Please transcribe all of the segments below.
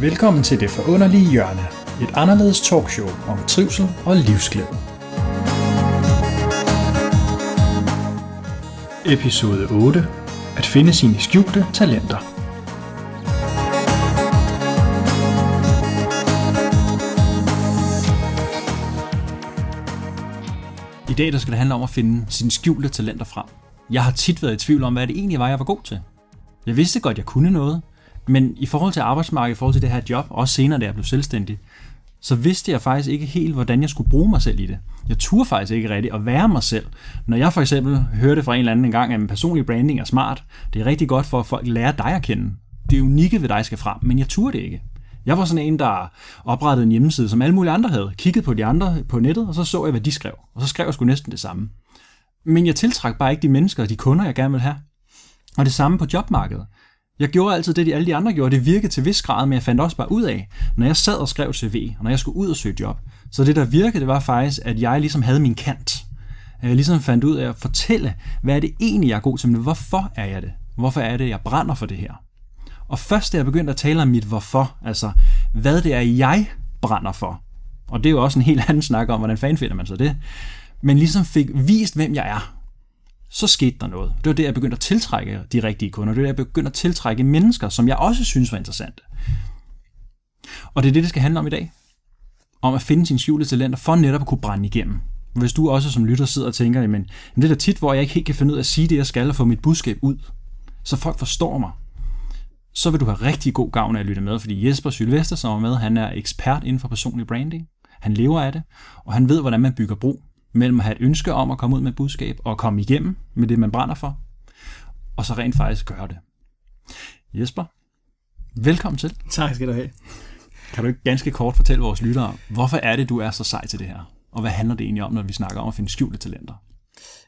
Velkommen til Det Forunderlige Hjørne, et anderledes talkshow om trivsel og livsglæde. Episode 8. At finde sine skjulte talenter. I dag der skal det handle om at finde sine skjulte talenter frem. Jeg har tit været i tvivl om, hvad det egentlig var, jeg var god til. Jeg vidste godt, jeg kunne noget, men i forhold til arbejdsmarkedet, i forhold til det her job, også senere, da jeg blev selvstændig, så vidste jeg faktisk ikke helt, hvordan jeg skulle bruge mig selv i det. Jeg turde faktisk ikke rigtigt at være mig selv. Når jeg for eksempel hørte fra en eller anden en gang, at personlig branding er smart, det er rigtig godt for, at folk lærer dig at kende. Det unikke ved dig skal frem, men jeg turde det ikke. Jeg var sådan en, der oprettede en hjemmeside, som alle mulige andre havde. Kiggede på de andre på nettet, og så så jeg, hvad de skrev. Og så skrev jeg sgu næsten det samme. Men jeg tiltrak bare ikke de mennesker og de kunder, jeg gerne vil have. Og det samme på jobmarkedet. Jeg gjorde altid det, de alle de andre gjorde. Det virkede til vis grad, men jeg fandt også bare ud af, når jeg sad og skrev CV, og når jeg skulle ud og søge job. Så det, der virkede, det var faktisk, at jeg ligesom havde min kant. Jeg ligesom fandt ud af at fortælle, hvad er det egentlig, jeg er god til, men hvorfor er jeg det? Hvorfor er det, jeg brænder for det her? Og først da jeg begyndte at tale om mit hvorfor, altså hvad det er, jeg brænder for, og det er jo også en helt anden snak om, hvordan fanden finder man så det, men ligesom fik vist, hvem jeg er, så skete der noget. Det var det, jeg begyndte at tiltrække de rigtige kunder. Det var det, jeg begyndte at tiltrække mennesker, som jeg også synes var interessante. Og det er det, det skal handle om i dag. Om at finde sine skjulte talenter, for netop at kunne brænde igennem. Hvis du også som lytter sidder og tænker, jamen, det er da tit, hvor jeg ikke helt kan finde ud af at sige det, jeg skal, og få mit budskab ud, så folk forstår mig, så vil du have rigtig god gavn af at lytte med, fordi Jesper Sylvester, som er med, han er ekspert inden for personlig branding. Han lever af det, og han ved, hvordan man bygger bro mellem at have et ønske om at komme ud med et budskab og komme igennem med det, man brænder for, og så rent faktisk gøre det. Jesper, velkommen til. Tak skal du have. Kan du ikke ganske kort fortælle vores lyttere, hvorfor er det, du er så sej til det her? Og hvad handler det egentlig om, når vi snakker om at finde skjulte talenter?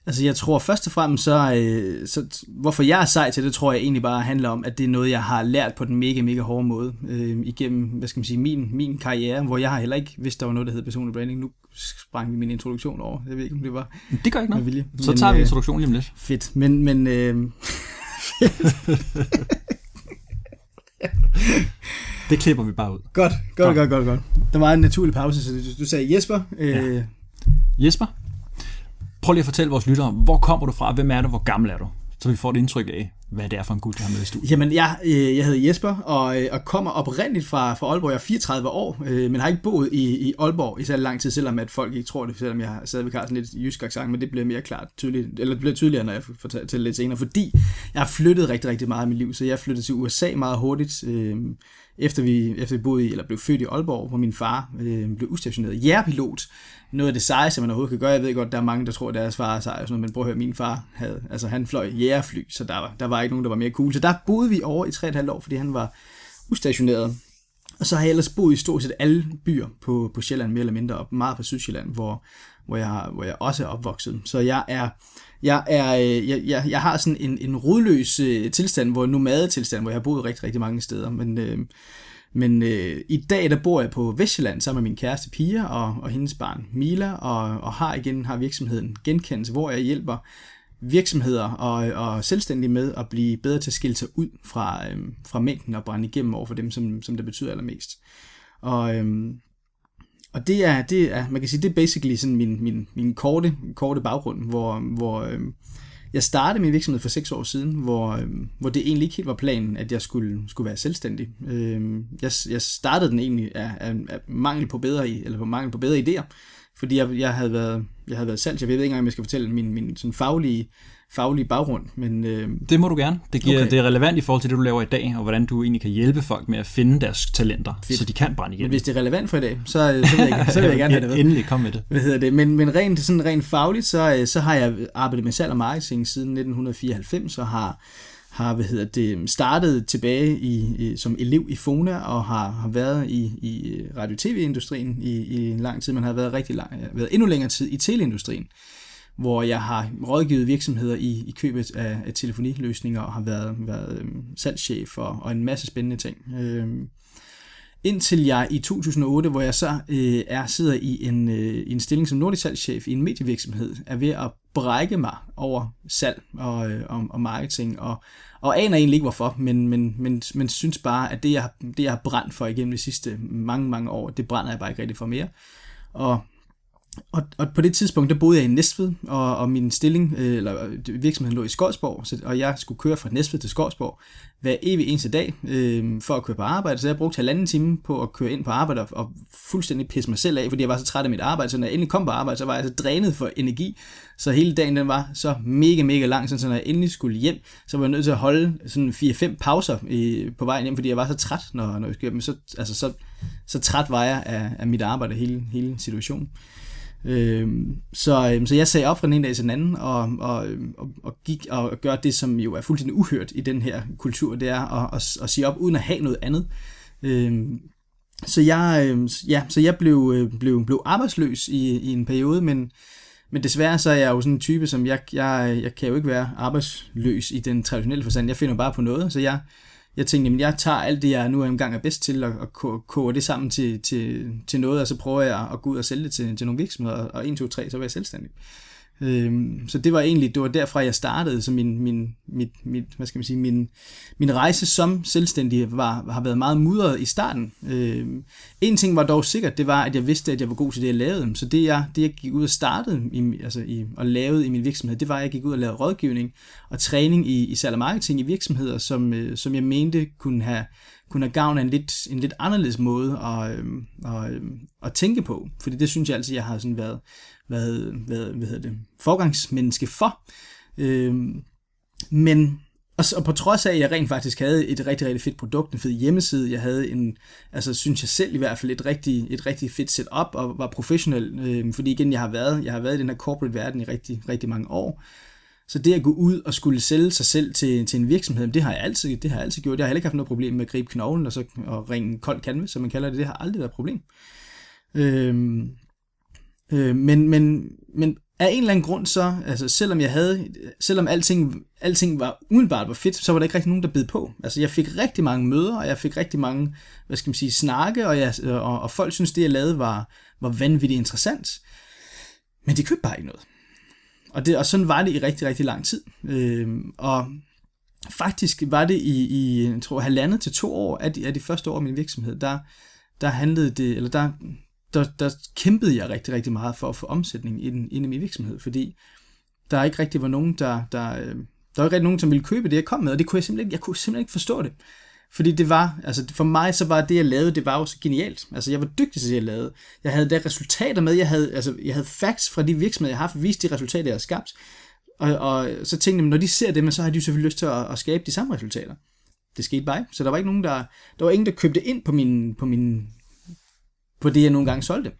Altså jeg tror først og fremmest, så, øh, så hvorfor jeg er sej til det, tror jeg egentlig bare handler om, at det er noget, jeg har lært på den mega, mega hårde måde øh, igennem, hvad skal man sige, min, min karriere, hvor jeg har heller ikke vidst, der var noget, der hed personlig branding. Nu sprang vi min introduktion over. Jeg ved ikke, om det var Det gør ikke noget. Vilje. Så tager vi introduktionen lige om lidt. Fedt. Men, men øh, det klipper vi bare ud. Godt, godt, godt, godt, godt. Der var en naturlig pause, så du, du sagde Jesper. Øh, ja. Jesper, prøv lige at fortælle vores lyttere, hvor kommer du fra, hvem er du, hvor gammel er du? Så vi får et indtryk af, hvad det er for en gut, du har med i studiet. Jamen, jeg, øh, jeg hedder Jesper, og, øh, og kommer oprindeligt fra, fra Aalborg. Jeg er 34 år, øh, men har ikke boet i, i Aalborg i så lang tid, selvom at folk ikke tror det, selvom jeg stadigvæk har sådan lidt jysk accent, men det bliver mere klart tydeligt, eller det bliver tydeligere, når jeg fortæller til lidt senere, fordi jeg har flyttet rigtig, rigtig meget i mit liv, så jeg flyttede til USA meget hurtigt, øh, efter vi, efter vi boede i, eller blev født i Aalborg, hvor min far øh, blev ustationeret jægerpilot. Noget af det sejeste, man overhovedet kan gøre. Jeg ved godt, der er mange, der tror, at deres far er sej, sådan noget, men prøv at høre, min far havde, altså han fløj jægerfly, så der var, der var ikke nogen, der var mere cool. Så der boede vi over i 3,5 år, fordi han var ustationeret. Og så har jeg ellers boet i stort set alle byer på, på Sjælland, mere eller mindre, og meget på Sydsjælland, hvor, hvor, jeg, hvor jeg også er opvokset. Så jeg er, jeg, er, øh, jeg, jeg, jeg har sådan en, en rodløs øh, tilstand, hvor nomadetilstand, hvor jeg har boet rigtig, rigtig mange steder. Men, øh, men øh, i dag, der bor jeg på Vestjylland sammen med min kæreste Pia og, og hendes barn Mila, og, og har igen har virksomheden Genkendelse, hvor jeg hjælper virksomheder og, og selvstændige med at blive bedre til at skille sig ud fra, øhm, fra mængden og brænde igennem over for dem, som, som det betyder allermest. Og, øhm, og det er, det er, man kan sige, det er basically sådan min, min, min korte, korte baggrund, hvor, hvor øhm, jeg startede min virksomhed for seks år siden, hvor, øhm, hvor det egentlig ikke helt var planen, at jeg skulle, skulle være selvstændig. Øhm, jeg, jeg startede den egentlig af, af, af mangel på bedre, eller på mangel på bedre idéer, fordi jeg, jeg havde været, jeg havde været salg. Jeg ved ikke engang, om jeg skal fortælle min, min sådan faglige faglige baggrund. Men, øh... Det må du gerne. Det, giver, okay. det er relevant i forhold til det, du laver i dag, og hvordan du egentlig kan hjælpe folk med at finde deres talenter, Fedt. så de kan brænde igen. Men hvis det er relevant for i dag, så, øh, så, vil, jeg, så vil jeg gerne have det med. Endelig, kom med det. Hvad hedder det? Men, men rent, sådan rent fagligt, så, øh, så har jeg arbejdet med salg og marketing siden 1994, og har har hvad hedder det, startet tilbage i, i, som elev i Fona og har, har været i, i radio-tv-industrien i, i en lang tid, men har været rigtig lang, været endnu længere tid i teleindustrien hvor jeg har rådgivet virksomheder i, i købet af, af telefoniløsninger og har været, været øhm, salgschef og, og en masse spændende ting. Øhm, indtil jeg i 2008, hvor jeg så øh, er sidder i en, øh, en stilling som nordisk salgschef i en medievirksomhed, er ved at brække mig over salg og, øh, og, og marketing, og, og aner egentlig ikke hvorfor, men, men, men, men synes bare, at det jeg, det, jeg har brændt for igennem de sidste mange, mange år, det brænder jeg bare ikke rigtig for mere. Og og, og på det tidspunkt, der boede jeg i Næstved, og, og min stilling, øh, eller øh, virksomheden lå i Skodsborg, så, og jeg skulle køre fra Næstved til Skodsborg hver evig eneste dag øh, for at køre på arbejde. Så jeg brugte halvanden time på at køre ind på arbejde og, og fuldstændig pisse mig selv af, fordi jeg var så træt af mit arbejde. Så når jeg endelig kom på arbejde, så var jeg så drænet for energi. Så hele dagen den var så mega, mega lang, så når jeg endelig skulle hjem, så var jeg nødt til at holde sådan 4-5 pauser i, på vejen hjem, fordi jeg var så træt, når, når jeg skulle hjem. Så, altså, så, så træt var jeg af, af mit arbejde, hele, hele situationen. Øhm, så, øhm, så jeg sagde op fra den ene dag til den anden, og, og, og, og gik og gør det, som jo er fuldstændig uhørt i den her kultur, det er at, at, at sige op uden at have noget andet. Øh, så jeg, øhm, ja, så jeg blev, øh, blev, blev arbejdsløs i, i en periode, men, men desværre så er jeg jo sådan en type, som jeg, jeg, jeg kan jo ikke være arbejdsløs i den traditionelle forstand. Jeg finder bare på noget, så jeg, jeg tænkte, jamen jeg tager alt det, jeg nu engang er bedst til, og, og koger det sammen til, til, til noget, og så prøver jeg at gå ud og sælge det til, til nogle virksomheder, og 1, 2, 3, så var jeg selvstændig. Øhm, så det var egentlig, det var derfra jeg startede, så min, min, mit, mit, hvad skal man sige, min, min rejse som selvstændig var, har været meget mudret i starten. Øhm, en ting var dog sikkert, det var, at jeg vidste, at jeg var god til det, jeg lavede. Så det jeg, det jeg gik ud og startede i, altså i, og lavede i min virksomhed, det var, at jeg gik ud og lavede rådgivning og træning i, i salg og marketing i virksomheder, som, øh, som jeg mente kunne have, kunne have gavn af en lidt, en lidt anderledes måde at, øh, at, øh, at tænke på. Fordi det synes jeg altid, jeg har sådan været, hvad, hvad, hvad hedder det, forgangsmenneske for. Øh, men og, og på trods af, at jeg rent faktisk havde et rigtig, rigtig fedt produkt, en fed hjemmeside, jeg havde en, altså synes jeg selv i hvert fald, et rigtig, et rigtig fedt setup og var professionel, øh, fordi igen, jeg har været, jeg har været i den her corporate verden i rigtig, rigtig mange år. Så det at gå ud og skulle sælge sig selv til, til en virksomhed, det har jeg altid, det har jeg altid gjort. Jeg har heller ikke haft noget problem med at gribe knoglen og, så, og ringe kold canvas, som man kalder det. Det har aldrig været et problem. Øhm, Øh, men, men, men af en eller anden grund så, altså selvom jeg havde, selvom alting, alting var umiddelbart var fedt, så var der ikke rigtig nogen, der bed på. Altså jeg fik rigtig mange møder, og jeg fik rigtig mange, hvad skal man sige, snakke, og, jeg, og, og folk synes det, jeg lavede, var, var vanvittigt interessant. Men de købte bare ikke noget. Og, det, og sådan var det i rigtig, rigtig lang tid. Øh, og faktisk var det i, i jeg tror, halvandet til to år af de, af de første år af min virksomhed, der, der handlede det, eller der, der, der kæmpede jeg rigtig, rigtig meget for at få omsætning ind, ind i min virksomhed, fordi der ikke rigtig var nogen, der, der, øh, der var ikke rigtig nogen, som ville købe det, jeg kom med, og det kunne jeg simpelthen ikke, jeg kunne simpelthen ikke forstå det. Fordi det var, altså for mig så var det, jeg lavede, det var jo så genialt. Altså jeg var dygtig til det, jeg lavede. Jeg havde der resultater med, jeg havde, altså, jeg havde facts fra de virksomheder, jeg har haft, vist de resultater, jeg har skabt. Og, og så tænkte jeg, når de ser det, så har de jo selvfølgelig lyst til at, at skabe de samme resultater. Det skete bare Så der var ikke nogen, der, der var ingen, der købte ind på min, på min på det, jeg nogle gange solgte.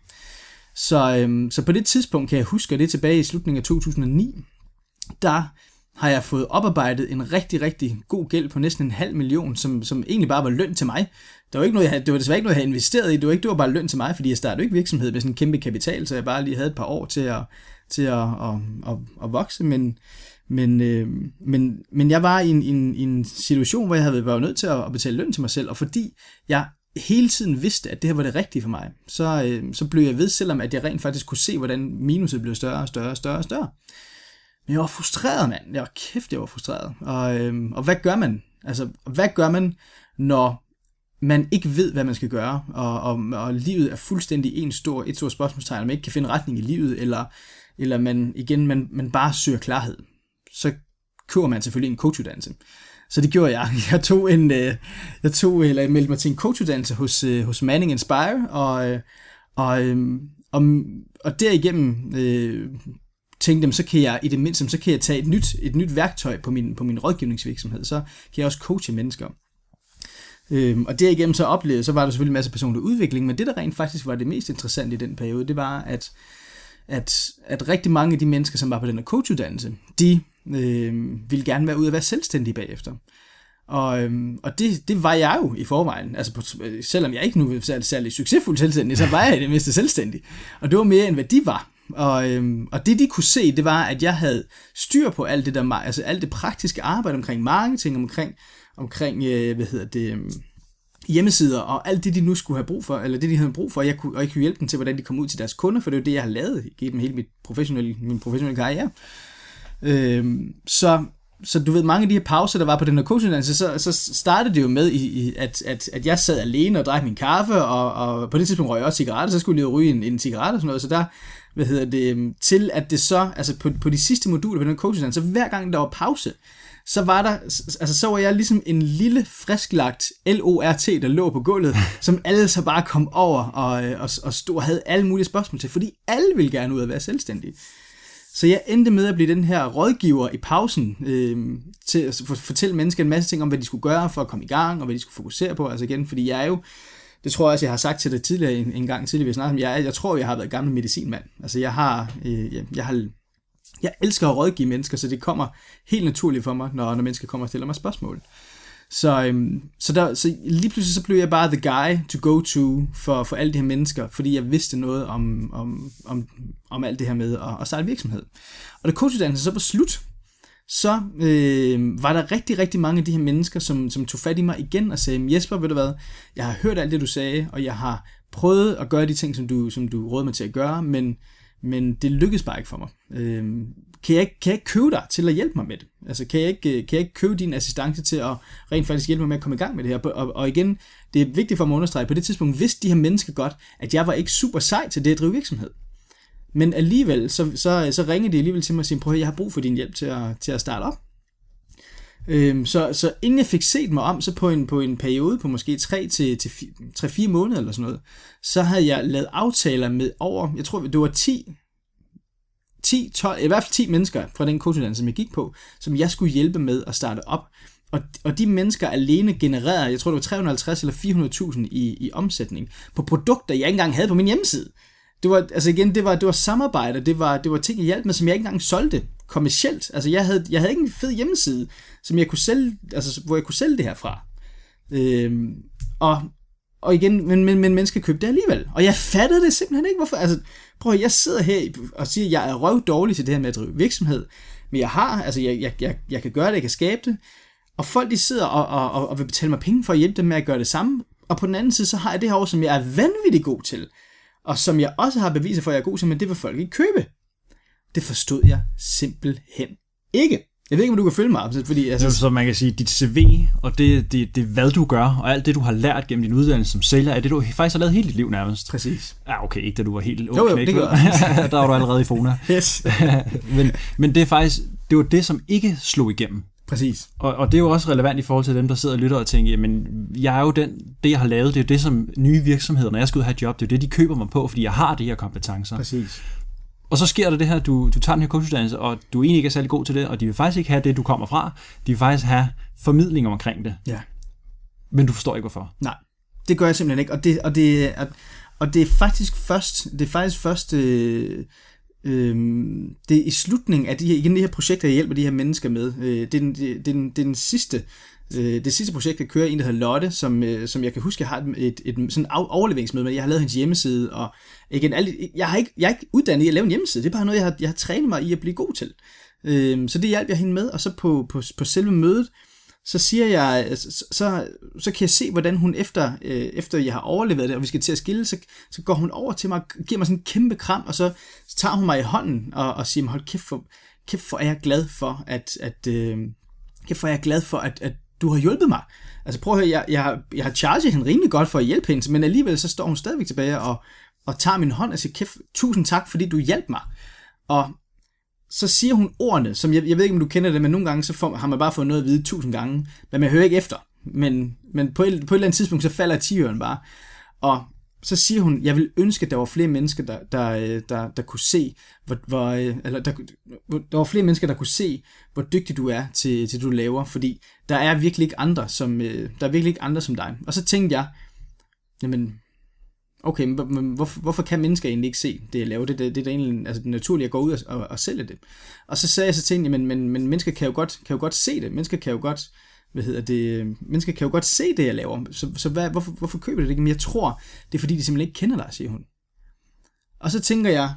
Så, øhm, så på det tidspunkt kan jeg huske, og det er tilbage i slutningen af 2009, der har jeg fået oparbejdet en rigtig, rigtig god gæld på næsten en halv million, som, som egentlig bare var løn til mig. Det var, ikke noget, jeg, det var desværre ikke noget, jeg havde investeret i. Det var, ikke, det var bare løn til mig, fordi jeg startede ikke virksomhed med sådan en kæmpe kapital, så jeg bare lige havde et par år til at, til at, at, at, at vokse. Men, men, øh, men, men jeg var i en, en, en situation, hvor jeg havde været nødt til at betale løn til mig selv, og fordi jeg hele tiden vidste, at det her var det rigtige for mig, så, øh, så blev jeg ved, selvom at jeg rent faktisk kunne se, hvordan minuset blev større og større og større og større. Men jeg var frustreret, mand. Jeg var kæft, jeg var frustreret. Og, øh, og hvad gør man? Altså, hvad gør man, når man ikke ved, hvad man skal gøre, og, og, og livet er fuldstændig en stor, et stort spørgsmålstegn, og man ikke kan finde retning i livet, eller, eller man igen, man, man bare søger klarhed. Så køber man selvfølgelig en coachuddannelse. Så det gjorde jeg. Jeg tog en, øh, jeg tog, eller jeg meldte mig til en coachuddannelse hos, øh, hos Manning Inspire, og, øh, og, øhm, og, og derigennem øh, tænkte dem, så kan jeg i det mindste, så kan jeg tage et nyt, et nyt værktøj på min, på min rådgivningsvirksomhed, så kan jeg også coache mennesker. Øhm, og derigennem så oplevede, så var der selvfølgelig en masse personlig udvikling, men det der rent faktisk var det mest interessante i den periode, det var, at, at, at rigtig mange af de mennesker, som var på den her coachuddannelse, de øh, ville gerne være ud og være selvstændig bagefter. Og, øhm, og det, det var jeg jo i forvejen. Altså på, selvom jeg ikke nu er særlig, særlig succesfuld selvstændig, så var jeg det mindste selvstændig. Og det var mere end hvad de var. Og, øhm, og det de kunne se, det var, at jeg havde styr på alt det der, altså alt det praktiske arbejde omkring marketing, omkring, omkring øh, hvad hedder det, øh, hjemmesider og alt det, de nu skulle have brug for, eller det, de havde brug for, og jeg kunne, og jeg kunne hjælpe dem til, hvordan de kom ud til deres kunder, for det er jo det, jeg har lavet gennem hele mit professionelle, min professionelle karriere. Øhm, så, så du ved, mange af de her pauser, der var på den her coachuddannelse, så, så startede det jo med, i, i, at, at, at jeg sad alene og drak min kaffe, og, og på det tidspunkt røg jeg også cigaretter, så skulle jeg lige ryge en, en cigaret og sådan noget, så der, hvad hedder det, øhm, til at det så, altså på, på de sidste moduler på den coachuddannelse, så hver gang der var pause, så var der, altså så var jeg ligesom en lille frisklagt LORT, der lå på gulvet, som alle så bare kom over og, øh, og, og stod og havde alle mulige spørgsmål til, fordi alle ville gerne ud at være selvstændige. Så jeg endte med at blive den her rådgiver i pausen, øh, til at fortælle mennesker en masse ting om, hvad de skulle gøre for at komme i gang, og hvad de skulle fokusere på. Altså igen, fordi jeg er jo, det tror jeg også, jeg har sagt til dig tidligere, en, en gang tidligere, vi snakkede om, jeg, jeg tror, jeg har været gammel medicinmand. Altså jeg har, øh, jeg, jeg har jeg elsker at rådgive mennesker, så det kommer helt naturligt for mig, når, når mennesker kommer og stiller mig spørgsmål. Så, øhm, så, der, så lige pludselig så blev jeg bare the guy to go to for, for alle de her mennesker, fordi jeg vidste noget om, om, om, om alt det her med at, at starte virksomhed. Og da coachuddannelsen så var slut, så øh, var der rigtig, rigtig mange af de her mennesker, som, som tog fat i mig igen og sagde, Jesper, ved du hvad, jeg har hørt alt det, du sagde, og jeg har prøvet at gøre de ting, som du, som du rådede mig til at gøre, men men det lykkedes bare ikke for mig. Øh, kan, jeg ikke, kan jeg ikke købe dig til at hjælpe mig med det? Altså, kan jeg ikke, kan jeg ikke købe din assistance til at rent faktisk hjælpe mig med at komme i gang med det her? Og, og igen, det er vigtigt for mig at understrege, på det tidspunkt vidste de her mennesker godt, at jeg var ikke super sej til det at drive virksomhed. Men alligevel, så, så, så ringede de alligevel til mig og sagde, prøv at jeg har brug for din hjælp til at, til at starte op. Øhm, så, så inden jeg fik set mig om, så på en, på en periode på måske 3 til, til 3-4 måneder eller sådan noget, så havde jeg lavet aftaler med over, jeg tror det var 10, 10 12, i hvert fald 10 mennesker fra den coachuddannelse, som jeg gik på, som jeg skulle hjælpe med at starte op. Og, og de mennesker alene genererede, jeg tror det var 350 eller 400.000 i, i omsætning på produkter, jeg ikke engang havde på min hjemmeside. Det var, altså igen, det var, det var samarbejde, det var, det var ting, jeg hjalp med, som jeg ikke engang solgte kommercielt. Altså jeg havde, jeg havde ikke en fed hjemmeside, som jeg kunne sælge, altså, hvor jeg kunne sælge det her fra. Øhm, og, og igen, men, men, men mennesker købte det alligevel. Og jeg fattede det simpelthen ikke, hvorfor. Altså, prøv at jeg sidder her og siger, at jeg er røv dårlig til det her med at drive virksomhed, men jeg har, altså jeg, jeg, jeg, jeg kan gøre det, jeg kan skabe det, og folk de sidder og, og, og vil betale mig penge for at hjælpe dem med at gøre det samme, og på den anden side, så har jeg det her over, som jeg er vanvittigt god til, og som jeg også har beviser for, at jeg er god til, men det vil folk ikke købe. Det forstod jeg simpelthen ikke. Jeg ved ikke, om du kan følge mig, fordi... Altså... Så man kan sige, dit CV, og det, det, det, hvad du gør, og alt det, du har lært gennem din uddannelse som sælger, er det, du faktisk har lavet hele dit liv nærmest. Præcis. Ja, okay, ikke da du var helt ung jo, jo, knæk, det gør Der var du allerede i Fona. Yes. men, men det er faktisk, det var det, som ikke slog igennem. Præcis. Og, og det er jo også relevant i forhold til dem, der sidder og lytter og tænker, jamen, jeg er jo den, det jeg har lavet, det er jo det, som nye virksomheder, når jeg skal ud og have et job, det er det, de køber mig på, fordi jeg har de her kompetencer. Præcis. Og så sker der det her, du, du tager den her coachuddannelse, og du egentlig ikke er særlig god til det, og de vil faktisk ikke have det, du kommer fra. De vil faktisk have formidling omkring det. Ja. Men du forstår ikke, hvorfor. Nej, det gør jeg simpelthen ikke. Og det, og det, og, og det er faktisk først, det er faktisk først, øh, øh, det er i slutningen af de her, igen de her projekter, jeg hjælper de her mennesker med. Øh, det, er den, det, er den, det er den sidste, øh, det sidste projekt, jeg kører, en, der hedder Lotte, som, øh, som jeg kan huske, jeg har et, et, et sådan overleveringsmøde med. Jeg har lavet hendes hjemmeside, og igen, alle, jeg, har ikke, jeg er ikke uddannet i at lave en hjemmeside. Det er bare noget, jeg har, jeg har trænet mig i at blive god til. Øh, så det hjalp jeg hende med, og så på, på, på selve mødet, så siger jeg, så, så, så kan jeg se, hvordan hun efter, øh, efter jeg har overlevet det, og vi skal til at skille, så, så går hun over til mig og giver mig sådan en kæmpe kram, og så, så tager hun mig i hånden og, og siger, hold kæft for, kæft for er jeg glad for, at, at øh, kæft for er jeg glad for, at, at du har hjulpet mig. Altså prøv at høre, jeg, jeg, jeg har charget hende rimelig godt for at hjælpe hende, men alligevel så står hun stadigvæk tilbage og, og tager min hånd og siger, kæft, tusind tak, fordi du hjalp mig. Og så siger hun ordene, som jeg, jeg ved ikke, om du kender det, men nogle gange så får, har man bare fået noget at vide tusind gange, men man hører ikke efter. Men, men på, et, på et eller andet tidspunkt, så falder tiøren bare. Og så siger hun, jeg vil ønske, at der var flere mennesker, der, der, øh, der, der kunne se, hvor, hvor, øh, eller der, der var flere mennesker, der kunne se, hvor dygtig du er til, til du laver, fordi der er virkelig ikke andre som, øh, der er virkelig ikke andre som dig. Og så tænkte jeg, jamen, okay, men hvorfor, hvorfor kan mennesker egentlig ikke se det, jeg laver? Det, det, det er egentlig altså, det naturlige at gå ud og, og, og sælge det. Og så sagde jeg så til hende, men, men, men mennesker kan jo, godt, kan jo godt se det. Mennesker kan jo godt, hvad hedder det, øh, mennesker kan jo godt se det, jeg laver. Så, så hvad, hvorfor, hvorfor køber det ikke? Men jeg tror, det er fordi, de simpelthen ikke kender dig, siger hun. Og så tænker jeg,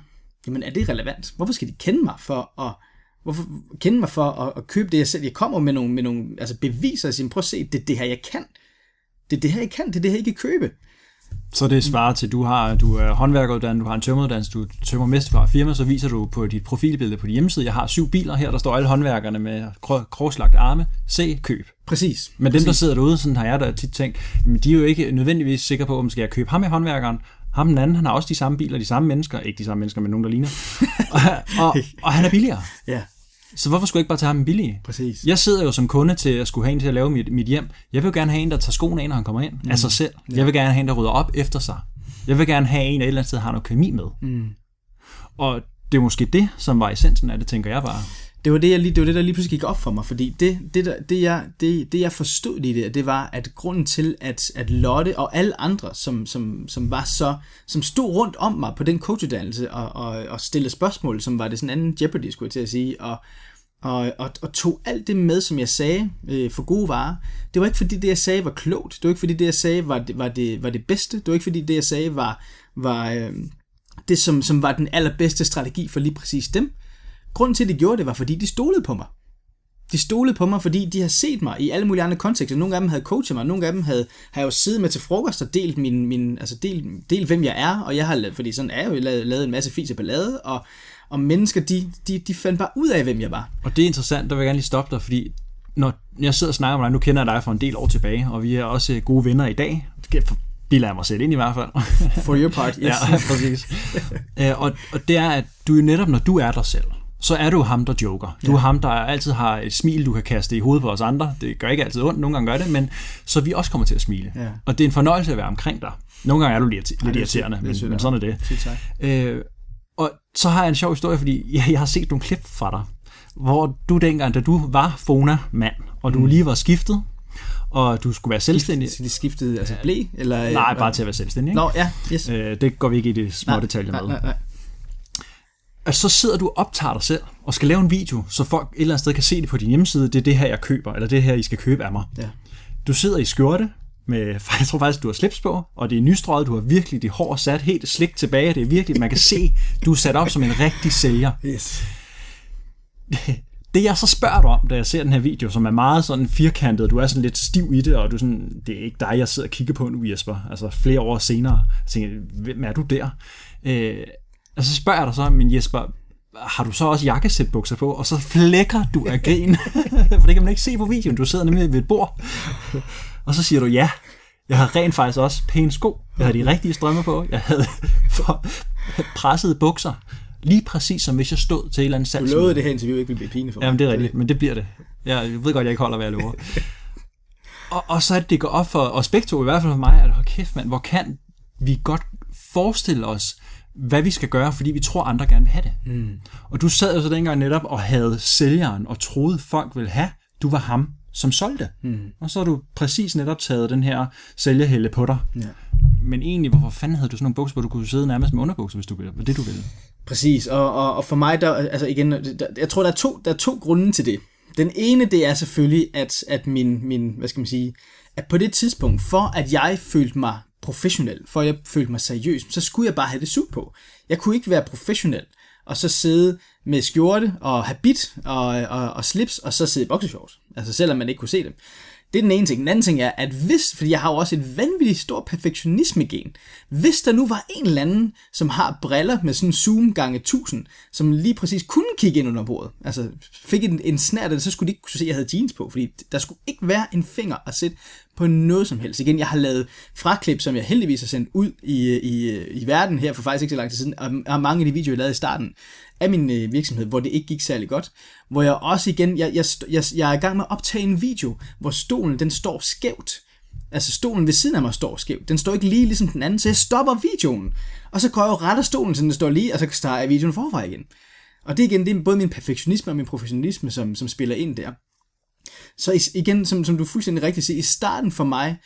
jamen er det relevant? Hvorfor skal de kende mig for at Hvorfor kende mig for at, at købe det, jeg selv? Jeg kommer med nogle, med nogle altså beviser og siger, prøv at se, det er det her, jeg kan. det er det her, I kan, det er det her, I kan købe. Så det svarer til, du, har, du er håndværkeruddannet, du har en tømmeruddannelse, du tømmer mest fra firma, så viser du på dit profilbillede på din hjemmeside, jeg har syv biler her, der står alle håndværkerne med krogslagt arme, se, køb. Præcis. Men dem, præcis. der sidder derude, sådan har jeg da tit tænkt, men de er jo ikke nødvendigvis sikre på, om skal jeg købe ham med håndværkeren, ham den anden, han har også de samme biler, de samme mennesker, ikke de samme mennesker, men nogen, der ligner, og, og, og han er billigere. Ja, Så hvorfor skulle jeg ikke bare tage ham billige? præcis. Jeg sidder jo som kunde til at skulle have en til at lave mit, mit hjem. Jeg vil gerne have en, der tager skoene af, når han kommer ind, mm. af sig selv. Jeg vil gerne have en, der rydder op efter sig. Jeg vil gerne have en, der et eller andet sted har noget kemi med. Mm. Og det er måske det, som var essensen af det, tænker jeg bare. Det var det, jeg lige, det var det, der lige pludselig gik op for mig, fordi det, det, der, det, jeg, det, det, jeg forstod i det, det var, at grunden til, at, at Lotte og alle andre, som, som, som var så, som stod rundt om mig på den coachuddannelse og, og, og stillede spørgsmål, som var det sådan en anden Jeopardy, skulle jeg til at sige, og, og, og, og tog alt det med, som jeg sagde, øh, for gode varer. Det var ikke fordi det, jeg sagde, var klogt. Det var ikke fordi det, jeg sagde, var det, var det, var det bedste. Det var ikke fordi det, jeg sagde, var, var øh, det, som, som var den allerbedste strategi for lige præcis dem. Grunden til, at de gjorde det, var fordi de stolede på mig. De stolede på mig, fordi de har set mig i alle mulige andre kontekster. Nogle af dem havde coachet mig, nogle af dem havde, har jeg jo siddet med til frokost og delt, min, min, altså delt, delt hvem jeg er, og jeg har fordi sådan er jeg jo lavet, lavet en masse fis og ballade, og, og mennesker, de, de, de fandt bare ud af, hvem jeg var. Og det er interessant, der vil jeg gerne lige stoppe dig, fordi når jeg sidder og snakker med dig, nu kender jeg dig for en del år tilbage, og vi er også gode venner i dag. Det af mig selv ind i hvert fald. For your part, yes. ja, præcis. Øh, og, og det er, at du jo netop, når du er dig selv, så er du ham, der joker. Du er ham, der altid har et smil, du kan kaste i hovedet på os andre. Det gør ikke altid ondt, nogle gange gør det, men så vi også kommer til at smile. Ja. Og det er en fornøjelse at være omkring dig. Nogle gange er du lidt, lidt det er irriterende. Det er men, men sådan er det. Øh, og så har jeg en sjov historie, fordi jeg, jeg har set nogle klip fra dig, hvor du dengang, da du var Fona-mand, og du Mm. lige var skiftet, og du skulle være selvstændig. Så de skiftede altså blæ? Eller, Nej, bare til at være selvstændig. Ikke? Nå, ja, yes. Øh, det går vi ikke i de små detaljer med. Nej, nej, nej. At så sidder du og optager dig selv, og skal lave en video, så folk et eller andet sted kan se det på din hjemmeside, det er det her, jeg køber, eller det her, I skal købe af mig. Ja. Du sidder i skjorte, med, jeg tror faktisk, du har slips på, og det er nystrøget, du har virkelig det hår sat helt slik tilbage, det er virkelig, man kan se, du er sat op som en rigtig sælger. Yes. Det jeg så spørger dig om, da jeg ser den her video, som er meget sådan firkantet, du er sådan lidt stiv i det, og du er sådan, det er ikke dig, jeg sidder og kigger på nu, Jesper, altså flere år senere, jeg tænker, hvem er du der? Øh, og så spørger jeg dig så, men Jesper, har du så også jakkesætbukser på? Og så flækker du af grin, for det kan man ikke se på videoen, du sidder nemlig ved et bord. Og så siger du, ja, jeg har rent faktisk også pæne sko, jeg havde de rigtige strømmer på, jeg havde for pressede bukser, lige præcis som hvis jeg stod til et eller andet Du salgsmøde. lovede det her interview ikke ville blive pinligt for. Jamen, det er rigtigt, men det bliver det. Jeg ved godt, jeg ikke holder, hvad jeg lover. og, og så er det, det går op for os begge to, i hvert fald for mig, at hold kæft, mand, hvor kan vi godt forestille os, hvad vi skal gøre, fordi vi tror, andre gerne vil have det. Mm. Og du sad jo så dengang netop og havde sælgeren, og troede, folk ville have, du var ham, som solgte. Mm. Og så har du præcis netop taget den her sælgerhælde på dig. Ja. Men egentlig, hvorfor fanden havde du sådan nogle bukser, hvor du kunne sidde nærmest med underbukser, hvis du ville? Det, du ville? Præcis, og, og, og for mig, der, altså igen, der, jeg tror, der er, to, der er to grunde til det. Den ene, det er selvfølgelig, at, at min, min, hvad skal man sige, at på det tidspunkt, for at jeg følte mig professionel, for at jeg følte mig seriøs, så skulle jeg bare have det suit på. Jeg kunne ikke være professionel, og så sidde med skjorte og habit og, og, og slips, og så sidde i boxershorts. Altså selvom man ikke kunne se dem. Det er den ene ting. Den anden ting er, at hvis, fordi jeg har jo også et vanvittigt stort perfektionisme-gen, hvis der nu var en eller anden, som har briller med sådan en zoom gange 1000, som lige præcis kunne kigge ind under bordet, altså fik en, en snært af det, så skulle de ikke kunne se, at jeg havde jeans på, fordi der skulle ikke være en finger at sætte på noget som helst. Igen, jeg har lavet fraklip, som jeg heldigvis har sendt ud i, i, i verden her for faktisk ikke så lang tid siden, og og mange af de videoer, jeg lavede i starten af min øh, virksomhed, hvor det ikke gik særlig godt, hvor jeg også igen, jeg, jeg, jeg, jeg er i gang med at optage en video, hvor stolen den står skævt. Altså stolen ved siden af mig står skævt. Den står ikke lige ligesom den anden, så jeg stopper videoen. Og så går jeg og retter stolen, så den står lige, og så starter jeg videoen forfra igen. Og det igen, det er både min perfektionisme og min professionalisme, som, som spiller ind der. Så igen, som, som du fuldstændig rigtigt siger, i starten for mig,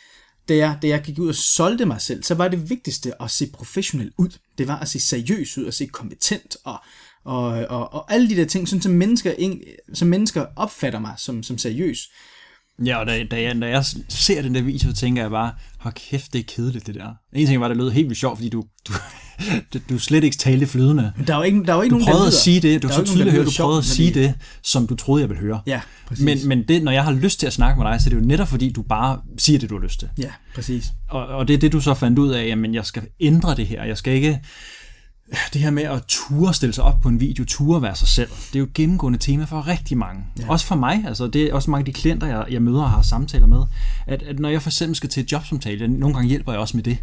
da jeg, da jeg gik ud og solgte mig selv, så var det vigtigste at se professionel ud. Det var at se seriøs ud, at se kompetent, og, og, og, og alle de der ting, sådan, som, mennesker, som mennesker opfatter mig som, som seriøs. Ja, og da, da, jeg, da jeg ser den der video, så tænker jeg bare, hold kæft, det er kedeligt det der. En ting var, det lød helt vildt sjovt, fordi du, du, du er slet ikke tale flydende. Der er jo ikke, der er jo ikke Du nogen, der prøvede at lyder. sige det, du Der så tydeligt der lyder du prøvede at sige de- det, som du troede, jeg ville høre. Ja, præcis. Men, men det, når jeg har lyst til at snakke med dig, så er det jo netop fordi, du bare siger det, du har lyst til. Ja, præcis. Og, og det er det, du så fandt ud af, jamen jeg skal ændre det her. Jeg skal ikke... Det her med at ture stille sig op på en video, ture være sig selv, det er jo et gennemgående tema for rigtig mange. Ja. Også for mig, altså det er også mange af de klienter, jeg, jeg møder og har samtaler med, at, at når jeg for eksempel skal til et jobsamtale, jeg, nogle gange hjælper jeg også med det,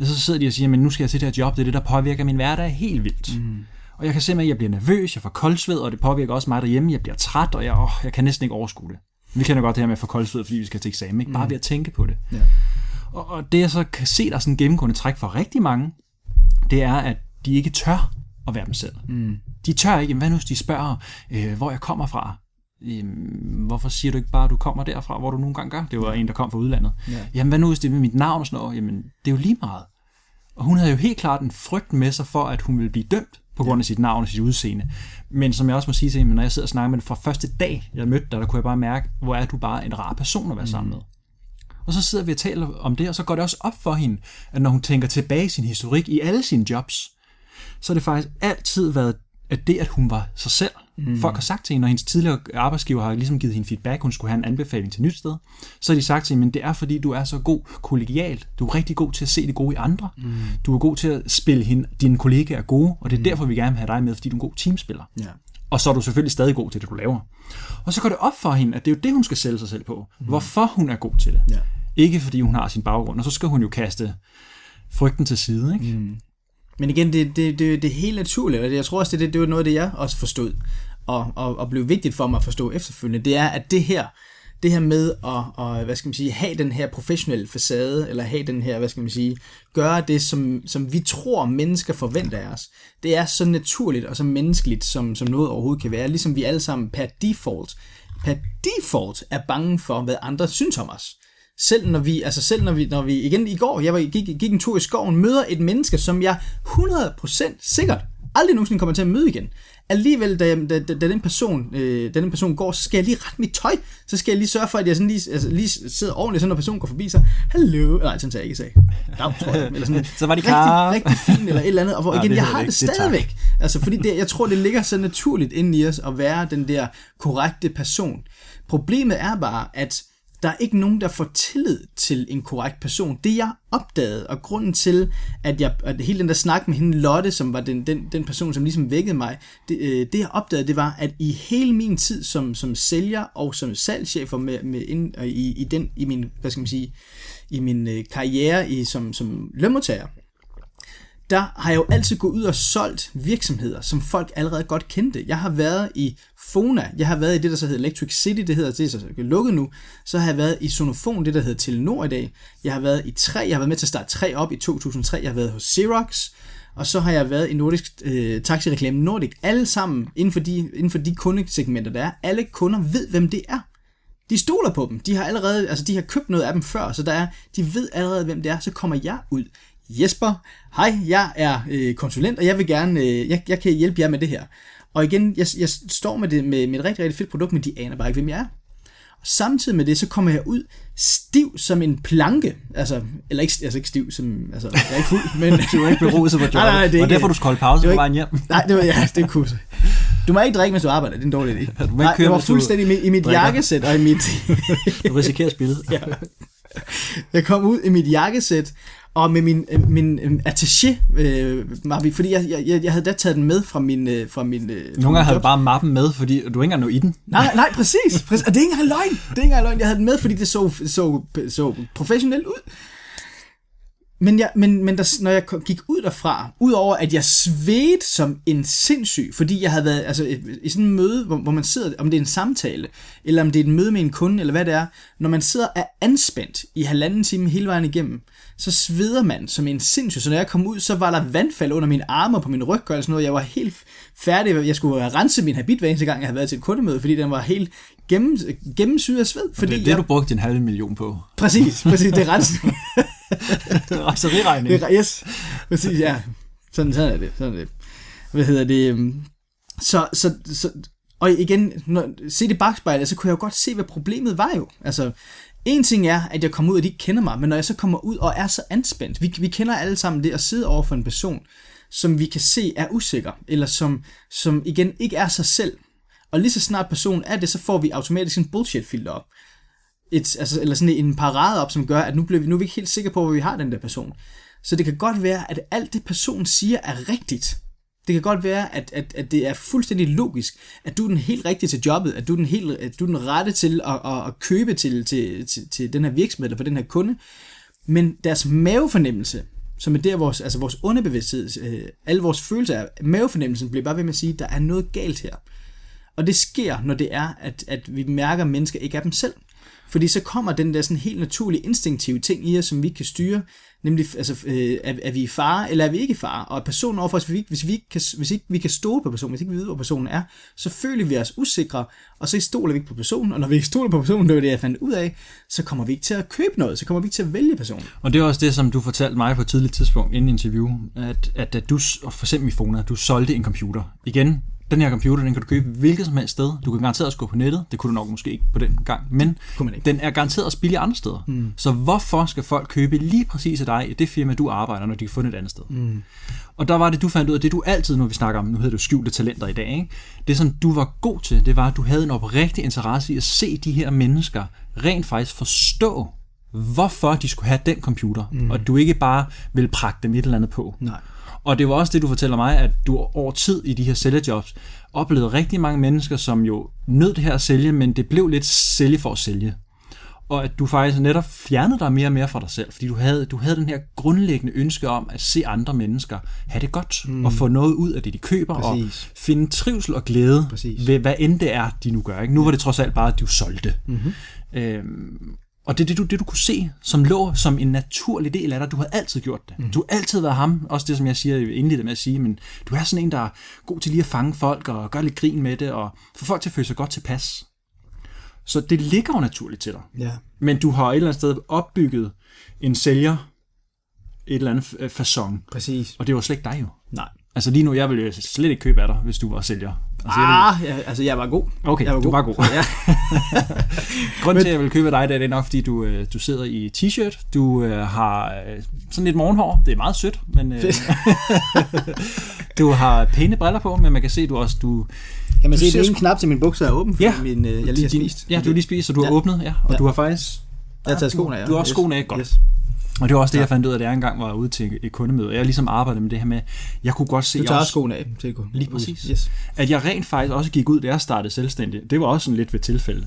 så sidder de og siger, men nu skal jeg til det her job, det er det, der påvirker min hverdag helt vildt. Mm. Og jeg kan simpelthen, at jeg bliver nervøs, jeg får koldsved, og det påvirker også mig derhjemme, jeg bliver træt, og jeg, åh, jeg kan næsten ikke overskue det. Vi kender godt det her med at få koldsved, fordi vi skal til eksamen, ikke? bare ved at tænke på det. Ja. Og, og det jeg så kan se, der er sådan en gennemgående træk for rigtig mange, det er, at de ikke tør at være dem selv. Mm. De tør ikke, hvad nu hvis de spørger, øh, hvor jeg kommer fra? Jamen, hvorfor siger du ikke bare, at du kommer derfra, hvor du nogle gange gør? Det var en, der kom fra udlandet. Ja. Jamen, hvad nu hvis det er med mit navn og sådan noget? Jamen, det er jo lige meget. Og hun havde jo helt klart en frygt med sig for, at hun ville blive dømt på grund af sit navn og sit udseende. Men som jeg også må sige til hende, når jeg sidder og snakker med hende fra første dag, jeg mødte dig, der kunne jeg bare mærke, hvor er du bare en rar person at være sammen med. Og så sidder vi og taler om det, og så går det også op for hende, at når hun tænker tilbage i sin historik i alle sine jobs, så har det faktisk altid været at det, at hun var sig selv. Mm. Folk har sagt til hende, når hendes tidligere arbejdsgiver har ligesom givet hende feedback, hun skulle have en anbefaling til et nyt sted, så har de sagt til hende, men det er fordi, du er så god kollegialt. Du er rigtig god til at se det gode i andre. Mm. Du er god til at spille hende, dine kollegaer gode, og det er mm. derfor, vi gerne vil have dig med, fordi du er en god teamspiller. Ja. Og så er du selvfølgelig stadig god til det, du laver. Og så går det op for hende, at det er jo det, hun skal sælge sig selv på. Mm. Hvorfor hun er god til det. Ja. Ikke fordi hun har sin baggrund. Og så skal hun jo kaste frygten til side. Ikke? Mm. Men igen, det, det, det, det er helt naturligt, og jeg tror også, det, det, det var noget af det, jeg også forstod, og, og, og blev vigtigt for mig at forstå efterfølgende, det er, at det her, det her med at, og, hvad skal man sige, have den her professionelle facade, eller have den her, hvad skal man sige, gøre det, som, som vi tror, mennesker forventer af os, det er så naturligt og så menneskeligt, som, som noget overhovedet kan være, ligesom vi alle sammen per default, per default er bange for, hvad andre synes om os. Selv når vi, altså selv når vi, når vi igen i går, jeg var, gik, gik en tur i skoven, møder et menneske, som jeg 100% sikkert aldrig nogensinde kommer til at møde igen. Alligevel, da, da, da, da den, person, øh, da den person går, så skal jeg lige rette mit tøj. Så skal jeg lige sørge for, at jeg sådan lige, altså, lige sidder ordentligt, så når personen går forbi, så hallo. Nej, sådan sagde jeg ikke sagde. Dag, tror jeg. Eller sådan, Så var de rigtig, klar. rigtig fint, eller et eller andet. Og hvor igen, det jeg har det det stadigvæk. Altså, fordi det, jeg tror, det ligger så naturligt inde i os at være den der korrekte person. Problemet er bare, at der er ikke nogen, der får tillid til en korrekt person. Det jeg opdagede, og grunden til, at, jeg, at hele den der snak med hende Lotte, som var den, den, den person, som ligesom vækkede mig, det, øh, det jeg opdagede, det var, at i hele min tid som, som sælger og som salgschef med, med ind, øh, i, i, den, i min, hvad skal man sige, i min øh, karriere i, som, som lønmodtager, der har jeg jo altid gået ud og solgt virksomheder, som folk allerede godt kendte. Jeg har været i Fona, jeg har været i det, der så hedder Electric City, det hedder det er så lukket nu. Så har jeg været i Sonofon, det der hedder Telenor i dag. Jeg har været i 3, jeg har været med til at starte 3 op i 2003, jeg har været hos Xerox, og så har jeg været i Nordisk øh, Taxireklame Nordic. Alle sammen inden for, de, inden for de kundesegmenter, der er. Alle kunder ved, hvem det er. De stoler på dem. De har allerede, altså de har købt noget af dem før, så der er, de ved allerede, hvem det er. Så kommer jeg ud. Jesper, hej, jeg er øh, konsulent, og jeg vil gerne, øh, jeg, jeg kan hjælpe jer med det her. Og igen, jeg, jeg står med, det, med, med et rigtig, rigtig fedt produkt, men de aner bare ikke, hvem jeg er. Og samtidig med det, så kommer jeg ud stiv som en planke. Altså, eller ikke, altså ikke stiv som, altså, jeg er ikke fuld, men... Du er ikke beruset på jobbet. Nej, nej, det er og derfor du skal holde pause på vejen hjem. Nej, det var, ja, det kunne. Du må ikke drikke, mens du arbejder. Det er en dårlig idé. Du må ikke Nej, køre, jeg var fuldstændig i mit, i mit drikker. jakkesæt og i mit... Du risikerer spillet. ja. Jeg kom ud i mit jakkesæt, og med min, øh, min øh, attaché, øh, mappe, fordi jeg, jeg, jeg havde da taget den med fra min... Øh, fra min øh, Nogle gange havde du bare mappen med, fordi du ikke engang nå i den. Nej, nej, præcis. præcis. Og det er ikke engang løgn. Det er ikke engang løgn. Jeg havde den med, fordi det så, så, så professionelt ud. Men, jeg, men, men der, når jeg gik ud derfra, udover at jeg svedte som en sindssyg, fordi jeg havde været altså, i- sådan en møde, hvor, hvor man sidder, om det er en samtale, eller om det er et møde med en kunde, eller hvad det er, når man sidder er anspændt i halvanden time hele vejen igennem, så sveder man som en sindssyg. Så når jeg kom ud, så var der vandfald under mine arme og på min ryg og sådan noget. Jeg var helt færdig. Jeg skulle rense min habit hver eneste gang, jeg havde været til et kundemøde, fordi den var helt gennem, gennemsyret af sved. Fordi Det er det, jeg, du brugte din halve million på. Præcis, præcis, det er rens. Rejseriregning. Det er, yes, præcis, ja. Sådan, sådan er det, sådan er det. Hvad hedder det? øhm, Så, så, så og igen, når, se det bagspejlet, så kunne jeg jo godt se, hvad problemet var jo. Altså, en ting er, at jeg kommer ud, og de ikke kender mig, men når jeg så kommer ud og er så anspændt, vi, vi kender alle sammen det at sidde over for en person, som vi kan se er usikker, eller som, som igen ikke er sig selv. Og lige så snart personen er det, så får vi automatisk en bullshit-filter op. Et, altså, eller sådan en parade op, som gør, at nu, bliver vi, nu er vi ikke helt sikre på, hvor vi har den der person. Så det kan godt være, at alt det personen siger er rigtigt. Det kan godt være, at, at, at det er fuldstændig logisk, at du er den helt rigtige til jobbet, at du er den, helt, at du er den rette til at, at, at købe til, til, til, til den her virksomhed eller for den her kunde. Men deres mavefornemmelse, som er der vores, altså vores underbevidsthed, øh, alle vores følelser, mavefornemmelsen bliver bare ved med at sige, at der er noget galt her. Og det sker, når det er, at, at vi mærker, at mennesker ikke er dem selv. Fordi så kommer den der sådan helt naturlige instinktive ting i os, som vi ikke kan styre, nemlig altså, øh, er, er vi i fare, eller er vi ikke i fare? Og personen overfor os, hvis vi, ikke, hvis vi, ikke kan, hvis ikke vi kan stole på personen, hvis ikke vi ved, hvor personen er, så føler vi os usikre, og så stoler vi ikke på personen, og når vi ikke stoler på personen, det var det, jeg fandt ud af, så kommer vi ikke til at købe noget, så kommer vi ikke til at vælge personen. Og det er også det, som du fortalte mig på et tidligt tidspunkt inden interview, at, at, at du, for eksempel i Fona, du solgte en computer. Igen, den her computer, den kan du købe hvilket som helst sted. Du kan garanteret også gå på nettet. Det kunne du nok måske ikke på den gang. Men den er garanteret også billig andre steder. Mm. Så hvorfor skal folk købe lige præcis af dig i det firma, du arbejder, når de kan få et andet sted? Mm. Og der var det, du fandt ud af, det du altid, når vi snakker om, nu hedder det skjulte talenter i dag, ikke? det som du var god til, det var, at du havde en oprigtig interesse i at se de her mennesker rent faktisk forstå, hvorfor de skulle have den computer, mm. og du ikke bare vil prakke dem et eller andet på. Nej. Og det var også det, du fortæller mig, at du over tid i de her sælgerjobs oplevede rigtig mange mennesker, som jo nød det her at sælge, men det blev lidt sælge for at sælge. Og at du faktisk netop fjernede dig mere og mere fra dig selv, fordi du havde, du havde den her grundlæggende ønske om at se andre mennesker have det godt, mm. og få noget ud af det, de køber, Præcis. og finde trivsel og glæde Præcis. ved, hvad end det er, de nu gør. Ikke? Nu var det trods alt bare, at du solgte. Mm-hmm. Øhm, og det er det du, det, du kunne se, som lå som en naturlig del af dig. Du har altid gjort det. Mm. Du har altid været ham. Også det, som jeg siger indledte med at sige. Men du er sådan en, der er god til lige at fange folk og gøre lidt grin med det. Og få folk til at føle sig godt tilpas. Så det ligger jo naturligt til dig. Ja. Men du har et eller andet sted opbygget en sælger et eller andet façon. Præcis. Og det var slet ikke dig jo. Nej. Altså lige nu, jeg ville slet ikke købe af dig, hvis du var sælger. Altså, ah, jeg, altså jeg var god. Okay, jeg var du god. var god. Ja. Grunden til, at jeg vil købe dig, det er nok, fordi du, øh, du sidder i t-shirt. Du øh, har øh, sådan lidt morgenhår. Det er meget sødt, men øh, du har pæne briller på, men man kan se, at du også... Du, kan man du se, at den knap til min bukser er åben, Ja. min, øh, jeg lige har spist. Ja, du har lige spist, så du har Ja. åbnet, ja. Og Ja. du har faktisk... Jeg har taget skoene af. ja. Du har også Yes. skoene af, godt. Yes. Og det var også det, jeg fandt ud af, da jeg engang var ude til et kundemøde. Og jeg ligesom arbejdede med det her med, jeg kunne godt se Du tager også skoene af til at gå. Lige præcis. Yes. at jeg rent faktisk også gik ud, da jeg startede selvstændig. Det var også sådan lidt ved tilfælde.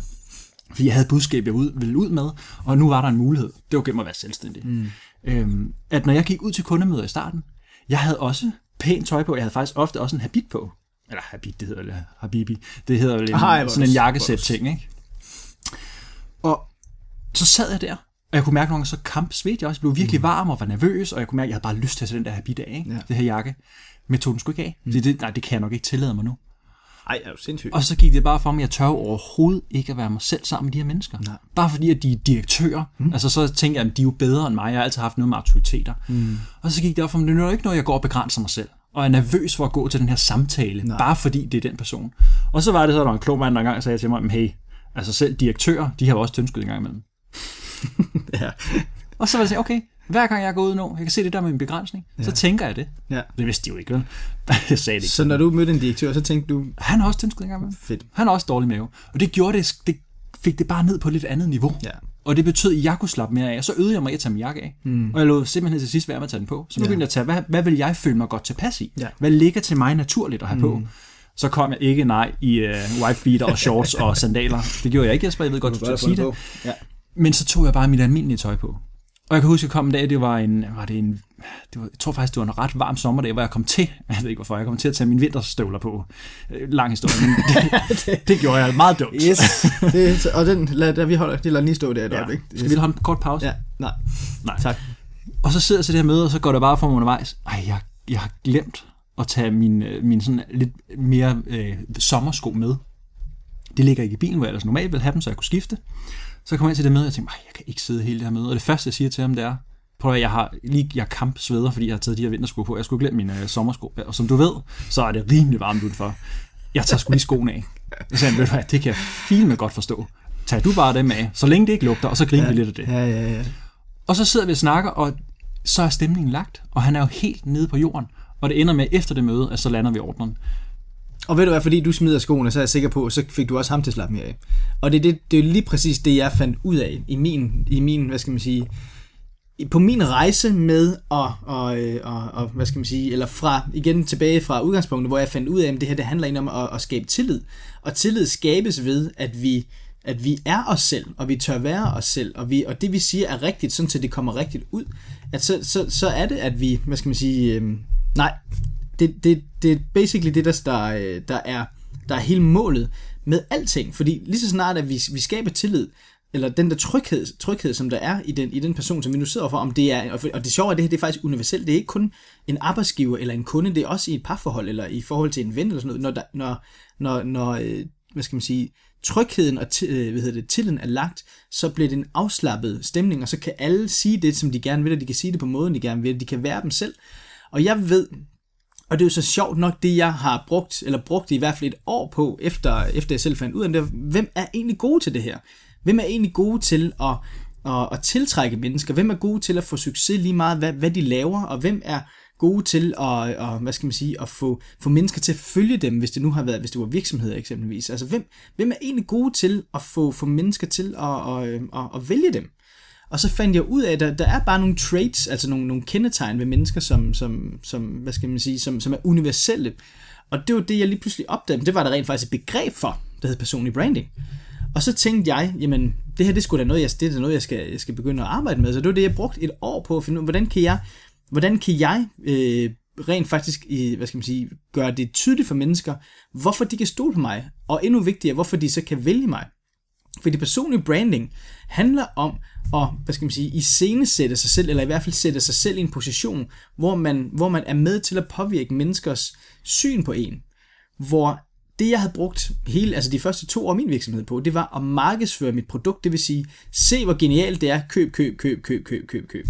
Fordi jeg havde et budskab, jeg ud- ville ud med, og nu var der en mulighed. Det var gennem at være selvstændig. Mm. Øhm, at når jeg gik ud til kundemøder i starten, jeg havde også pænt tøj på. Jeg havde faktisk ofte også en habit på. Eller habit, det hedder det. Habibi. Det hedder hvor sådan en jakkesæt ting, ikke? Og så sad jeg der, og jeg kunne mærke nogle gange, så kamp svedte jeg også. Jeg blev virkelig varm og var nervøs, og jeg kunne mærke, at jeg havde bare lyst til at tage den der habit af, ikke? Ja. det her jakke. Men jeg tog den sgu ikke af. Mm. Det, det, nej, det kan jeg nok ikke tillade mig nu. Ej, er du sindssyg. Og så gik det bare for mig, at jeg tør jo overhovedet ikke at være mig selv sammen med de her mennesker. Nej. Bare fordi, at de er direktører. Mm. Altså så tænker jeg, at de er jo bedre end mig. Jeg har altid haft noget med autoriteter. Mm. Og så gik det op for mig, det er jo ikke noget, jeg går og begrænser mig selv. Og er nervøs for at gå til den her samtale, Nej. bare fordi det er den person. Og så var det så, at der var en klog mand, der engang sagde til mig, "Men hey, altså selv direktører, de har jo også tønsket en gang imellem. Ja. Og så var jeg sige, okay, hver gang jeg går ud nu, jeg kan se det der med min begrænsning, ja. så tænker jeg det. ja. Det vidste de jo ikke, vel? Jeg sagde det ikke. Så når du mødte en direktør, så tænkte du, Han har også tønsket en gang imellem. fedt. Han har også dårlig mave. Og det gjorde det, det fik det bare ned på et lidt andet niveau. Ja. Og det betød, at jeg kunne slappe mere af. Og så øvede jeg mig at tage min jakke af. Mm. Og jeg lå simpelthen til sidst være med at tage den på. Så nu Ja. begyndte jeg at tage, hvad, hvad vil jeg føle mig godt tilpas i? Ja. Hvad ligger til mig naturligt at have mm. på? Så kom jeg ikke, nej, i uh, white beater og shorts og sandaler. Det gjorde jeg ikke, Jesper. Jeg ved godt, du skal sige det. Ja. Men så tog jeg bare mit almindelige tøj på. Og jeg kan huske, at jeg kom en dag, det var en, var det en det var, jeg tror faktisk, det var en ret varm sommerdag, hvor jeg kom til, jeg ved ikke hvorfor, jeg kom til at tage mine vinterstøvler på. Øh, Lang historie, men det, det gjorde jeg meget dumt. Yes. det, og den, lad, der, vi holder, det lader lige stå der et Ja. øjeblik. Skal vi lige holde en kort pause? Ja, nej. Nej. Tak. Og så sidder jeg til det her møde, og så går det bare for mig undervejs. Ej, jeg, jeg har glemt at tage min, øh, min sådan lidt mere øh, sommersko med. Det ligger ikke i bilen, hvor jeg ellers normalt ville have dem, så jeg kunne skifte. Så kommer jeg ind til det møde, og jeg tænker, "Ej, jeg kan ikke sidde hele det her møde. Og det første, jeg siger til ham, det er, prøv at jeg har lige jeg kamp sveder, fordi jeg har taget de her vintersko på. Jeg skulle glemme mine øh, sommersko. Og som du ved, så er det rimelig varmt udenfor. Jeg tager sgu lige skoene af. Så sagde ved du hvad, det kan jeg fint med godt forstå. Tag du bare dem af, så længe det ikke lugter, og så griner vi lidt af det. Ja, ja, ja. Og så sidder vi og snakker, og så er stemningen lagt, og han er jo helt nede på jorden. Og det ender med, efter det møde, at så lander vi ordnen. Og ved du hvad, fordi du smider skoene, så er jeg sikker på, så fik du også ham til at slappe mere af. Og det er, det, det er lige præcis det, jeg fandt ud af i min, i min hvad skal man sige, på min rejse med og, og, og, og, hvad skal man sige, eller fra, igen tilbage fra udgangspunktet, hvor jeg fandt ud af, at det her det handler egentlig om at, at skabe tillid. Og tillid skabes ved, at vi, at vi er os selv, og vi tør være os selv, og, vi, og det vi siger er rigtigt, sådan til det kommer rigtigt ud, at så, så, så er det, at vi, hvad skal man sige, øhm, nej, det, det, det er basically det, der, der, der, er, der er hele målet med alting, fordi lige så snart, at vi, vi skaber tillid, eller den der tryghed, tryghed, som der er i den, i den person, som vi nu sidder for, om det er, og det sjove er, at det her det er faktisk universelt, det er ikke kun en arbejdsgiver eller en kunde, det er også i et parforhold, eller i forhold til en ven, eller sådan noget, når, der, når, når, når øh, hvad skal man sige, trygheden og øh, hvad hedder det, tilliden er lagt, så bliver det en afslappet stemning, og så kan alle sige det, som de gerne vil, og de kan sige det på måden, de gerne vil, de kan være dem selv. Og jeg ved, og det er jo så sjovt nok det, jeg har brugt, eller brugt i hvert fald et år på, efter, efter jeg selv fandt ud af det, hvem er egentlig gode til det her? Hvem er egentlig gode til at, at, at tiltrække mennesker? Hvem er gode til at få succes lige meget, hvad, hvad de laver? Og hvem er gode til at, at hvad skal man sige, at få, få mennesker til at følge dem, hvis det nu har været, hvis det var virksomheder eksempelvis. Altså, hvem, hvem er egentlig gode til at få, få mennesker til at, at, at, at vælge dem? Og så fandt jeg ud af, at der, der er bare nogle traits, altså nogle, nogle kendetegn ved mennesker, som, som, som, hvad skal man sige, som, som er universelle. Og det var det, jeg lige pludselig opdagede. Det var der rent faktisk et begreb for, der hed personlig branding. Og så tænkte jeg, jamen, det her det skulle da noget, jeg, det er noget, jeg skal, jeg skal begynde at arbejde med. Så det var det, jeg brugte et år på at finde ud af, hvordan kan jeg, hvordan kan jeg øh, rent faktisk øh, hvad skal man sige, gøre det tydeligt for mennesker, hvorfor de kan stole på mig, og endnu vigtigere, hvorfor de så kan vælge mig. Fordi personlig branding handler om at, hvad skal man sige, i iscenesætte sig selv, eller i hvert fald sætte sig selv i en position, hvor man, hvor man er med til at påvirke menneskers syn på en. Hvor det, jeg havde brugt hele, altså de første to år af min virksomhed på, det var at markedsføre mit produkt, det vil sige, se hvor genialt det er, køb, køb, køb, køb, køb, køb, køb.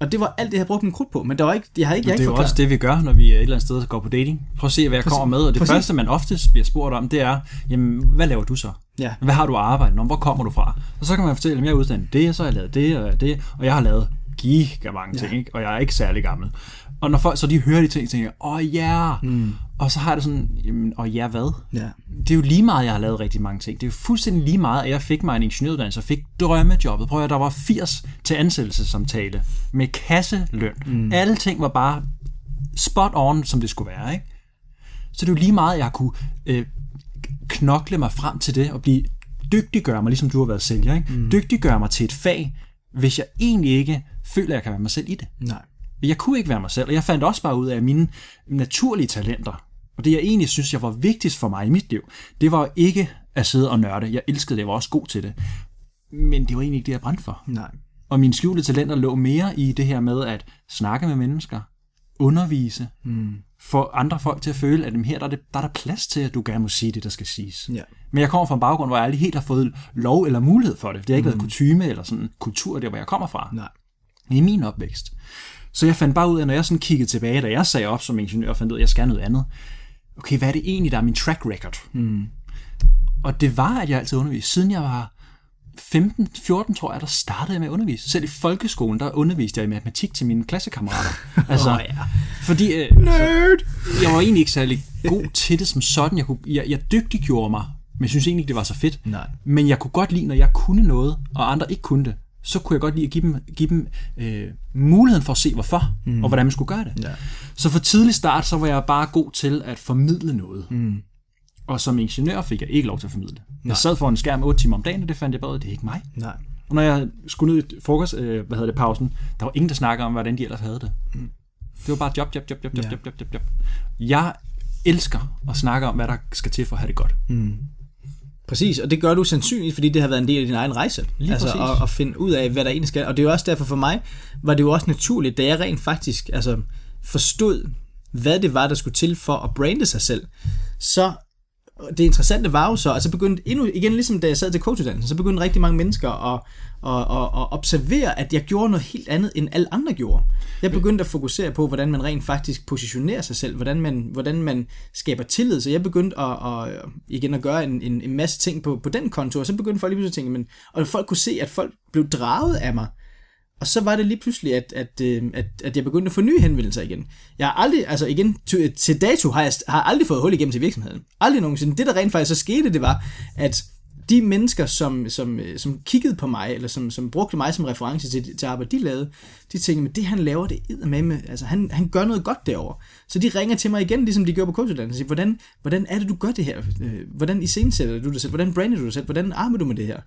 Og det var alt det, jeg havde brugt min krudt på, men der var ikke, jeg havde ikke, jeg det er jo også det, vi gør, når vi et eller andet sted går på dating. Prøv at se, hvad jeg Præcis. kommer med. Og det Præcis. første, man oftest bliver spurgt om, det er, jamen, hvad laver du så? Ja. Hvad har du arbejdet med? Hvor kommer du fra? Og så kan man fortælle, at jeg er uddannet det, og så har jeg lavet det, og det, og jeg har lavet giga mange ting, ja. ikke? og jeg er ikke særlig gammel. Og når folk så de hører de ting, tænker åh oh, ja, yeah. mm. Og så har det sådan, jamen, og ja hvad? Ja. Det er jo lige meget, jeg har lavet rigtig mange ting. Det er jo fuldstændig lige meget, at jeg fik mig en ingeniøruddannelse og fik drømmejobbet. Prøv at der var 80 til ansættelsessamtale med kasseløn. Mm. Alle ting var bare spot on, som det skulle være. Ikke? Så det er jo lige meget, at jeg kunne øh, knokle mig frem til det og blive dygtiggøre mig, ligesom du har været sælger. Ikke? Mm. Dygtiggøre mig til et fag, hvis jeg egentlig ikke føler, at jeg kan være mig selv i det. Nej. Jeg kunne ikke være mig selv, og jeg fandt også bare ud af, at mine naturlige talenter, og det jeg egentlig synes, jeg var vigtigst for mig i mit liv, det var ikke at sidde og nørde. Jeg elskede det, jeg var også god til det. Men det var egentlig ikke det, jeg brændte for. Nej. Og mine skjulte talenter lå mere i det her med at snakke med mennesker, undervise, mm. få andre folk til at føle, at her der er, det, der er der plads til, at du gerne må sige det, der skal siges. Ja. Men jeg kommer fra en baggrund, hvor jeg aldrig helt har fået lov eller mulighed for det. Det har ikke mm. været kutume eller sådan kultur, der hvor jeg kommer fra. Nej. I min opvækst. Så jeg fandt bare ud af, når jeg sådan kiggede tilbage, da jeg sagde op som ingeniør og fandt ud af, at jeg skal noget andet. Okay, hvad er det egentlig, der er min track record? Mm. Og det var, at jeg altid underviste. Siden jeg var 15-14, tror jeg, der startede jeg med at undervise. Selv i folkeskolen, der underviste jeg i matematik til mine klassekammerater. Altså, oh, ja. Fordi øh, Nerd. Altså, jeg var egentlig ikke særlig god til det som sådan. Jeg, kunne, jeg, jeg dygtiggjorde mig, men jeg synes egentlig ikke, det var så fedt. Nej. Men jeg kunne godt lide, når jeg kunne noget, og andre ikke kunne det så kunne jeg godt lide at give dem, give dem øh, muligheden for at se hvorfor, mm. og hvordan man skulle gøre det. Ja. Så for tidlig start, så var jeg bare god til at formidle noget. Mm. Og som ingeniør fik jeg ikke lov til at formidle. Nej. Jeg sad for en skærm 8 timer om dagen, og det fandt jeg bare ud, det er ikke mig. Nej. Og når jeg skulle ned i frokost, øh, hvad hedder det, pausen, der var ingen, der snakkede om, hvordan de ellers havde det. Mm. Det var bare job, job, job, job, job, ja. job, job, job, job. Jeg elsker at snakke om, hvad der skal til for at have det godt. Mm. Præcis, og det gør du sandsynligt, fordi det har været en del af din egen rejse. Lige altså at, at finde ud af, hvad der egentlig skal. Og det er jo også derfor for mig, var det jo også naturligt, da jeg rent faktisk altså, forstod, hvad det var, der skulle til for at brande sig selv, så det interessante var jo så, altså begyndte endnu, igen ligesom da jeg sad til coachuddannelsen, så begyndte rigtig mange mennesker at, at, at, at observere, at jeg gjorde noget helt andet, end alle andre gjorde. Jeg begyndte at fokusere på, hvordan man rent faktisk positionerer sig selv, hvordan man, hvordan man skaber tillid, så jeg begyndte at, at, igen at gøre en, en, en masse ting på, på den konto, og så begyndte folk lige pludselig at tænke, men, og folk kunne se, at folk blev draget af mig, og så var det lige pludselig, at, at, øh, at, at jeg begyndte at få nye henvendelser igen. Jeg har aldrig, altså igen, til, til dato har jeg har aldrig fået hul igennem til virksomheden. Aldrig nogensinde. Det, der rent faktisk så skete, det var, at de mennesker, som, som, øh, som kiggede på mig, eller som, som brugte mig som reference til, til arbejde, de lavede, de tænkte, at det han laver, det er med, med altså han, han gør noget godt derovre. Så de ringer til mig igen, ligesom de gjorde på coachuddannelsen, og siger, hvordan, hvordan er det, du gør det her? Øh, hvordan iscenesætter du det selv? Hvordan brander du det selv? Hvordan arbejder du med det her?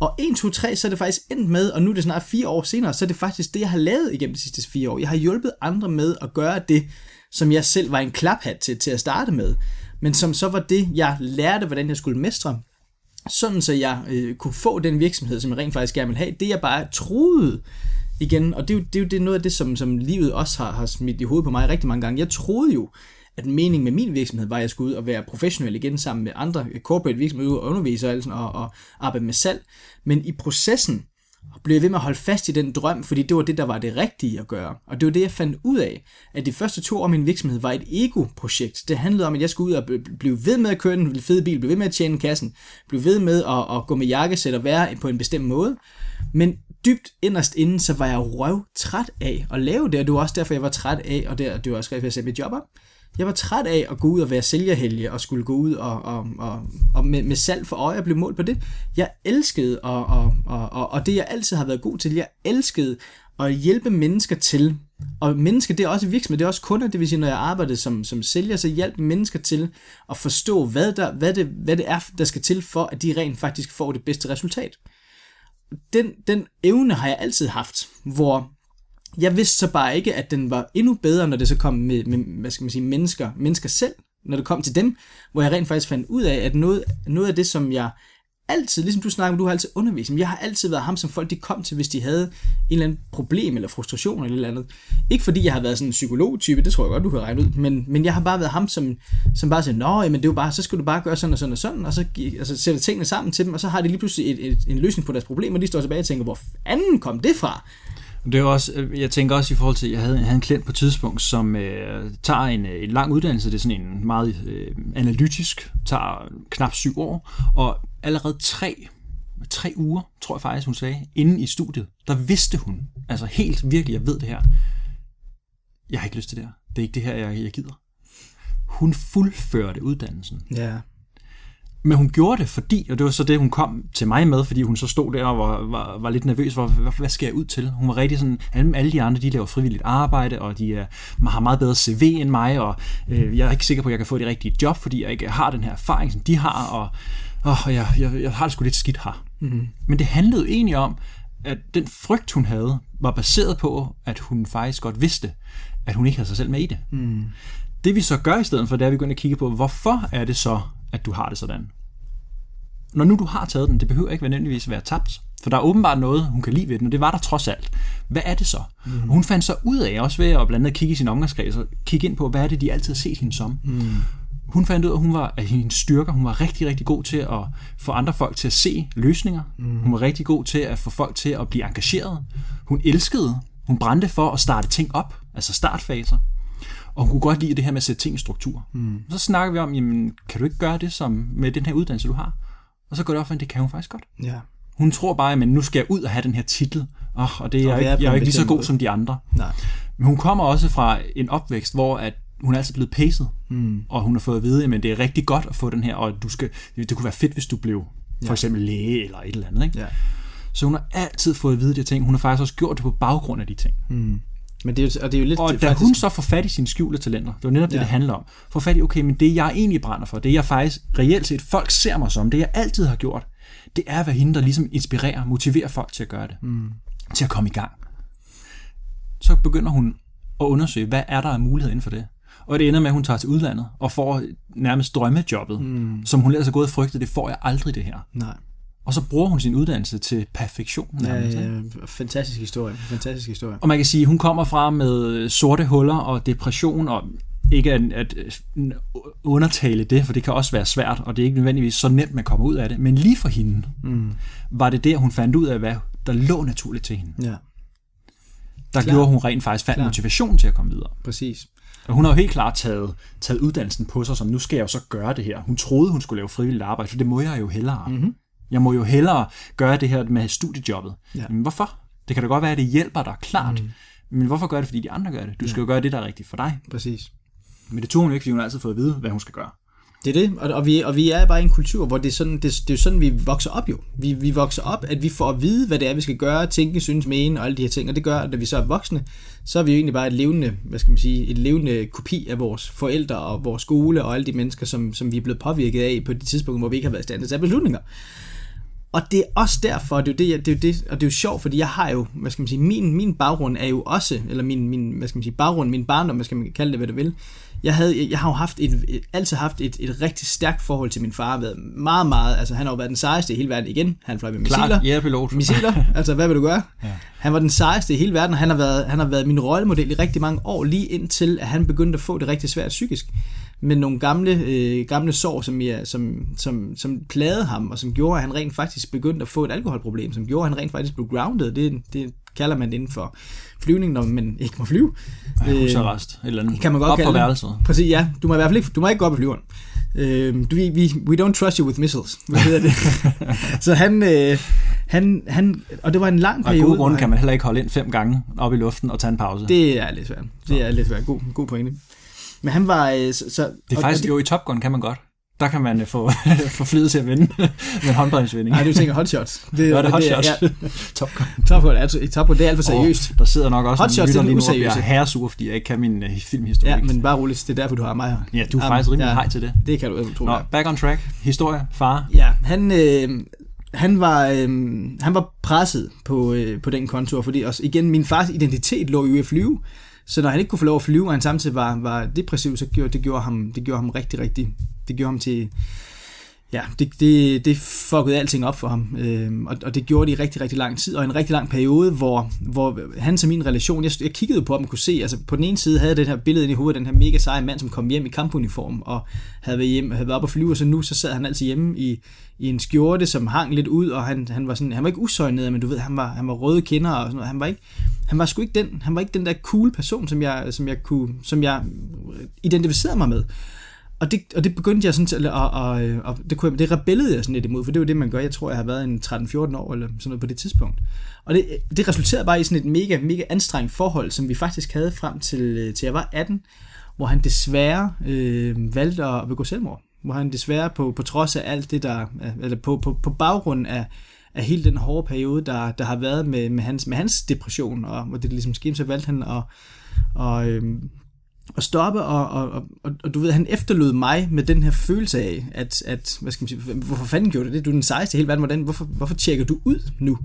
Og 1, 2, 3, så er det faktisk endt med, og nu er det snart fire år senere, så er det faktisk det, jeg har lavet igennem de sidste fire år. Jeg har hjulpet andre med at gøre det, som jeg selv var en klaphat til, til at starte med, men som så var det, jeg lærte, hvordan jeg skulle mestre, sådan så jeg øh, kunne få den virksomhed, som jeg rent faktisk gerne vil have. Det jeg bare troede igen, og det er jo, det er jo det, noget af det, som, som livet også har, har smidt i hovedet på mig rigtig mange gange. Jeg troede jo, at meningen med min virksomhed var, at jeg skulle ud og være professionel igen sammen med andre corporate virksomheder, og undervise og, og, og arbejde med salg. Men i processen, og blev ved med at holde fast i den drøm, fordi det var det, der var det rigtige at gøre. Og det var det, jeg fandt ud af, at de første to år af min virksomhed var et ego-projekt. Det handlede om, at jeg skulle ud og blive ved med at køre den fede bil, blive ved med at tjene kassen, blive ved med at, at gå med jakkesæt og være på en bestemt måde. Men dybt inderst inden, så var jeg røv træt af at lave det, og det var også derfor, jeg var træt af, og det, det var også derfor, jeg sagde mit job op. Jeg var træt af at gå ud og være sælgerhelge og skulle gå ud og, og, og, og med, med salg for øje og blive målt på det. Jeg elskede, og, og, og, og, og det jeg altid har været god til, jeg elskede at hjælpe mennesker til, og mennesker, det er også virksomhed, det er også kunder, det vil sige, når jeg arbejdede som, som sælger, så hjælp mennesker til at forstå, hvad, der, hvad, det, hvad det er, der skal til for, at de rent faktisk får det bedste resultat. Den, den evne har jeg altid haft, hvor jeg vidste så bare ikke, at den var endnu bedre, når det så kom med, med hvad skal man sige, mennesker, mennesker selv, når det kom til dem, hvor jeg rent faktisk fandt ud af, at noget, noget af det, som jeg altid, ligesom du snakker om, du har altid undervist, men jeg har altid været ham, som folk de kom til, hvis de havde en eller anden problem eller frustration eller eller andet. Ikke fordi jeg har været sådan en psykologtype, det tror jeg godt, du kan regne ud, men, men jeg har bare været ham, som, som bare siger, nå, men det er jo bare, så skal du bare gøre sådan og sådan og sådan, og så altså, sætter tingene sammen til dem, og så har de lige pludselig et, et, en løsning på deres problem, og de står tilbage og tænker, hvor fanden kom det fra? Det er også, øh, jeg tænker også i forhold til, jeg havde, jeg havde en klient på et tidspunkt, som øh, tager en, øh, en lang uddannelse, det er sådan en meget øh, analytisk, tager knap syv år, og allerede tre, tre uger, tror jeg faktisk, hun sagde, inden i studiet, der vidste hun, altså helt virkelig, jeg ved det her, jeg har ikke lyst til det her, det er ikke det her, jeg, jeg gider. Hun fuldførte uddannelsen. Ja. Men hun gjorde det, fordi, og det var så det, hun kom til mig med, fordi hun så stod der og var, var, var lidt nervøs for, hvad, hvad skal jeg ud til? Hun var rigtig sådan, alle, de andre, de laver frivilligt arbejde, og de er, man har meget bedre CV end mig, og øh, jeg er ikke sikker på, at jeg kan få det rigtige job, fordi jeg ikke har den her erfaring, som de har, og, og jeg, jeg, jeg har det sgu lidt skidt her. Mm-hmm. Men det handlede egentlig om, at den frygt, hun havde, var baseret på, at hun faktisk godt vidste, at hun ikke havde sig selv med i det. Mm. Det vi så gør i stedet for, det er, at vi går ind og kigger på, hvorfor er det så, at du har det sådan? Når nu du har taget den, det behøver ikke nødvendigvis være tabt. For der er åbenbart noget, hun kan lide ved den, og det var der trods alt. Hvad er det så? Mm. Hun fandt så ud af, også ved at blandt andet kigge i sin omgangskreds, og kigge ind på, hvad er det, de altid har set hende som. Mm. Hun fandt ud af, at hun var at hendes styrker. Hun var rigtig, rigtig god til at få andre folk til at se løsninger. Mm. Hun var rigtig god til at få folk til at blive engageret. Hun elskede, hun brændte for at starte ting op, altså startfaser. Og hun kunne godt lide det her med at sætte ting i struktur. Mm. Så snakker vi om, jamen, kan du ikke gøre det som med den her uddannelse, du har? Og så går det op for, at det kan hun faktisk godt. Ja. Hun tror bare, at nu skal jeg ud og have den her titel, oh, og det er, og jeg, jeg er ikke lige så god som de andre. Nej. Men hun kommer også fra en opvækst, hvor at hun er altid blevet pacet, mm. og hun har fået at vide, at det er rigtig godt at få den her, og du skal, det kunne være fedt, hvis du blev for eksempel læge eller et eller andet. Ikke? Ja. Så hun har altid fået at vide de ting. Hun har faktisk også gjort det på baggrund af de ting. Mm. Men det er, og det er jo lidt... Og det, da faktisk... hun så får fat i sine skjulte talenter, det var netop det, ja. det handler om. Får fat i, okay, men det jeg egentlig brænder for, det jeg faktisk reelt set, folk ser mig som, det jeg altid har gjort, det er at være hende, der ligesom inspirerer, motiverer folk til at gøre det. Mm. Til at komme i gang. Så begynder hun at undersøge, hvad er der af mulighed inden for det. Og det ender med, at hun tager til udlandet og får nærmest drømmejobbet, mm. som hun ellers har gået og frygtet, det får jeg aldrig det her. Nej. Og så bruger hun sin uddannelse til perfektion. Nærmest, ja, ja, fantastisk historie. Fantastisk historie. Og man kan sige, at hun kommer fra med sorte huller og depression, og ikke at, at undertale det, for det kan også være svært, og det er ikke nødvendigvis så nemt, man kommer ud af det. Men lige for hende, mm. var det der, hun fandt ud af, hvad der lå naturligt til hende. Ja. Der Klar. gjorde hun rent faktisk fandt Klar. motivation til at komme videre. Præcis. Og hun har jo helt klart taget, taget uddannelsen på sig, som nu skal jeg jo så gøre det her. Hun troede, hun skulle lave frivilligt arbejde, for det må jeg jo hellere. Mm-hmm. Jeg må jo hellere gøre det her med studiejobbet. Ja. Men hvorfor? Det kan da godt være, at det hjælper dig, klart. Mm. Men hvorfor gør det, fordi de andre gør det? Du skal jo gøre det, der er rigtigt for dig. Præcis. Men det tog hun ikke, fordi hun har altid fået at vide, hvad hun skal gøre. Det er det, og, og, vi, og vi er bare i en kultur, hvor det er sådan, det, det er sådan vi vokser op jo. Vi, vi vokser op, at vi får at vide, hvad det er, vi skal gøre, tænke, synes, mene og alle de her ting, og det gør, at når vi så er voksne, så er vi jo egentlig bare et levende, hvad skal man sige, et levende kopi af vores forældre og vores skole og alle de mennesker, som, som vi er blevet påvirket af på de tidspunkter, hvor vi ikke har været i stand til at tage beslutninger. Og det er også derfor, det er jo det, det, er jo det, og det er jo sjovt, fordi jeg har jo, hvad skal man sige, min, min baggrund er jo også, eller min, min hvad skal man sige, baggrund, min barndom, hvad skal man kalde det, hvad du vil, jeg, havde, jeg har jo haft et, altid haft et, et rigtig stærkt forhold til min far, været meget, meget, altså han har jo været den sejeste i hele verden igen, han fløj med missiler. Klart, ja, pilot. Missiler, altså hvad vil du gøre? Ja. Han var den sejeste i hele verden, og han har, været, han har været min rollemodel i rigtig mange år, lige indtil at han begyndte at få det rigtig svært psykisk med nogle gamle, øh, gamle sår, som, jeg, som, som, som plagede ham, og som gjorde, at han rent faktisk begyndte at få et alkoholproblem, som gjorde, at han rent faktisk blev grounded. Det, det kalder man det inden for flyvning, når man ikke må flyve. Ja, husarrest, et eller andet. Kan man godt Op kalde på værelset. Præcis, ja. Du må i hvert fald ikke, du må ikke gå op i flyveren. Øh, du, vi, vi, we don't trust you with missiles. Hvad hedder det? så han, øh, han, han, og det var en lang Og periode. gode hvor grunde kan man heller ikke holde ind fem gange op i luften og tage en pause. Det, Det er lidt svært. Det er lidt svært. God, god pointe. Men han var... øh, Så, så, det er faktisk, og jo i Top Gun kan man godt. Der kan man øh, få, få flyet til at vinde med en håndbremsvinding. Nej, du tænker hotshots. Det, Nå, det er hot det shots. Ja, Top Gun. Top Gun, altså, Top Gun, det er alt for seriøst. Oh, der sidder nok også Hot shots, lytter det er lige nu og bliver useriøse. herresure, fordi jeg ikke kan min uh, filmhistorik. Ja, men bare roligt, det er derfor, du har mig her. ja, du er Jamen, faktisk rimelig ja, hej til det. Det kan du tro. Nå, back on track. Historie, far. Ja, han, øh, han, var, øh, han var presset på, øh, på den konto, fordi også, igen, min fars identitet lå jo i at flyve, så når han ikke kunne få lov at flyve, og han samtidig var, var depressiv, så gjorde det gjorde ham, det gjorde ham rigtig, rigtig, det gjorde ham til, ja, det, det, det fuckede alting op for ham, øhm, og, og det gjorde det i rigtig, rigtig lang tid, og en rigtig lang periode, hvor, hvor han og min relation, jeg, jeg kiggede på ham og kunne se, altså på den ene side havde jeg det her billede inde i hovedet, den her mega seje mand, som kom hjem i kampuniform, og havde været, hjem, havde været op og flyve, og så nu så sad han altid hjemme i, i en skjorte, som hang lidt ud, og han, han var sådan, han var ikke usøjnet, men du ved, han var, han var røde kinder og sådan noget. Han var ikke, han var sgu ikke den, han var ikke den der cool person, som jeg, som jeg kunne, som jeg identificerede mig med. Og det, og det begyndte jeg sådan til, og, og, og det, kunne jeg, det rebellede jeg sådan lidt imod, for det var det, man gør. Jeg tror, jeg har været en 13-14 år eller sådan noget på det tidspunkt. Og det, det resulterede bare i sådan et mega, mega anstrengt forhold, som vi faktisk havde frem til, øh, til jeg var 18, hvor han desværre øh, valgte at begå selvmord. Hvor han desværre på, på trods af alt det, der, øh, eller på, på, på baggrund af, af hele den hårde periode, der, der har været med, med, hans, med hans depression, og hvor det ligesom skete, så valgte han at, og, øh, at stoppe, og, og, og, og, og du ved, han efterlod mig med den her følelse af, at, at hvad skal man sige, hvorfor fanden gjorde du det? Du er den sejeste i hele verden, hvordan, hvorfor, hvorfor tjekker du ud nu?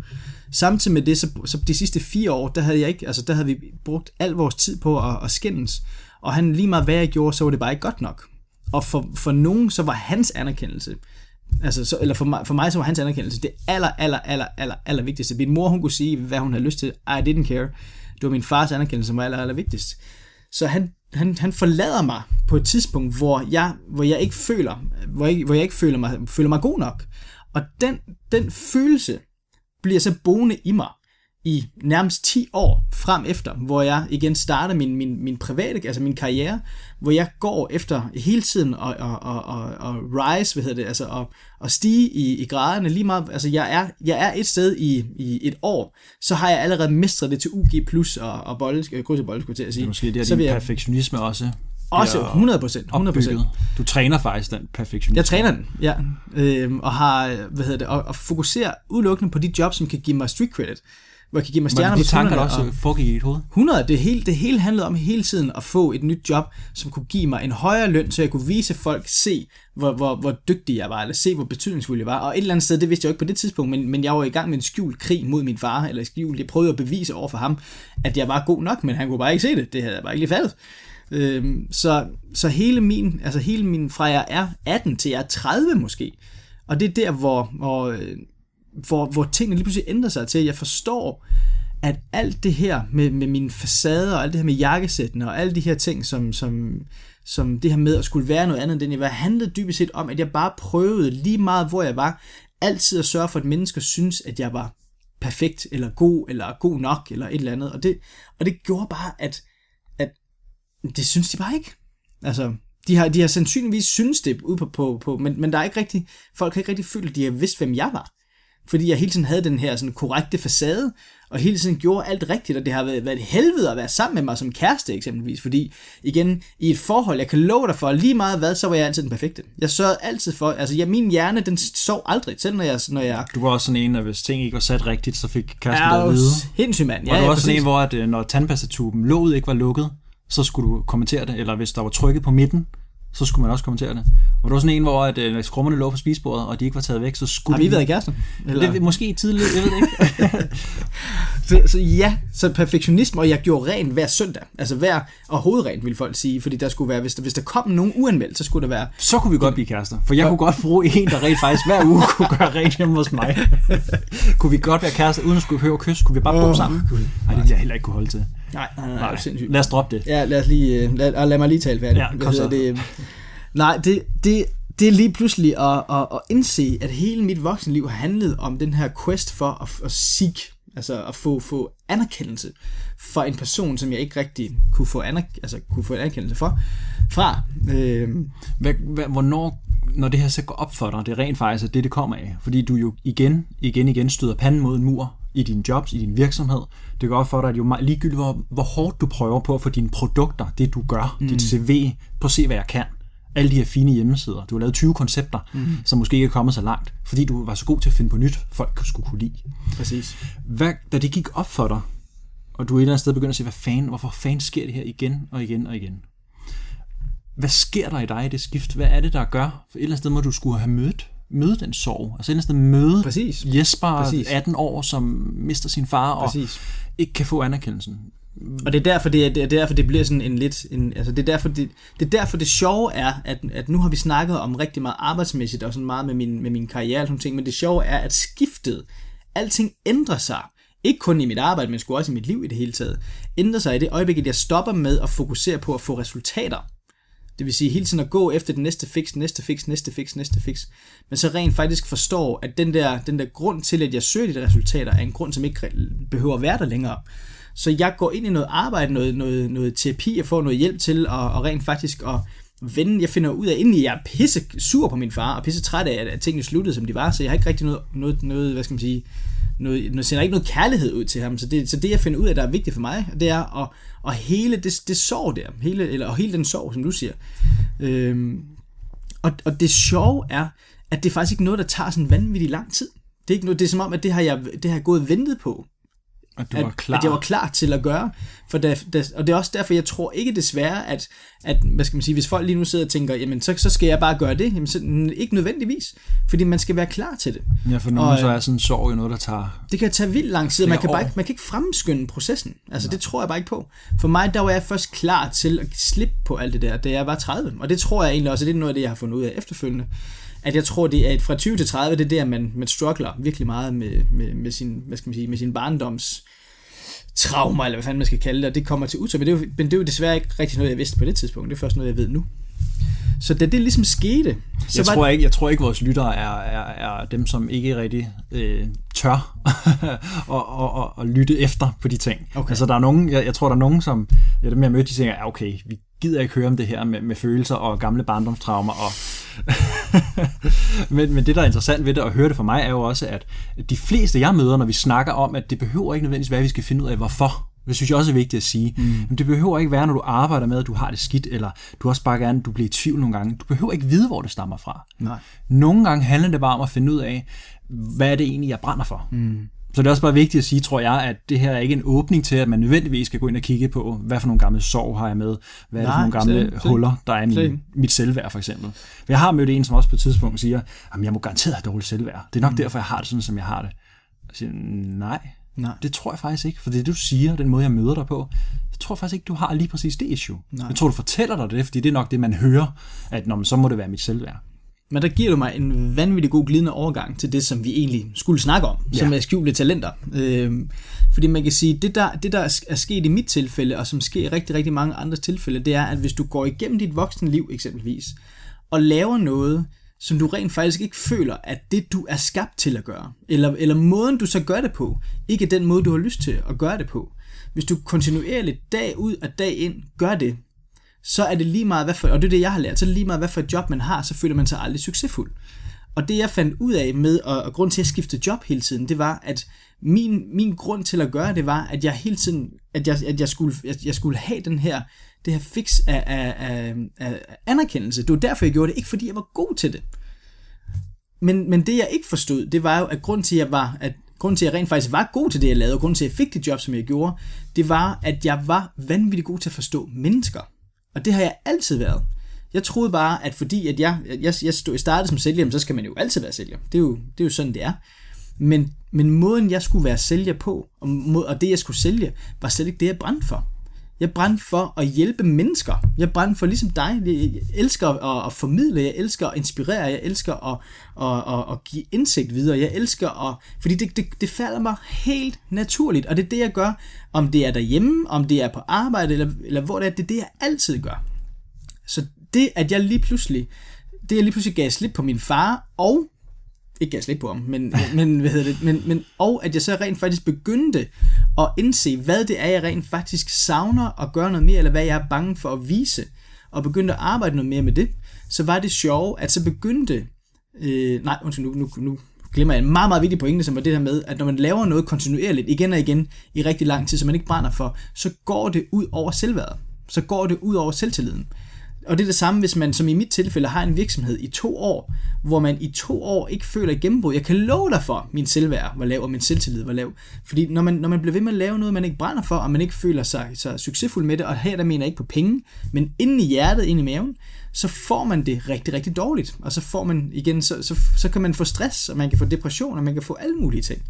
Samtidig med det, så, så de sidste fire år, der havde jeg ikke, altså der havde vi brugt al vores tid på at, at skændes, og han lige meget hvad jeg gjorde, så var det bare ikke godt nok. Og for, for nogen, så var hans anerkendelse, altså, så, eller for mig, for mig, så var hans anerkendelse det aller, aller, aller, aller, aller vigtigste. Min mor, hun kunne sige, hvad hun havde lyst til. I didn't care. Det var min fars anerkendelse, som var aller, aller vigtigst. Så han, han, han forlader mig på et tidspunkt, hvor jeg, hvor jeg ikke føler, hvor jeg, hvor jeg ikke føler mig, føler mig god nok. Og den, den følelse bliver så boende i mig i nærmest 10 år frem efter, hvor jeg igen starter min, min, min private, altså min karriere, hvor jeg går efter hele tiden og, og, og, og, og rise, hvad hedder det, altså og, og stige i, i graderne lige meget, altså jeg er, jeg er et sted i, i et år, så har jeg allerede mestret det til UG plus og, og bold, kryds og bold, skulle til at sige. Det er måske det, at vil din jeg, perfektionisme også også bliver 100 procent, 100 procent. opbygget. Du træner faktisk den perfektionisme. Jeg træner den, ja. Øhm, og har, hvad hedder det, og, og fokuserer udelukkende på de jobs, som kan give mig street credit. Hvor jeg kan give mig stjerner på de tanker, der også foregik i dit hoved? 100, det hele, det hele handlede om hele tiden at få et nyt job, som kunne give mig en højere løn, så jeg kunne vise folk, se hvor, hvor, hvor dygtig jeg var, eller se hvor betydningsfuld jeg var. Og et eller andet sted, det vidste jeg jo ikke på det tidspunkt, men, men jeg var i gang med en skjult krig mod min far, eller skjult, jeg prøvede at bevise over for ham, at jeg var god nok, men han kunne bare ikke se det. Det havde jeg bare ikke lige fattet. Øhm, så, så hele min, altså hele min, fra jeg er 18 til jeg er 30 måske, og det er der, hvor, hvor, øh, hvor, hvor tingene lige pludselig ændrer sig til, at jeg forstår, at alt det her med, med mine facader, og alt det her med jakkesættene, og alle de her ting, som, som, som det her med at skulle være noget andet end den jeg var, handlede dybest set om, at jeg bare prøvede lige meget, hvor jeg var, altid at sørge for, at mennesker synes, at jeg var perfekt, eller god, eller god nok, eller et eller andet. Og det, og det gjorde bare, at, at det synes de bare ikke. Altså, de har, de har sandsynligvis synes det ude på, på, på men, men der er ikke rigtig, folk har ikke rigtig følt, at de har vidst, hvem jeg var fordi jeg hele tiden havde den her sådan korrekte facade, og hele tiden gjorde alt rigtigt, og det har været, været et helvede at være sammen med mig som kæreste eksempelvis, fordi igen, i et forhold, jeg kan love dig for, lige meget hvad, så var jeg altid den perfekte. Jeg sørgede altid for, altså ja, min hjerne, den sov aldrig, selv når jeg... Når jeg du var også sådan en, at hvis ting ikke var sat rigtigt, så fik kæresten det at vide. Sindssygt mand. Ja, og du var ja, også sådan en, hvor at, øh, når tandpastatuben låget ikke var lukket, så skulle du kommentere det, eller hvis der var trykket på midten, så skulle man også kommentere det. Og det var sådan en, hvor at, øh, skrummerne lå på spisebordet, og de ikke var taget væk, så skulle Har vi været kærester? Eller? Det, måske tidligere, jeg ved ikke. så, så, ja, så perfektionisme, og jeg gjorde rent hver søndag. Altså hver, og hovedrent, vil folk sige, fordi der skulle være, hvis der, hvis der kom nogen uanmeldt, så skulle der være... Så kunne vi godt blive kærester, for jeg kunne godt bruge en, der rent faktisk hver uge kunne gøre rent hjemme hos mig. kunne vi godt være kærester, uden at skulle høre kys? Kunne vi bare bo oh, sammen? Nej, det ville jeg heller ikke kunne holde til. Nej, nej, nej, nej. sindssygt. Lad os droppe det. Ja, lad, os lige, øh, lad, lad mig lige tale færdigt. Ja, kom så. Det, nej, det, det, det er lige pludselig at, at, at indse, at hele mit voksenliv har handlet om den her quest for at, at seek, altså at få, få anerkendelse for en person, som jeg ikke rigtig kunne få, anerk- altså, kunne få anerkendelse for, fra. Øh, hvad, hvad, hvornår, når det her så går op for dig, det er rent faktisk at det, det kommer af? Fordi du jo igen, igen, igen støder panden mod en mur i din jobs, i din virksomhed. Det går op for dig, at jo ligegyldigt, hvor, hvor hårdt du prøver på at få dine produkter, det du gør, mm. dit CV, på at se, hvad jeg kan. Alle de her fine hjemmesider. Du har lavet 20 koncepter, mm. som måske ikke er kommet så langt, fordi du var så god til at finde på nyt, folk skulle kunne lide. Præcis. Hvad, da det gik op for dig, og du et eller andet sted begynder at sige, hvad fanden, hvorfor fanden sker det her igen og igen og igen? Hvad sker der i dig i det skift? Hvad er det, der gør? For et eller andet sted må du skulle have mødt møde den sorg. Altså et møde Præcis. Jesper, Præcis. 18 år, som mister sin far og Præcis. ikke kan få anerkendelsen. Og det er derfor, det, er, det er derfor, det bliver sådan en lidt... En, altså det, er derfor, det, det er derfor, det sjove er, at, at nu har vi snakket om rigtig meget arbejdsmæssigt og sådan meget med min, med min karriere og sådan ting, men det sjove er, at skiftet, alting ændrer sig. Ikke kun i mit arbejde, men sgu også i mit liv i det hele taget. Ændrer sig i det øjeblik, at jeg stopper med at fokusere på at få resultater det vil sige hele tiden at gå efter det næste fix, næste fix, næste fix, næste fix. Men så rent faktisk forstår, at den der, den der grund til, at jeg søger de resultater, er en grund, som ikke behøver at være der længere. Så jeg går ind i noget arbejde, noget, noget, noget terapi, jeg får noget hjælp til, og, og rent faktisk at vende, jeg finder ud af, inden jeg er pisse sur på min far, og pisse træt af, at tingene sluttede, som de var, så jeg har ikke rigtig noget, noget, noget hvad skal man sige, noget, noget, sender ikke noget kærlighed ud til ham. Så det, så det jeg finder ud af, der er vigtigt for mig, det er at, at hele det, det sorg der, hele, eller, og hele den sorg, som du siger. Øhm, og, og det sjove er, at det er faktisk ikke noget, der tager sådan vanvittigt lang tid. Det er, ikke noget, det er som om, at det har jeg, det har jeg gået og ventet på. At, du var klar. at jeg var klar til at gøre. For da, da, og det er også derfor, jeg tror ikke desværre, at, at hvad skal man sige, hvis folk lige nu sidder og tænker, jamen så, så skal jeg bare gøre det, jamen så, ikke nødvendigvis. Fordi man skal være klar til det. Ja, for nogen og, så er sådan en sorg jo noget, der tager... Det kan tage vildt lang tid, man kan, bare ikke, man kan ikke fremskynde processen. Altså Nej. det tror jeg bare ikke på. For mig, der var jeg først klar til at slippe på alt det der, da jeg var 30. Og det tror jeg egentlig også, det er noget af det, jeg har fundet ud af efterfølgende at jeg tror, det er fra 20 til 30, det er der, man, man struggler virkelig meget med, med, med, sin, hvad skal man sige, med sin barndoms traumer, eller hvad fanden man skal kalde det, og det kommer til udtryk. Men det, er jo, men det er jo desværre ikke rigtig noget, jeg vidste på det tidspunkt. Det er først noget, jeg ved nu. Så da det ligesom skete... Så jeg, tror ikke, jeg tror ikke, vores lyttere er, er, er dem, som ikke rigtig øh, tør og, og, og, og lytte efter på de ting. Okay. Altså, der er nogen, jeg, jeg tror, der er nogen, som ja, dem jeg mødte, de tænker, ja, okay, vi gider ikke høre om det her med, med følelser og gamle barndomstraumer. Og men, men det, der er interessant ved det, at høre det for mig, er jo også, at de fleste, jeg møder, når vi snakker om, at det behøver ikke nødvendigvis være, at vi skal finde ud af, hvorfor. Det synes jeg også er vigtigt at sige. Mm. Men det behøver ikke være, når du arbejder med, at du har det skidt, eller du også bare gerne, du bliver i tvivl nogle gange. Du behøver ikke vide, hvor det stammer fra. Nej. Nogle gange handler det bare om at finde ud af, hvad er det egentlig, jeg brænder for. Mm. Så det er også bare vigtigt at sige, tror jeg, at det her er ikke en åbning til, at man nødvendigvis skal gå ind og kigge på, hvad for nogle gamle sorg har jeg med, hvad er det for nogle gamle slet, huller, der er i min, mit selvværd for eksempel. For jeg har mødt en, som også på et tidspunkt siger, at jeg må garanteret have dårligt selvværd. Det er nok mm. derfor, jeg har det sådan, som jeg har det. Jeg siger, nej, nej, det tror jeg faktisk ikke. For det du siger, den måde, jeg møder dig på, jeg tror faktisk ikke, du har lige præcis det issue. Nej. Jeg tror, du fortæller dig det, fordi det er nok det, man hører, at man, så må det være mit selvværd. Men der giver du mig en vanvittig god glidende overgang til det, som vi egentlig skulle snakke om, ja. som er skjulte talenter. Øhm, fordi man kan sige, det der, det der er sket i mit tilfælde, og som sker i rigtig, rigtig mange andre tilfælde, det er, at hvis du går igennem dit voksne liv eksempelvis, og laver noget, som du rent faktisk ikke føler, at det du er skabt til at gøre, eller, eller måden du så gør det på, ikke er den måde, du har lyst til at gøre det på. Hvis du kontinuerligt dag ud og dag ind gør det, så er det lige meget, hvad for, og det er det, jeg har lært, så er det lige meget, hvad for et job man har, så føler man sig aldrig succesfuld. Og det jeg fandt ud af med, og, og grund til at skifte job hele tiden, det var, at min, min grund til at gøre det var, at jeg hele tiden, at jeg, at jeg, skulle, jeg, jeg skulle have den her, det her fix af, af, af, af anerkendelse. Det var derfor, jeg gjorde det, ikke fordi jeg var god til det. Men, men det jeg ikke forstod, det var jo, at grund til, at jeg var, at grund til, at jeg rent faktisk var god til det, jeg lavede, og grund til, at jeg fik det job, som jeg gjorde, det var, at jeg var vanvittigt god til at forstå mennesker. Og det har jeg altid været. Jeg troede bare, at fordi at jeg, jeg, jeg startede som sælger, så skal man jo altid være sælger. Det er jo, det er jo sådan, det er. Men, men måden, jeg skulle være sælger på, og, mod, og det, jeg skulle sælge, var slet ikke det, jeg brændte for. Jeg brændte for at hjælpe mennesker. Jeg brændte for ligesom dig. Jeg elsker at, at formidle, jeg elsker at inspirere, jeg elsker at, at, at, at give indsigt videre. Jeg elsker at... Fordi det, det, det falder mig helt naturligt, og det er det, jeg gør. Om det er derhjemme, om det er på arbejde, eller, eller hvor det er, det er det, jeg altid gør. Så det, at jeg lige pludselig, det jeg lige pludselig gav slip på min far, og ikke gav slip på ham, men, men, hvad hedder det, men, men, og at jeg så rent faktisk begyndte at indse, hvad det er, jeg rent faktisk savner at gøre noget mere, eller hvad jeg er bange for at vise, og begyndte at arbejde noget mere med det, så var det sjovt, at så begyndte, øh, nej, undskyld, nu, nu, nu glemmer jeg en meget, meget vigtig pointe, som var det her med, at når man laver noget kontinuerligt, igen og igen, i rigtig lang tid, som man ikke brænder for, så går det ud over selvværdet. Så går det ud over selvtilliden. Og det er det samme, hvis man som i mit tilfælde har en virksomhed i to år, hvor man i to år ikke føler gennembrud. Jeg kan love dig for, min selvværd var lav, og min selvtillid var lav. Fordi når man, når man bliver ved med at lave noget, man ikke brænder for, og man ikke føler sig så succesfuld med det, og her der mener jeg ikke på penge, men inde i hjertet, inde i maven, så får man det rigtig, rigtig dårligt. Og så får man igen, så, så, så kan man få stress, og man kan få depression, og man kan få alle mulige ting.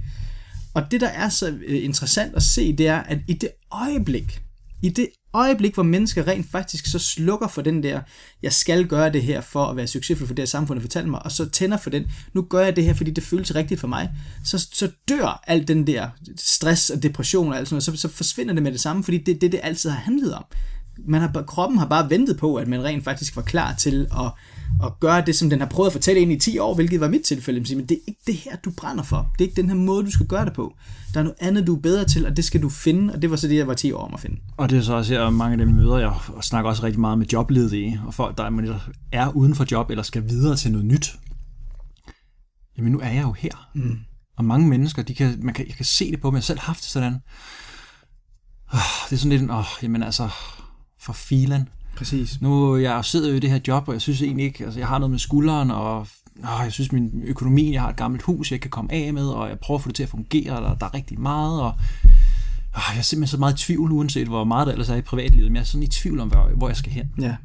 Og det, der er så øh, interessant at se, det er, at i det øjeblik, i det øjeblik, hvor mennesker rent faktisk så slukker for den der, jeg skal gøre det her for at være succesfuld for det her samfund har fortalt mig, og så tænder for den, nu gør jeg det her, fordi det føles rigtigt for mig, så, så dør alt den der stress og depression og alt sådan noget, så, så forsvinder det med det samme, fordi det det, det altid har handlet om. Man har, kroppen har bare ventet på, at man rent faktisk var klar til at at gøre det, som den har prøvet at fortælle ind i 10 år, hvilket var mit tilfælde. Men det er ikke det her, du brænder for. Det er ikke den her måde, du skal gøre det på. Der er noget andet, du er bedre til, og det skal du finde, og det var så det, jeg var 10 år om at finde. Og det er så også her, mange af dem møder, jeg snakker også rigtig meget med jobledige, og folk, der er uden for job, eller skal videre til noget nyt. Jamen nu er jeg jo her. Mm. Og mange mennesker, de kan, man kan, jeg kan se det på mig, jeg selv har haft det sådan. Oh, det er sådan lidt, åh, oh, jamen altså, for filan. Præcis. Nu jeg sidder jo i det her job, og jeg synes egentlig ikke, altså jeg har noget med skulderen, og åh, jeg synes min økonomi, jeg har et gammelt hus, jeg kan komme af med, og jeg prøver at få det til at fungere, og der, der er rigtig meget, og åh, jeg er simpelthen så meget i tvivl, uanset hvor meget der ellers er i privatlivet, men jeg er sådan i tvivl om, hvor, hvor jeg skal hen. Ja.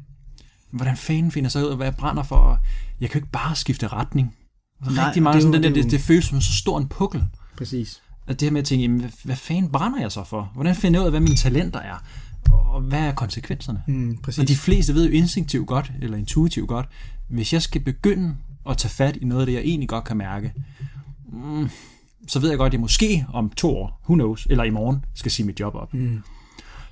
Hvordan fanden finder sig ud af, hvad jeg brænder for, og jeg kan jo ikke bare skifte retning. Altså, Nej, rigtig meget, det, sådan, det, den der, det, det føles som så stor en pukkel. Præcis. At det her med at tænke, jamen, hvad, hvad fanden brænder jeg så for? Hvordan finder jeg ud af, hvad mine talenter er? og hvad er konsekvenserne? Mm, præcis. Og de fleste ved jo instinktivt godt, eller intuitivt godt, hvis jeg skal begynde at tage fat i noget af det, jeg egentlig godt kan mærke, mm, så ved jeg godt, at jeg måske om to år, who knows, eller i morgen, skal sige mit job op. Mm.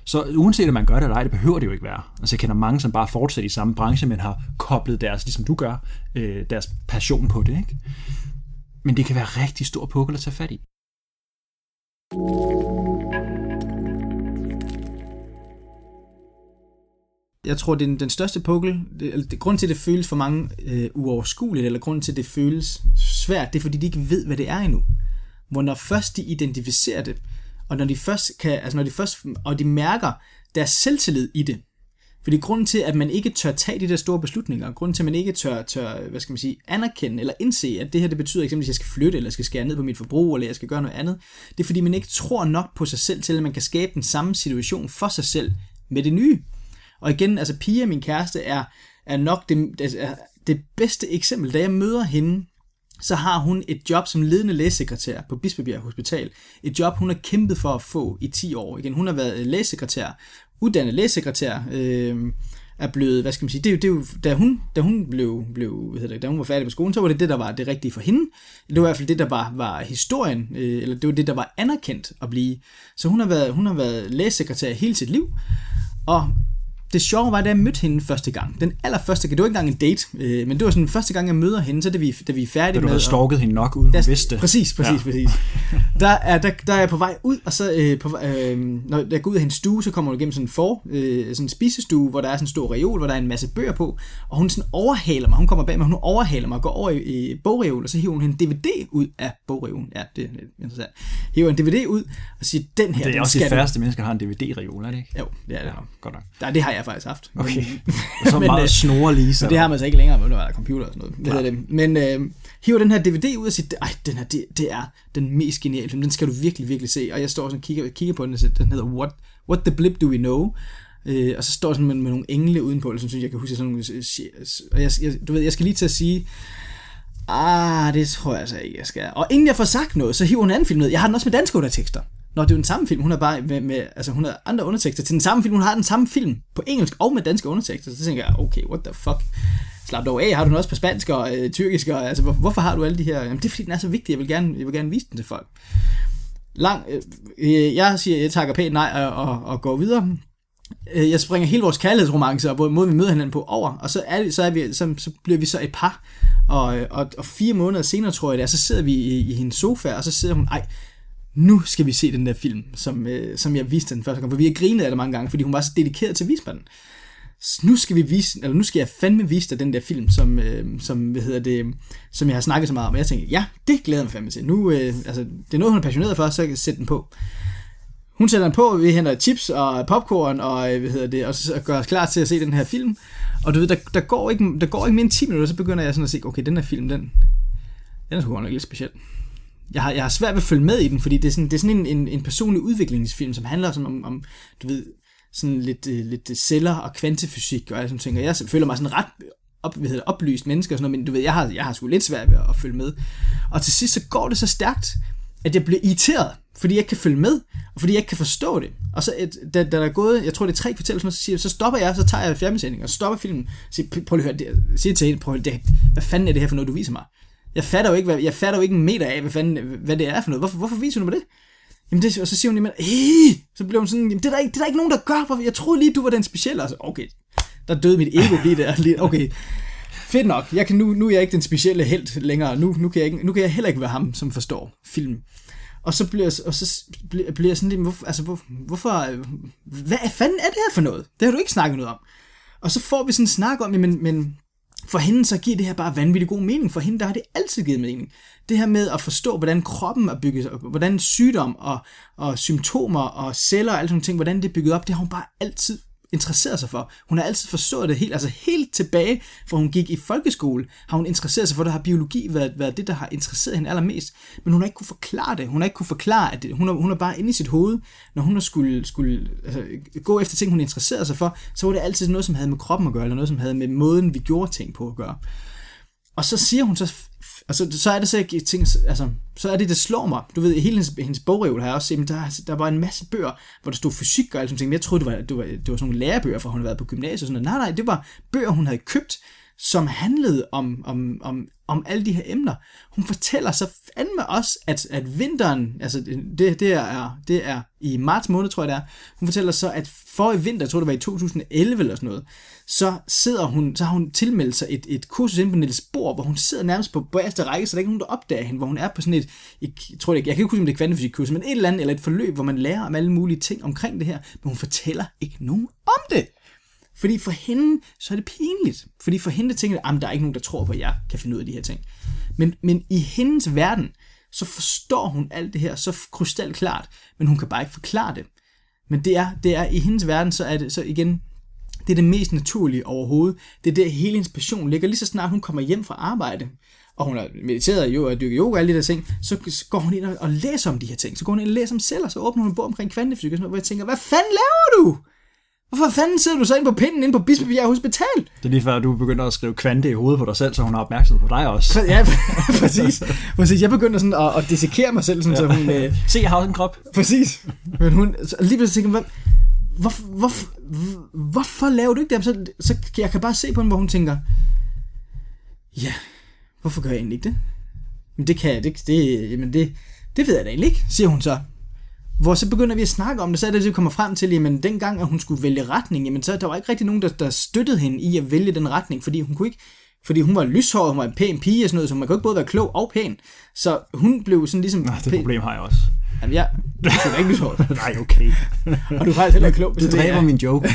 Så uanset om man gør det eller ej, det behøver det jo ikke være. Altså jeg kender mange, som bare fortsætter i samme branche, men har koblet deres, ligesom du gør, øh, deres passion på det. Ikke? Men det kan være rigtig stor pukkel at tage fat i. jeg tror, det er den største pukkel, det, det, grund til, at det føles for mange øh, uoverskueligt, eller grund til, at det føles svært, det er, fordi de ikke ved, hvad det er endnu. Hvor når først de identificerer det, og når de først kan, altså når de først, og de mærker deres selvtillid i det, fordi grunden til, at man ikke tør tage de der store beslutninger, grunden til, at man ikke tør, tør hvad skal man sige, anerkende eller indse, at det her det betyder eksempelvis, at jeg skal flytte, eller jeg skal skære ned på mit forbrug, eller jeg skal gøre noget andet, det er fordi, man ikke tror nok på sig selv til, at man kan skabe den samme situation for sig selv med det nye. Og igen, altså Pia, min kæreste, er, er nok det, det, altså, det bedste eksempel. Da jeg møder hende, så har hun et job som ledende lægesekretær på Bispebjerg Hospital. Et job, hun har kæmpet for at få i 10 år. Igen, hun har været øh, lægesekretær, uddannet lægesekretær, øh, er blevet, hvad skal man sige, det er jo, det er jo da hun, da hun blev, blev hvad hedder det, da hun var færdig med skolen, så var det det, der var det rigtige for hende. Det var i hvert fald det, der var, var historien, øh, eller det var det, der var anerkendt at blive. Så hun har været, hun har været lægesekretær hele sit liv, og det sjove var, da jeg mødte hende første gang. Den allerførste gang, det var ikke engang en date, øh, men det var sådan første gang, jeg møder hende, så da vi, da vi er færdige Da du med... havde at- stalket hende nok, uden der, hun vidste det. Præcis, præcis, Ja. præcis. Der er, der, der er jeg på vej ud, og så øh, på, øh, når jeg går ud af hendes stue, så kommer hun igennem sådan en for, øh, sådan en spisestue, hvor der er sådan en stor reol, hvor der er en masse bøger på, og hun sådan overhaler mig, hun kommer bag mig, hun overhaler mig og går over i, i bogreol, og så hiver hun en DVD ud af bogreolen. Ja, det er interessant. Hiver en DVD ud, og siger, den her, Det er den også skal de du- færreste mennesker, der har en DVD-reol, er det ikke? Jo, det er det. Ja, godt nok. Nej, det har jeg faktisk haft. Men- Okay. Så Men, meget øh, snore lige så. Men det har man så ikke længere, hvor der er computer og sådan noget. Hedder det? Men øh, hiver den her DVD ud og siger, ej, den her, det, det er den mest geniale film. Den skal du virkelig, virkelig se. Og jeg står sådan og kigger, kigger på den, og siger, den hedder What, What the Blip Do We Know? Øh, og så står sådan med, med nogle engle udenpå, som synes jeg kan huske sådan nogle... øh, shit. Og jeg, jeg, du ved, jeg skal lige til at sige, ah, det tror jeg altså ikke, jeg skal. Og inden jeg får sagt noget, så hiver hun en anden film ned. Jeg har den også med danske undertekster. Nå, det er jo den samme film. Hun har bare med, med altså hun har andre undertekster til den samme film. Hun har den samme film på engelsk og med danske undertekster. Så tænker jeg, okay, what the fuck. Slap dog af, har du den også på spansk og øh, tyrkisk? Og, altså, hvor, hvorfor har du alle de her? Jamen, det er fordi, den er så vigtig. Jeg vil gerne, jeg vil gerne vise den til folk. Lang, øh, øh jeg siger, jeg takker pænt nej og, og, og går videre. Øh, jeg springer hele vores kærlighedsromance og hvor- vi møder hinanden på over, og så, er det, så, er vi, så, så bliver vi så et par, og, øh, og, og fire måneder senere, tror jeg det er, så sidder vi i, i hendes sofa, og så sidder hun, ej, nu skal vi se den der film, som, øh, som jeg viste den første gang, for vi har grinet af det mange gange, fordi hun var så dedikeret til at vise mig den. Så nu skal vi vise, eller nu skal jeg fandme vise dig den der film, som, øh, som, hvad hedder det, som jeg har snakket så meget om. Og jeg tænkte, ja, det glæder jeg mig fandme til. Nu, øh, altså, det er noget, hun er passioneret for, så jeg kan sætte den på. Hun sætter den på, vi henter chips og popcorn og, øh, hvad hedder det, og så gør os klar til at se den her film. Og du ved, der, der, går, ikke, der går ikke mere end 10 minutter, så begynder jeg sådan at se, okay, den her film, den, den er sgu godt nok lidt speciel. Jeg har, jeg har svært ved at følge med i den, fordi det er sådan, det er sådan en, en, en personlig udviklingsfilm, som handler sådan om, om du ved, sådan lidt, øh, lidt celler og kvantefysik og alle sådan ting. Og jeg føler mig sådan ret op, hvad hedder oplyst menneske og sådan noget, men du ved, jeg har, jeg har sgu lidt svært ved at følge med. Og til sidst så går det så stærkt, at jeg bliver irriteret, fordi jeg ikke kan følge med, og fordi jeg ikke kan forstå det. Og så, et, da, da der er gået, jeg tror det er tre kvarter, så, siger, jeg- så stopper jeg, så tager jeg fjernbetjeningen, og stopper filmen, og siger, prøv lige at høre, det, siger til hende, prøv lige, det, hvad fanden er det her for noget, du viser mig? Jeg fatter jo ikke, hvad, jeg fatter jo ikke en meter af, hvad, fanden, hvad det er for noget. Hvorfor, hvorfor viser du mig det? Jamen det, og så siger hun, jamen, hey! så bliver hun sådan, jamen, det er, der ikke, det er der ikke nogen, der gør, for jeg troede lige, du var den specielle. Altså, okay, der døde mit ego lige der. Lige, okay, fedt nok, jeg kan, nu, nu er jeg ikke den specielle held længere, nu, nu, kan jeg ikke, nu kan jeg heller ikke være ham, som forstår film. Og så bliver, og så bliver, bliver jeg sådan lidt, hvorfor, altså, hvor, hvorfor, øh, hvad fanden er det her for noget? Det har du ikke snakket noget om. Og så får vi sådan en snak om, men, men for hende så giver det her bare vanvittig god mening. For hende der har det altid givet mening. Det her med at forstå, hvordan kroppen er bygget op, hvordan sygdom og, og symptomer og celler og alle sådan ting, hvordan det er bygget op, det har hun bare altid interesseret sig for. Hun har altid forstået det helt, altså helt tilbage, fra hun gik i folkeskole, har hun interesseret sig for, der har biologi været, været det, der har interesseret hende allermest. Men hun har ikke kunne forklare det. Hun har ikke kunne forklare, at det, hun, har, hun er bare inde i sit hoved, når hun har skulle, skulle altså, gå efter ting, hun interesserede sig for, så var det altid noget, som havde med kroppen at gøre, eller noget, som havde med måden, vi gjorde ting på at gøre. Og så siger hun så, altså, så, er det så, jeg tænker, altså, så er det, det slår mig. Du ved, hele hendes, hendes bogreol har jeg også set, men der, der var en masse bøger, hvor der stod fysik og alt sådan ting, men jeg troede, det var, det var, det var sådan nogle lærebøger, for hun havde været på gymnasiet og sådan noget. Nej, nej, det var bøger, hun havde købt, som handlede om, om, om, om alle de her emner. Hun fortæller så fandme også, at, at vinteren, altså det, det, er, det er i marts måned, tror jeg det er, hun fortæller så, at for i vinter, jeg tror det var i 2011 eller sådan noget, så sidder hun, så har hun tilmeldt sig et, et kursus inde på Niels Bohr, hvor hun sidder nærmest på bagerste række, så der er ikke nogen, der opdager hende, hvor hun er på sådan et, jeg tror det ikke, jeg kan ikke huske, om det er kvantefysikkursus, men et eller andet, eller et forløb, hvor man lærer om alle mulige ting omkring det her, men hun fortæller ikke nogen om det. Fordi for hende, så er det pinligt. Fordi for hende tænker jeg, at der er ikke nogen, der tror på, at jeg kan finde ud af de her ting. Men, men i hendes verden, så forstår hun alt det her så krystalklart, men hun kan bare ikke forklare det. Men det er, det er i hendes verden, så er det så igen, det er det mest naturlige overhovedet. Det er der hele hendes passion ligger. Lige så snart hun kommer hjem fra arbejde, og hun har mediteret jo og dykket yoga og alle de der ting, så går hun ind og, og læser om de her ting. Så går hun ind og læser om celler, så åbner hun en bog omkring kvantefysik, og sådan noget, hvor jeg tænker, hvad fanden laver du? Hvorfor fanden sidder du så inde på pinden inde på Bispebjerg Hospital? Det er lige før, du begynder at skrive kvante i hovedet på dig selv, så hun har opmærksomhed på dig også. Ja, præcis. præcis. Jeg begynder sådan at, at dissekere mig selv, sådan, ja. så hun... Øh, Se, jeg har også en krop. præcis. Men hun... Så lige pludselig tænker jeg, hvor, hvor, hvor, hvorfor laver du ikke det? Så, så jeg kan bare se på hende, hvor hun tænker, ja, hvorfor gør jeg egentlig ikke det? Men det kan jeg, det, det, jamen det, det ved jeg da egentlig ikke, siger hun så. Hvor så begynder vi at snakke om det, så er det, at vi kommer frem til, jamen dengang, at hun skulle vælge retning, jamen så der var ikke rigtig nogen, der, der støttede hende i at vælge den retning, fordi hun kunne ikke, fordi hun var lyshåret, hun var en pæn pige og sådan noget, så man kunne ikke både være klog og pæn. Så hun blev sådan ligesom... Nå, det problem har jeg også. Jamen, ja, du er ikke lyshåret. Nej, okay. og du er faktisk heller ikke klog. Det dræber min joke.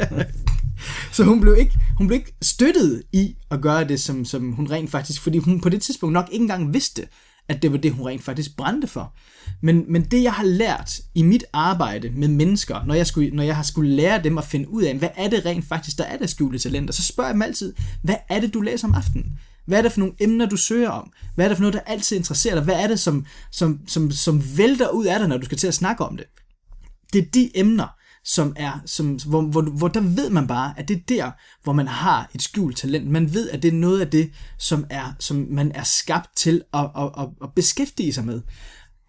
så hun blev, ikke, hun blev ikke støttet i at gøre det, som, som hun rent faktisk... Fordi hun på det tidspunkt nok ikke engang vidste, at det var det, hun rent faktisk brændte for. Men, men det, jeg har lært i mit arbejde med mennesker, når jeg, skulle, når jeg har skulle lære dem at finde ud af, hvad er det rent faktisk, der er der skjulte talenter, så spørger jeg dem altid, hvad er det, du læser om aftenen? Hvad er det for nogle emner, du søger om? Hvad er det for noget, der altid interesserer dig? Hvad er det, som, som, som, som vælter ud af dig, når du skal til at snakke om det? Det er de emner, som er, som, hvor, hvor, hvor der ved man bare, at det er der, hvor man har et skjult talent. Man ved, at det er noget af det, som, er, som man er skabt til at, at, at, at beskæftige sig med.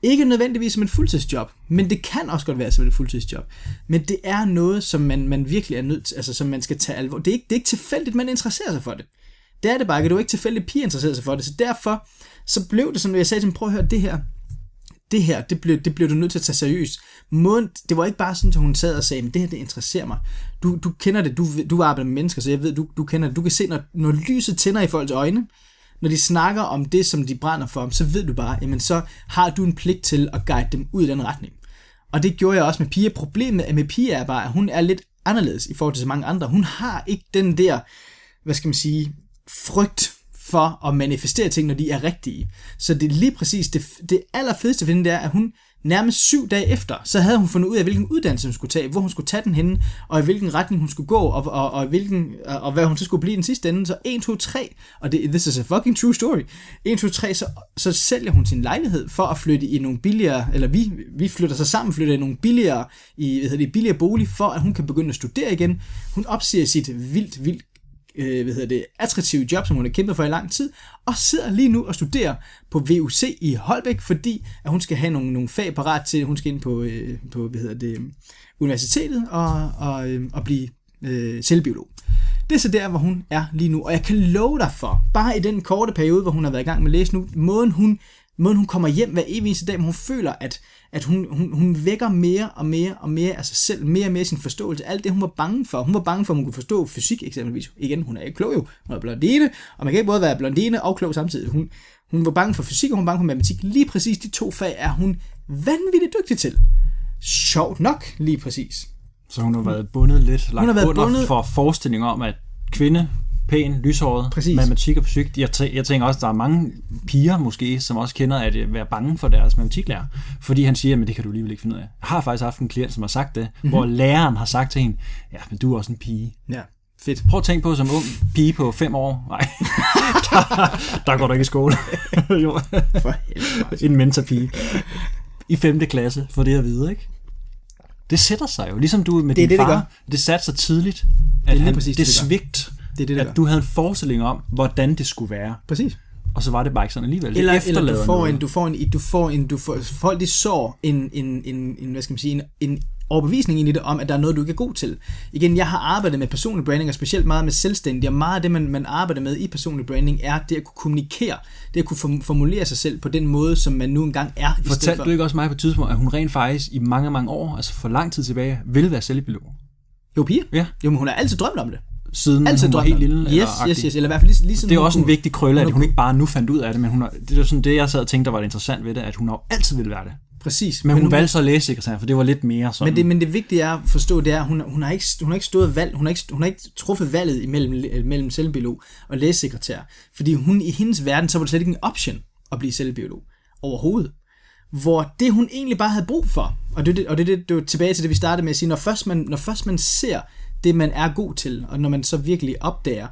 Ikke nødvendigvis som et fuldtidsjob, men det kan også godt være som et fuldtidsjob. Men det er noget, som man, man virkelig er nødt til, altså som man skal tage alvor. Det er ikke, det er ikke tilfældigt, man interesserer sig for det. Det er det bare ikke, du er ikke tilfældigt pige interesseret sig for det. Så derfor, så blev det sådan, jeg sagde til dem, prøv at høre det her, det her, det blev, det blev du nødt til at tage seriøst. Måden, det var ikke bare sådan, at hun sad og sagde, men det her, det interesserer mig. Du, du kender det, du, du arbejder med mennesker, så jeg ved, du, du kender det. Du kan se, når, når lyset tænder i folks øjne, når de snakker om det, som de brænder for, så ved du bare, jamen så har du en pligt til at guide dem ud i den retning. Og det gjorde jeg også med Pia. Problemet med Pia er bare, at hun er lidt anderledes i forhold til så mange andre. Hun har ikke den der, hvad skal man sige, frygt for at manifestere ting, når de er rigtige. Så det er lige præcis det, det allerfedeste ved det er, at hun nærmest syv dage efter, så havde hun fundet ud af, hvilken uddannelse hun skulle tage, hvor hun skulle tage den henne, og i hvilken retning hun skulle gå, og, og, og, hvilken, og hvad hun så skulle blive den sidste ende. Så 1, 2, 3, og det, this is a fucking true story. 1, 2, 3, så, så sælger hun sin lejlighed for at flytte i nogle billigere, eller vi, vi flytter sig sammen, flytter i nogle billigere, i, hvad hedder det, billigere bolig, for at hun kan begynde at studere igen. Hun opsiger sit vildt, vildt øh, hvad hedder det, attraktive job, som hun har kæmpet for i lang tid, og sidder lige nu og studerer på VUC i Holbæk, fordi at hun skal have nogle, nogle fag parat til, hun skal ind på, øh, på hvad hedder det, universitetet og, og, øh, og blive øh, selvbiolog. Det er så der, hvor hun er lige nu, og jeg kan love dig for, bare i den korte periode, hvor hun har været i gang med at læse nu, måden hun måden hun kommer hjem hver evig eneste dag, hvor hun føler, at, at hun, hun, hun vækker mere og mere og mere af sig selv, mere og mere sin forståelse. Alt det, hun var bange for. Hun var bange for, at hun kunne forstå fysik eksempelvis. Igen, hun er ikke klog jo. Hun er blondine, og man kan ikke både være blondine og klog samtidig. Hun, hun var bange for fysik, og hun var bange for matematik. Lige præcis de to fag er hun vanvittigt dygtig til. Sjovt nok, lige præcis. Så hun har været bundet lidt lagt hun har været under bundet... for forestilling om, at kvinde pæn, lyshåret, Præcis. matematik og fysik. Jeg, tæ- jeg tænker også, at der er mange piger måske, som også kender at øh, være bange for deres matematiklærer, fordi han siger, at det kan du alligevel ikke finde ud af. Jeg har faktisk haft en klient, som har sagt det, Mhm. mm-hmm. hvor læreren har sagt til hende, ja, men du er også en pige. Ja, fedt. Prøv at tænke på som ung pige på fem år. Nej, der, der går du ikke i skole. jo, For helvede. en mentorpige. I femte klasse, for det at vide, ikke? Det sætter sig jo, ligesom du med Det din det, det far. gør. Det satte sig tidligt, er at lige han, præcis det, det, det svigt, Det er det, det gør. at du havde en forestilling om, hvordan det skulle være. Præcis. Og så var det bare ikke sådan alligevel. Det Eller, eller du får en, du får en, du får en, du får, folk de sår en, en, en, en, hvad skal man sige, en, en overbevisning ind i det om, at der er noget, du ikke er god til. Igen, jeg har arbejdet med personlig branding, og specielt meget med selvstændig, og meget af det, man, man arbejder med i personlig branding, er det at kunne kommunikere, det at kunne form- formulere sig selv på den måde, som man nu engang er. i Fortalte for- du ikke også mig på et tidspunkt, at hun rent faktisk i mange, mange år, altså for lang tid tilbage, ville være selvbiolog? Jo, piger. Ja. Jo, men hun har altid drømt om det. Siden Altid hun var helt lille? Yes, eller yes, agtig? yes. Eller i hvert fald lige, lige sådan, Det er hun også en vigtig krølle, at hun hun ikke bare nu fandt ud af det, men hun har, det er sådan det, jeg sad og tænkte, der var interessant ved det, at hun har altid ville være det. Præcis. Men hun nu- valgte så at læse sekretær, for det var lidt mere sådan. Men det, men det vigtige er at forstå, det er, at hun, hun, har ikke, hun har ikke stået valg, hun har ikke, hun har ikke truffet valget imellem, mellem selvbiolog og lægesekretær. Fordi hun i hendes verden, så var det slet ikke en option at blive selvbiolog overhovedet. Hvor det hun egentlig bare havde brug for, og det, det, og det, er det, det var tilbage til det, vi startede med at sige, når først, man, når først man ser det, man er god til, og når man så virkelig opdager,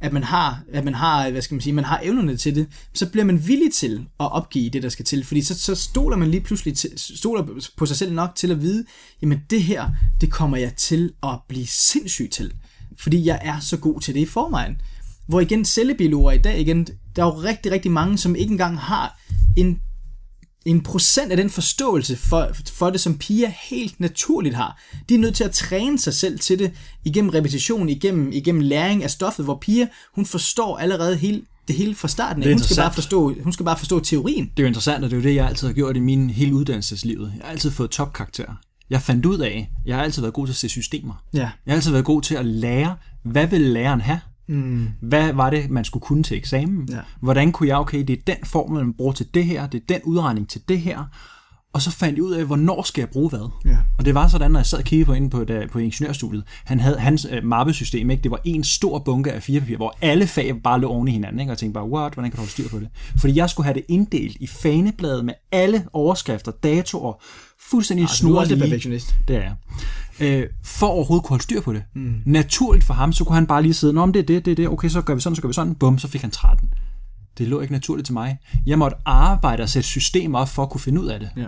at man har, at man har, hvad skal man sige, man har evnerne til det, så bliver man villig til at opgive det, der skal til. Fordi så, så stoler man lige pludselig til, stoler på sig selv nok til at vide, jamen det her, det kommer jeg til at blive sindssyg til. Fordi jeg er så god til det i forvejen. Hvor igen, cellebiologer i dag, igen, der er jo rigtig, rigtig mange, som ikke engang har en en procent af den forståelse for, for det, som piger helt naturligt har. De er nødt til at træne sig selv til det igennem repetition, igennem, igennem læring af stoffet, hvor piger, hun forstår allerede helt det hele fra starten. Hun skal, bare forstå, hun skal bare forstå teorien. Det er jo interessant, og det er jo det, jeg altid har gjort i min hele uddannelseslivet. Jeg har altid fået topkarakterer. Jeg fandt ud af, jeg har altid været god til at se systemer. Ja. Jeg har altid været god til at lære, hvad vil læreren have? Mm. Hvad var det, man skulle kunne til eksamen? Ja. Hvordan kunne jeg, okay, det er den formel, man bruger til det her, det er den udregning til det her, og så fandt jeg ud af, hvornår skal jeg bruge hvad. Ja. Og det var sådan, når jeg sad og kiggede på inde på, da, på ingeniørstudiet, han havde hans øh, mappesystem, ikke? det var en stor bunke af fire papir, hvor alle fag bare lå oven i hinanden, ikke? og jeg tænkte bare, what, hvordan kan du holde styr på det? Fordi jeg skulle have det inddelt i fanebladet med alle overskrifter, datoer, fuldstændig Altså, du er også lidt snorlige. perfektionist. Det er jeg. Øh, for overhovedet kunne holde styr på det. Mm. Naturligt for ham, så kunne han bare lige sidde, Nå, men det er det, det er det, okay, så gør vi sådan, så gør vi sådan, bum, så fik han 13. Det lå ikke naturligt til mig. Jeg måtte arbejde og sætte systemer op for at kunne finde ud af det. Ja.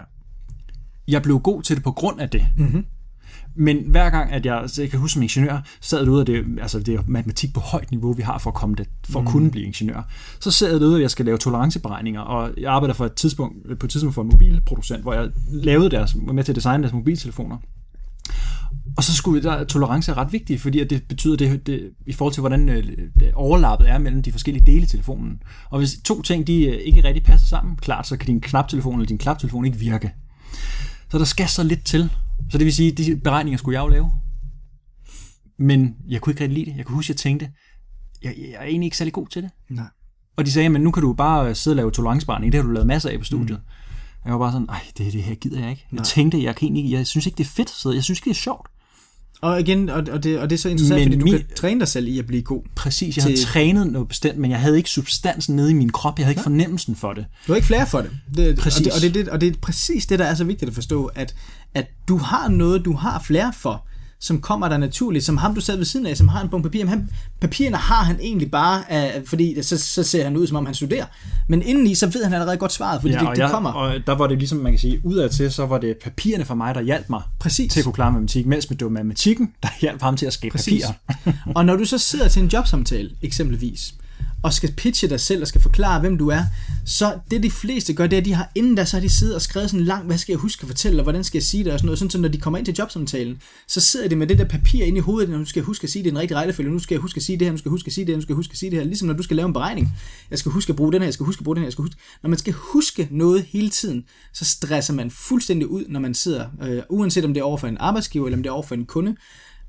Jeg blev god til det på grund af det. Mm-hmm. Men hver gang, at jeg, jeg kan huske som ingeniør, sad derude, og det, altså det er matematik på højt niveau, vi har for at, komme det, for at kunne blive ingeniør. Så sad jeg derude, og jeg skal lave toleranceberegninger, og jeg arbejder for et tidspunkt, på et tidspunkt for en mobilproducent, hvor jeg lavede deres, var med til at designe deres mobiltelefoner. Og så skulle der tolerance er ret vigtig, fordi at det betyder det, det i forhold til, hvordan øh, overlappet er mellem de forskellige dele i telefonen. Og hvis to ting de øh, ikke rigtig passer sammen, klart, så kan din knaptelefon eller din klaptelefon ikke virke. Så der skal så lidt til. Så det vil sige, at de beregninger skulle jeg jo lave. Men jeg kunne ikke rigtig lide det. Jeg kunne huske, at jeg tænkte, jeg, jeg er egentlig ikke særlig god til det. Nej. Og de sagde, men nu kan du bare øh, sidde og lave toleranceberegning. Det har du lavet masser af på studiet. Mm. Jeg var bare sådan, nej, det, det her gider jeg ikke. Jeg tænkte, jeg, kan egentlig, jeg synes ikke, det er fedt. Så jeg synes ikke, det er sjovt. Og igen, og, og, det, og det er så interessant, Men fordi du min- kan træne dig selv i at blive god. Præcis, jeg havde Til- trænet noget bestemt, men jeg havde ikke substansen nede i min krop. Jeg havde ikke fornemmelsen for det. Du har ikke flere for det. det Præcis. Og det, og, det, er det, og det er præcis det, der er så vigtigt at forstå, at, at du har noget, du har flere for, som kommer der naturligt, som ham du sad ved siden af, som har en bunke papir. Han, papirerne har han egentlig bare, uh, fordi så, så ser han ud, som om han studerer. Men indeni, så ved han allerede godt svaret, fordi ja, det, det jeg, kommer. og der var det ligesom, man kan sige, udadtil, så var det papirerne for mig, der hjalp mig Præcis. til at kunne klare matematik, mens det var matematikken, der hjalp ham til at skabe Præcis. papirer. og når du så sidder til en jobsamtale, eksempelvis, og skal pitche dig selv og skal forklare, hvem du er, så det de fleste gør, det er, at de har inden da, så har de siddet og skrevet sådan langt, hvad skal jeg huske at fortælle, og hvordan skal jeg sige det, og sådan noget, sådan, så når de kommer ind til jobsamtalen, så sidder de med det der papir inde i hovedet, og nu skal jeg huske at sige det i den rigtige rækkefølge, nu skal jeg huske at sige det her, nu skal jeg huske at sige det her, nu skal jeg huske at sige det her, ligesom når du skal lave en beregning. Jeg skal huske at bruge den her, jeg skal huske at bruge den her, jeg skal huske. Når man skal huske noget hele tiden, så stresser man fuldstændig ud, når man sidder, øh, uanset om det er over for en arbejdsgiver, eller om det er over for en kunde,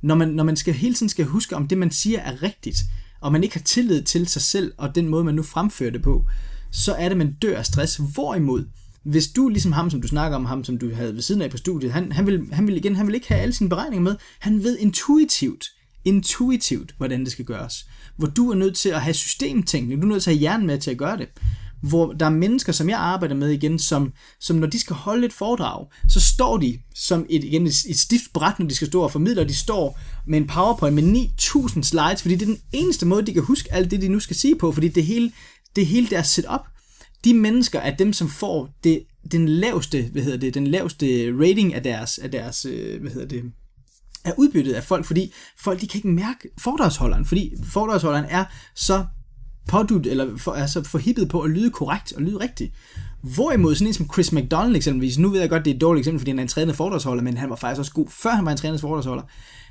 når man, når man skal, hele tiden skal huske, om det, man siger, er rigtigt, og man ikke har tillid til sig selv, og den måde, man nu fremfører det på, så er det, man dør af stress. Hvorimod, hvis du, ligesom ham, som du snakker om, ham, som du havde ved siden af på studiet, han, han, vil, han vil igen, han vil ikke have alle sine beregninger med. Han ved intuitivt, intuitivt, hvordan det skal gøres. Hvor du er nødt til at have systemtænkning, du er nødt til at have hjernen med til at gøre det hvor der er mennesker, som jeg arbejder med igen, som, som når de skal holde et foredrag, så står de som et, igen, et, et stift bræt, når de skal stå og formidle, og de står med en powerpoint med 9.000 slides, fordi det er den eneste måde, de kan huske alt det, de nu skal sige på, fordi det hele, det hele deres setup, de mennesker er dem, som får det, den laveste, hvad hedder det, den laveste rating af deres, af deres øh, hvad hedder det, er udbyttet af folk, fordi folk de kan ikke mærke foredragsholderen, fordi foredragsholderen er så pådut, eller for, altså forhippet på at lyde korrekt og lyde rigtigt. Hvorimod sådan en som Chris McDonald eksempelvis, nu ved jeg godt, det er et dårligt eksempel, fordi han er en trænet fordragsholder, men han var faktisk også god, før han var en trænet fordragsholder.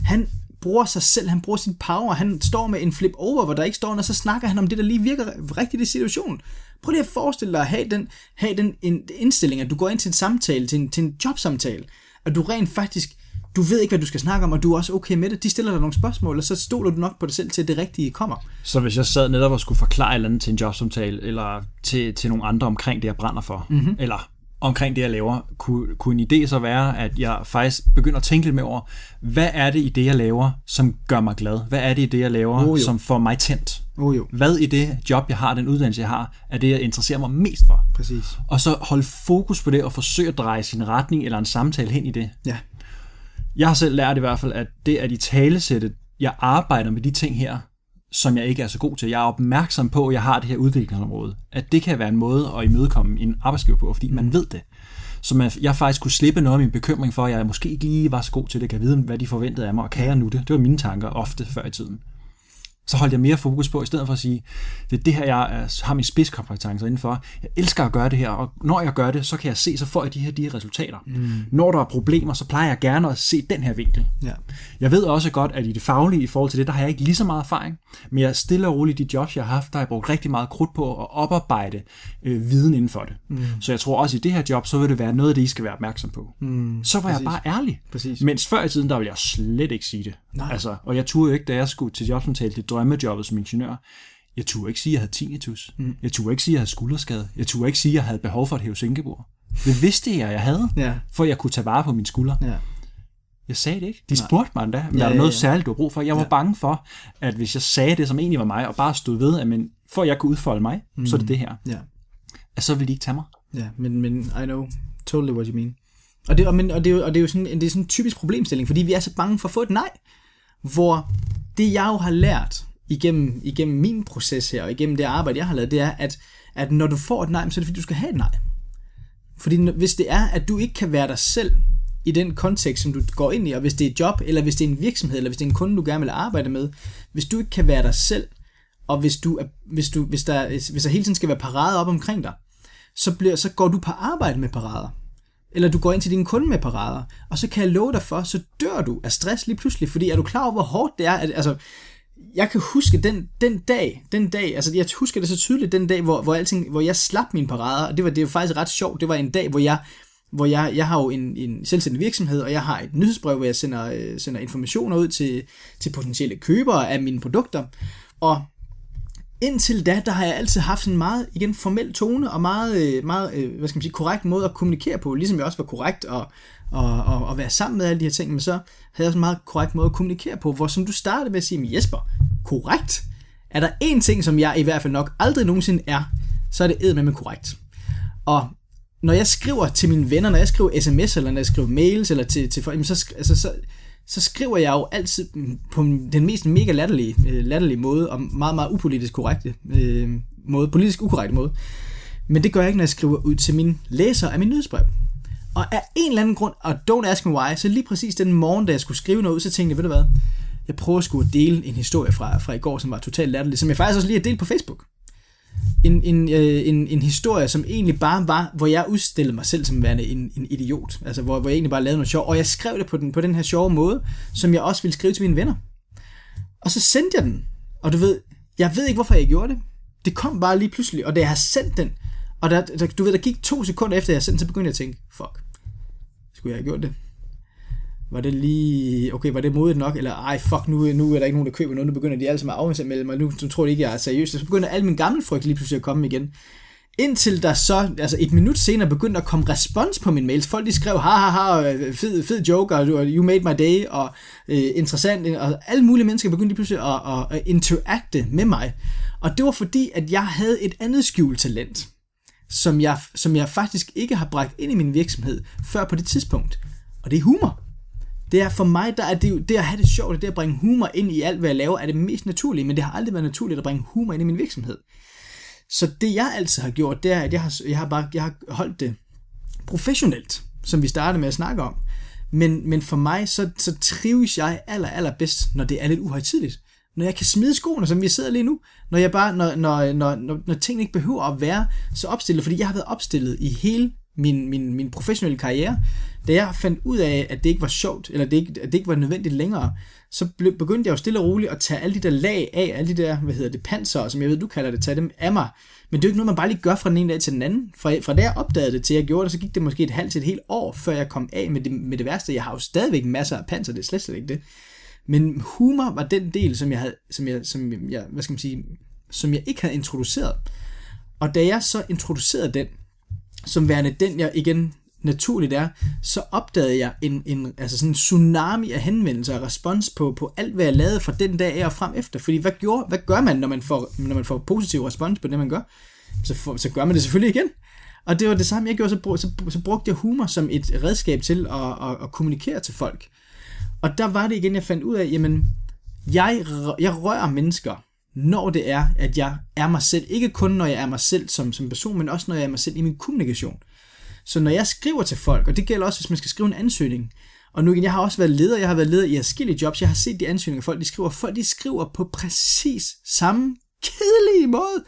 Han bruger sig selv, han bruger sin power, han står med en flip over, hvor der ikke står noget, og så snakker han om det, der lige virker rigtigt i situationen. Prøv lige at forestille dig at have den, have den en, indstilling, at du går ind til en samtale, til en, til en jobsamtale, og du rent faktisk du ved ikke, hvad du skal snakke om, og du er også okay med det. De stiller dig nogle spørgsmål, og så stoler du nok på dig selv til, at det rigtige kommer. Så hvis jeg sad netop og skulle forklare et eller andet til en jobsamtale, eller til, til nogle andre omkring det, jeg brænder for, mm-hmm. eller omkring det, jeg laver, kunne, kunne en idé så være, at jeg faktisk begynder at tænke lidt mere over, hvad er det i det, jeg laver, som gør mig glad? Hvad er det i det, jeg laver, Oh, jo. som får mig tændt? Oh, jo. Hvad i det job, jeg har, den uddannelse, jeg har, er det, jeg interesserer mig mest for? Præcis. Og så holde fokus på det, og forsøge at dreje sin retning eller en samtale hen i det. Ja. Jeg har selv lært i hvert fald, at det at i talesætte, jeg arbejder med de ting her, som jeg ikke er så god til. Jeg er opmærksom på, at jeg har det her udviklingsområde. At det kan være en måde at imødekomme en arbejdsgiver på, fordi man ved det. Så man, jeg faktisk kunne slippe noget af min bekymring for, at jeg måske ikke lige var så god til det, kan vide, hvad de forventede af mig, og kan jeg nu det? Det var mine tanker ofte før i tiden. Så holdt jeg mere fokus på, i stedet for at sige, det er det her, jeg er, har min spidskompetencer indenfor. Jeg elsker at gøre det her, og når jeg gør det, så kan jeg se, så får jeg de her, de her resultater. Mm. Når der er problemer, så plejer jeg gerne at se den her vinkel. Ja. Jeg ved også godt, at i det faglige i forhold til det, der har jeg ikke lige så meget erfaring, men jeg stille og roligt de jobs, jeg har haft, der har jeg brugt rigtig meget krudt på at oparbejde øh, viden inden for det. Mm. Så jeg tror også, i det her job, så vil det være noget af det, I skal være opmærksom på. Mm. Så var Præcis. jeg bare ærlig. Præcis. Mens før i tiden, der ville jeg slet ikke sige det. Nej. Altså, og jeg turde jo ikke, da jeg skulle til jobsamtale, det drømmejobbet som ingeniør, jeg turde ikke sige, at jeg havde tinnitus. Mm. Jeg turde ikke sige, at jeg havde skulderskade. Jeg turde ikke sige, at jeg havde behov for et hæve Singapore. Det vidste jeg, jeg havde, Ja. for jeg kunne tage vare på mine skuldre. Ja. Jeg sagde det ikke. De Nej. spurgte mig endda, Ja, er der ja, noget ja. særligt, du har brug for? Jeg var Ja. bange for, at hvis jeg sagde det, som egentlig var mig, og bare stod ved, at men, for at jeg kunne udfolde mig, mm. så er det det her, Ja. at så ville de ikke tage mig. Ja, men, men I know totally what you mean. Og det, og, men, og det, er jo- og det er jo sådan, det er sådan en typisk problemstilling, fordi vi er så bange for at få et nej. Hvor det jeg jo har lært igennem, igennem min proces her, og igennem det arbejde, jeg har lavet, det er, at, at når du får et nej, så er det fordi, du skal have et nej. Fordi hvis det er, at du ikke kan være dig selv i den kontekst, som du går ind i, og hvis det er et job, eller hvis det er en virksomhed, eller hvis det er en kunde, du gerne vil arbejde med, hvis du ikke kan være dig selv, og hvis, du er, hvis, du, hvis, der, hvis der hele tiden skal være parader op omkring dig, så, bliver, så går du på arbejde med parader. Eller du går ind til din kunde med parader. Og så kan jeg love dig for, så dør du af stress lige pludselig. Fordi er du klar over, hvor hårdt det er? At, altså, jeg kan huske den, den dag, den dag, altså jeg husker det så tydeligt, den dag, hvor, hvor, alting, hvor jeg slap mine parader, og det var, det var faktisk ret sjovt, det var en dag, hvor jeg, hvor jeg, jeg har jo en, en selvstændig virksomhed, og jeg har et nyhedsbrev, hvor jeg sender, øh, sender informationer ud til, til potentielle købere af mine produkter, og indtil da, der har jeg altid haft en meget, igen, formel tone, og meget, øh, meget øh, hvad skal man sige, korrekt måde at kommunikere på, ligesom jeg også var korrekt og, og, og, og være sammen med alle de her ting, men så havde jeg også en meget korrekt måde at kommunikere på, hvor som du startede med at sige, Jesper, korrekt? Er der én ting, som jeg i hvert fald nok aldrig nogensinde er, så er det med med korrekt. Og når jeg skriver til mine venner, når jeg skriver sms, eller når jeg skriver mails, eller til, til folk, så, altså, så, så skriver jeg jo altid på den mest mega latterlige, øh, latterlige måde, og meget, meget upolitisk korrekte øh, måde, politisk ukorrekte måde. Men det gør jeg ikke, når jeg skriver ud til mine læsere af min nyhedsbrev. Og af en eller anden grund, og don't ask me why, så lige præcis den morgen, da jeg skulle skrive noget ud, så tænkte jeg, ved du hvad, jeg prøver at skulle dele en historie fra, fra i går, som var totalt latterlig, som jeg faktisk også lige har delt på Facebook. En, en, øh, en, en historie, som egentlig bare var, hvor jeg udstillede mig selv som værende en, en idiot. Altså, hvor, hvor jeg egentlig bare lavede noget sjovt. Og jeg skrev det på den, på den her sjove måde, som jeg også ville skrive til mine venner. Og så sendte jeg den. Og du ved, jeg ved ikke, hvorfor jeg gjorde det. Det kom bare lige pludselig, og da jeg har sendt den, og der, der, du ved, der gik to sekunder efter, jeg sendte den, så begyndte jeg at tænke, fuck, skulle jeg have gjort det? Var det lige, okay, var det modigt nok, eller ej, fuck, nu, nu er der ikke nogen, der køber noget, nu begynder de alle sammen at afmelde mig, nu, nu tror de ikke, jeg er seriøs, så begynder al min gamle frygt lige pludselig at komme igen. Indtil der så, altså et minut senere, begyndte at komme respons på min mails. Folk de skrev, ha ha ha, øh, fed, fed joke, og you made my day, og øh, interessant, og alle mulige mennesker begyndte lige pludselig at, at, at interagte med mig. Og det var fordi, at jeg havde et andet skjult talent, som jeg, som jeg faktisk ikke har bragt ind i min virksomhed før på det tidspunkt. Og det er humor. Det er for mig, der er det, det at have det sjovt, og det at bringe humor ind i alt, hvad jeg laver, er det mest naturlige, men det har aldrig været naturligt at bringe humor ind i min virksomhed. Så det jeg altid har gjort, det er, at jeg har, jeg har, bare, jeg har holdt det professionelt, som vi startede med at snakke om. Men, men for mig, så, så trives jeg aller, aller bedst, når det er lidt uhøjtidligt. Når jeg kan smide skoene, som vi sidder lige nu. Når, jeg bare, når, når, når, når, når tingene ikke behøver at være så opstillet, fordi jeg har været opstillet i hele min, min, min professionelle karriere. Da jeg fandt ud af, at det ikke var sjovt, eller det ikke, at det ikke var nødvendigt længere, så begyndte jeg jo stille og roligt at tage alle de der lag af, alle de der, hvad hedder det, panser, som jeg ved, du kalder det, tage dem af mig. Men det er jo ikke noget, man bare lige gør fra den ene dag til den anden. Fra, fra da jeg opdagede det til jeg gjorde det, så gik det måske et halvt til et helt år, før jeg kom af med det, med det værste. Jeg har jo stadigvæk masser af panser, det er slet, slet ikke det. Men humor var den del, som jeg havde, som jeg, som jeg, hvad skal man sige, som jeg ikke havde introduceret. Og da jeg så introducerede den, som værende den, jeg igen naturligt er, så opdagede jeg en, en, altså sådan en tsunami af henvendelser og respons på, på alt, hvad jeg lavede fra den dag af og frem efter. Fordi hvad, gjorde, hvad gør man, når man, får, når man får positiv respons på det, man gør? Så, for, så gør man det selvfølgelig igen. Og det var det samme, jeg gjorde, så, brug, så, så brugte jeg humor som et redskab til at, at, at kommunikere til folk. Og der var det igen, jeg fandt ud af, jamen, jeg, jeg rører mennesker, når det er, at jeg er mig selv. Ikke kun, når jeg er mig selv som, som person, men også, når jeg er mig selv i min kommunikation. Så når jeg skriver til folk, og det gælder også, hvis man skal skrive en ansøgning, Og nu igen, jeg har også været leder, jeg har været leder i forskellige jobs, jeg har set de ansøgninger, folk de skriver, folk de skriver på præcis samme kedelige måde.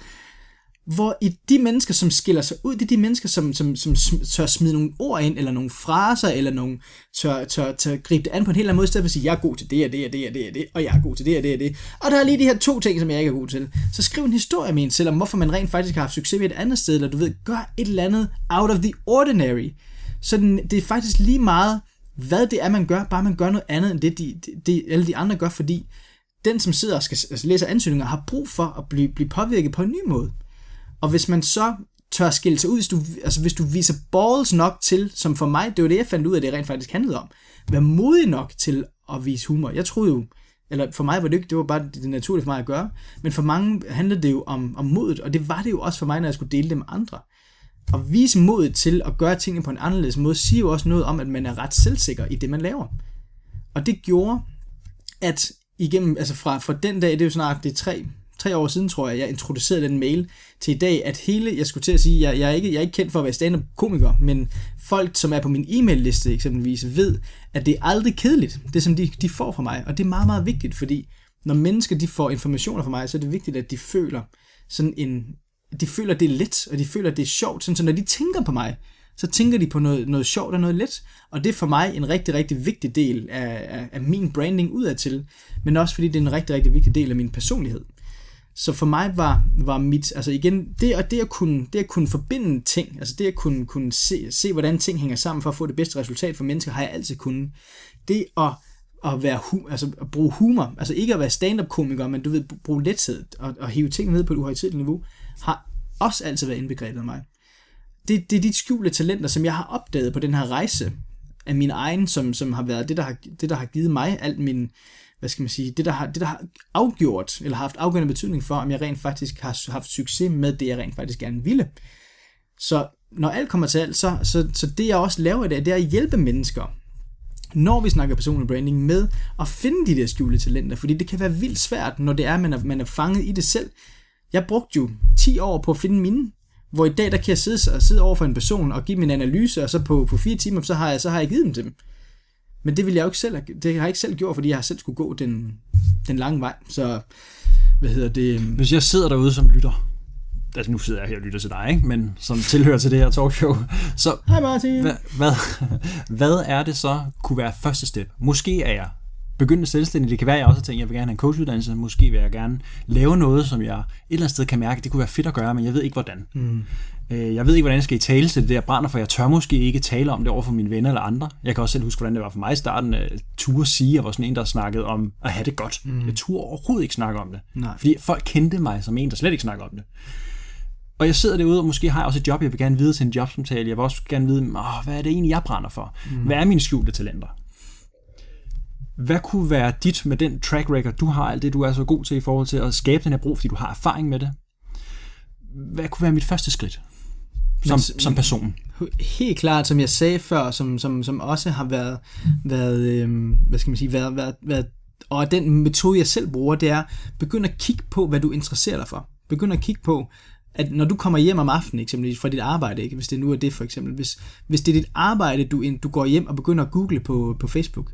Hvor i de mennesker, som skiller sig ud, det er de mennesker, som, som, som tør smide nogle ord ind, eller nogle fraser, eller nogle, tør, tør, tør gribe det an på en helt anden måde, i stedet for at sige, jeg er god til det og det og det og det og det, og jeg er god til det og det og det. Og der er lige de her to ting, som jeg ikke er god til. Så skriv en historie med en selv om, hvorfor man rent faktisk har haft succes med et andet sted, eller du ved, gør et eller andet out of the ordinary. Så den, det er faktisk lige meget, hvad det er, man gør, bare man gør noget andet, end det, de, de, alle de andre gør, fordi den, som sidder og skal altså, læse ansøgninger, har brug for at blive, blive påvirket på en ny måde. Og hvis man så tør skille sig ud, hvis du, altså hvis du viser balls nok til, som for mig, det var det, jeg fandt ud af, det rent faktisk handlede om, være modig nok til at vise humor. Jeg troede jo, eller for mig var det ikke, det var bare det naturlige for mig at gøre, men for mange handlede det jo om, om modet, og det var det jo også for mig, når jeg skulle dele det med andre. At vise modet til at gøre tingene på en anderledes måde, siger jo også noget om, at man er ret selvsikker i det, man laver. Og det gjorde, at igennem, altså fra, fra den dag, det er jo snart, det er tre, tre år siden, tror jeg, jeg introducerede den mail til i dag, at hele, jeg skulle til at sige, jeg, jeg, er, ikke, jeg er ikke kendt for at være stand komiker, men folk, som er på min e-mail-liste eksempelvis, ved, at det er aldrig kedeligt, det som de, de får fra mig, og det er meget, meget vigtigt, fordi når mennesker de får informationer fra mig, så er det vigtigt, at de føler sådan en, de føler, det er let, og de føler, det er sjovt, sådan, så når de tænker på mig, så tænker de på noget, noget sjovt og noget let. Og det er for mig en rigtig, rigtig vigtig del af, af, af min branding udadtil, men også fordi det er en rigtig, rigtig vigtig del af min personlighed. Så for mig var, var mit, altså igen, det, og det, at kunne, det at kunne forbinde ting, altså det at kunne, kunne se, se, hvordan ting hænger sammen for at få det bedste resultat for mennesker, har jeg altid kunnet. Det at, at, være, altså at bruge humor, altså ikke at være stand-up-komiker, men du ved, bruge lethed og, og hive ting ned på et uhøjtidligt niveau, har også altid været indbegrebet af mig. Det, det er de skjulte talenter, som jeg har opdaget på den her rejse af min egen, som, som har været det der har, det, der har givet mig alt min, hvad skal man sige, det der, har, det der har afgjort, eller har haft afgørende betydning for, om jeg rent faktisk har haft succes med det, jeg rent faktisk gerne ville. Så når alt kommer til alt, så, så, så det jeg også laver i dag, det er at hjælpe mennesker, når vi snakker personlig branding, med at finde de der skjulte talenter, fordi det kan være vildt svært, når det er, man er, man er fanget i det selv. Jeg brugte jo 10 år på at finde mine, hvor i dag, der kan jeg sidde, sidde over for en person og give min analyse, og så på, på fire timer, så har, jeg, så har jeg givet dem til dem. Men det vil jeg jo ikke selv, det har jeg ikke selv gjort, fordi jeg har selv skulle gå den, den lange vej. Så, hvad hedder det? Hvis jeg sidder derude som lytter, altså nu sidder jeg her og lytter til dig, ikke? men som tilhører til det her talkshow, så Hej Martin. Hvad, hvad, hvad er det så kunne være første step? Måske er jeg begyndende selvstændig. Det kan være, at jeg også har tænkt, at jeg vil gerne have en coachuddannelse. Måske vil jeg gerne lave noget, som jeg et eller andet sted kan mærke, det kunne være fedt at gøre, men jeg ved ikke hvordan. Mm. Øh, jeg ved ikke, hvordan jeg skal i tale til det, jeg brænder for. Jeg tør måske ikke tale om det over for mine venner eller andre. Jeg kan også selv huske, hvordan det var for mig i starten. at turde sige, jeg var sådan en, der snakkede om at have det godt. Mm. Jeg turde overhovedet ikke snakke om det. Nej. Fordi folk kendte mig som en, der slet ikke snakker om det. Og jeg sidder derude, og måske har jeg også et job, jeg vil gerne vide til en jobsamtale. Jeg vil også gerne vide, åh, hvad er det egentlig, jeg brænder for? Mm. Hvad er mine skjulte talenter? Hvad kunne være dit med den track record, du har, alt det, du er så god til i forhold til at skabe den her brug, fordi du har erfaring med det? Hvad kunne være mit første skridt? Som, men, som person. Helt klart, som jeg sagde før, som, som, som også har været, været øh, hvad skal man sige, været, været, været, og den metode, jeg selv bruger, det er, begynd at kigge på, hvad du interesserer dig for. Begynd at kigge på, at når du kommer hjem om aftenen, eksempelvis fra dit arbejde, ikke? hvis det nu er det for eksempel, hvis, hvis det er dit arbejde, du, du går hjem og begynder at google på, på Facebook,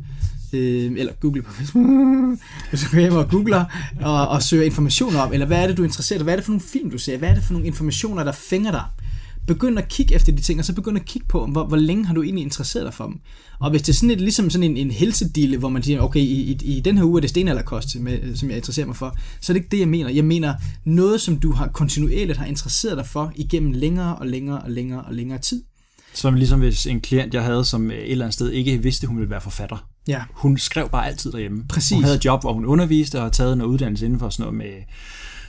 øh, eller google på Facebook, hvis du går hjem og googler og, og søger informationer om, eller hvad er det, du er interesseret i, hvad er det for nogle film, du ser, hvad er det for nogle informationer, der fænger dig, begynd at kigge efter de ting, og så begynd at kigge på, hvor, hvor længe har du egentlig interesseret dig for dem. Og hvis det er sådan et, ligesom sådan en, en helsedille, hvor man siger, okay, i, i, i den her uge er det stenalderkost, med, som jeg interesserer mig for, så er det ikke det, jeg mener. Jeg mener noget, som du har kontinuerligt har interesseret dig for igennem længere og længere og længere og længere tid. Som ligesom hvis en klient, jeg havde, som et eller andet sted ikke vidste, hun ville være forfatter. Ja. Hun skrev bare altid derhjemme. Præcis. Hun havde et job, hvor hun underviste og havde taget noget uddannelse inden for sådan noget med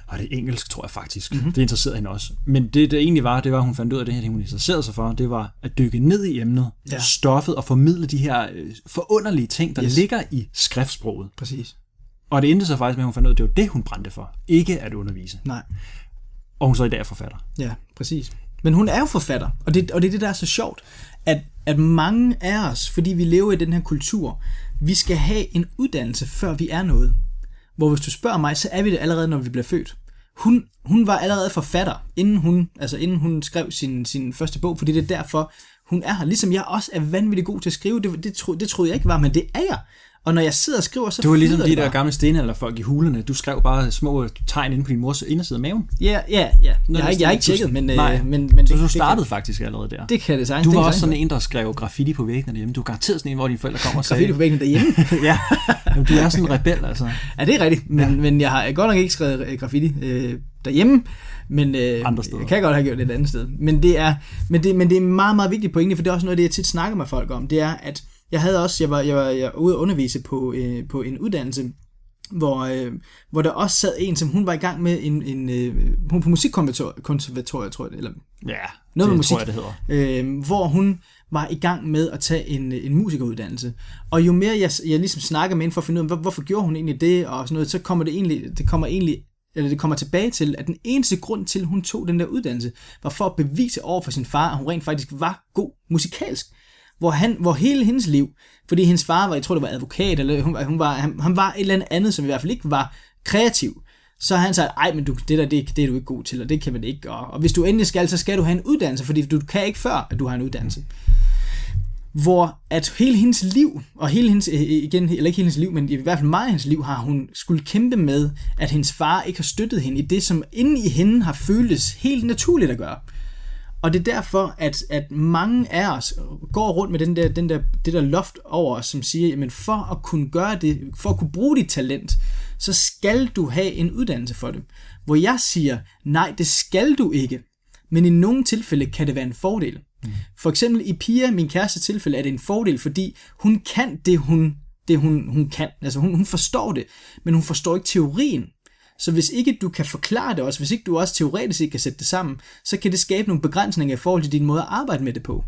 og det er engelsk, tror jeg faktisk. Mm-hmm. Det interesserede hende også. Men det, det egentlig var, det var, at hun fandt ud af, det her, det hun interesserede sig for, det var at dykke ned i emnet, ja. stoffet og formidle de her øh, forunderlige ting, der yes. ligger i skriftsproget. Præcis. Og det endte så faktisk med, at hun fandt ud af, at det var det, hun brændte for. Ikke at undervise. Nej. Og hun så i dag er forfatter. Ja, præcis. Men hun er jo forfatter, og det, og det er det, der er så sjovt, at, at mange af os, fordi vi lever i den her kultur, vi skal have en uddannelse, før vi er noget. Hvor hvis du spørger mig, så er vi det allerede, når vi bliver født. Hun, hun var allerede forfatter, inden hun, altså inden hun skrev sin, sin første bog, fordi det er derfor, hun er her. Ligesom jeg også er vanvittig god til at skrive. Det, det, tro, det troede jeg ikke var, men det er jeg. Og når jeg sidder og skriver, så Du er ligesom de det der gamle stenalderfolk i hulerne. Du skrev bare små tegn inde på din mors inderside af maven. Ja, ja, ja. Jeg har, det ikke, jeg har ikke tjekket, men, Nej. øh, men, men Så det, du det startede faktisk allerede der. det kan det sagtens. Du det var også sådan en, der skrev graffiti på væggene derhjemme. Du er garanteret sådan en, hvor dine forældre kommer og sagde... Graffiti på væggen derhjemme. ja, Jamen, du er sådan en rebel, altså. Ja, det er rigtigt, men, ja. men jeg har godt nok ikke skrevet øh, graffiti øh, derhjemme, men øh, Andre steder. jeg kan godt have gjort det et andet sted. Men det er, men det, men det er en meget, meget vigtig pointe, for det er også noget det, jeg tit snakker med folk om, det er, at jeg havde også, jeg var, jeg var, jeg var ude at undervise på, øh, på en uddannelse, hvor, øh, hvor der også sad en, som hun var i gang med en, en øh, hun på musikkonservatoriet, tror jeg, det, eller Ja, Noget det med musik. tror jeg, det hedder. øh, hvor hun var i gang med at tage en, en musikeruddannelse. Og jo mere jeg, jeg ligesom snakker med hende for at finde ud af, hvor, hvorfor gjorde hun egentlig det, og sådan noget, så kommer det egentlig, det kommer egentlig eller det kommer tilbage til, at den eneste grund til, at hun tog den der uddannelse, var for at bevise over for sin far, at hun rent faktisk var god musikalsk. Hvor, han, hvor hele hendes liv, fordi hendes far var, jeg tror det var advokat, eller hun, hun var, han, han var et eller andet, som i hvert fald ikke var kreativ. Så har han sagt, ej, men du, det der, det, det er du ikke god til, og det kan man ikke. Og, og hvis du endelig skal, så skal du have en uddannelse, fordi du kan ikke før, at du har en uddannelse. Hvor at hele hendes liv, og hele hendes, øh, øh, igen, eller ikke hele hendes liv, men i hvert fald meget af hendes liv, har hun skulle kæmpe med, at hendes far ikke har støttet hende i det, som inde i hende har føltes helt naturligt at gøre. Og det er derfor, at, at mange af os går rundt med den der, den der, det der loft over os, som siger, jamen for at kunne gøre det, for at kunne bruge dit talent, så skal du have en uddannelse for det. Hvor jeg siger, nej, det skal du ikke. Men i nogle tilfælde kan det være en fordel. Mm. For eksempel i Pia, min kæreste tilfælde, er det en fordel, fordi hun kan det, hun, det hun, hun kan. Altså hun, hun forstår det, men hun forstår ikke teorien. Så hvis ikke du kan forklare det også, hvis ikke du også teoretisk ikke kan sætte det sammen, så kan det skabe nogle begrænsninger i forhold til din måde at arbejde med det på.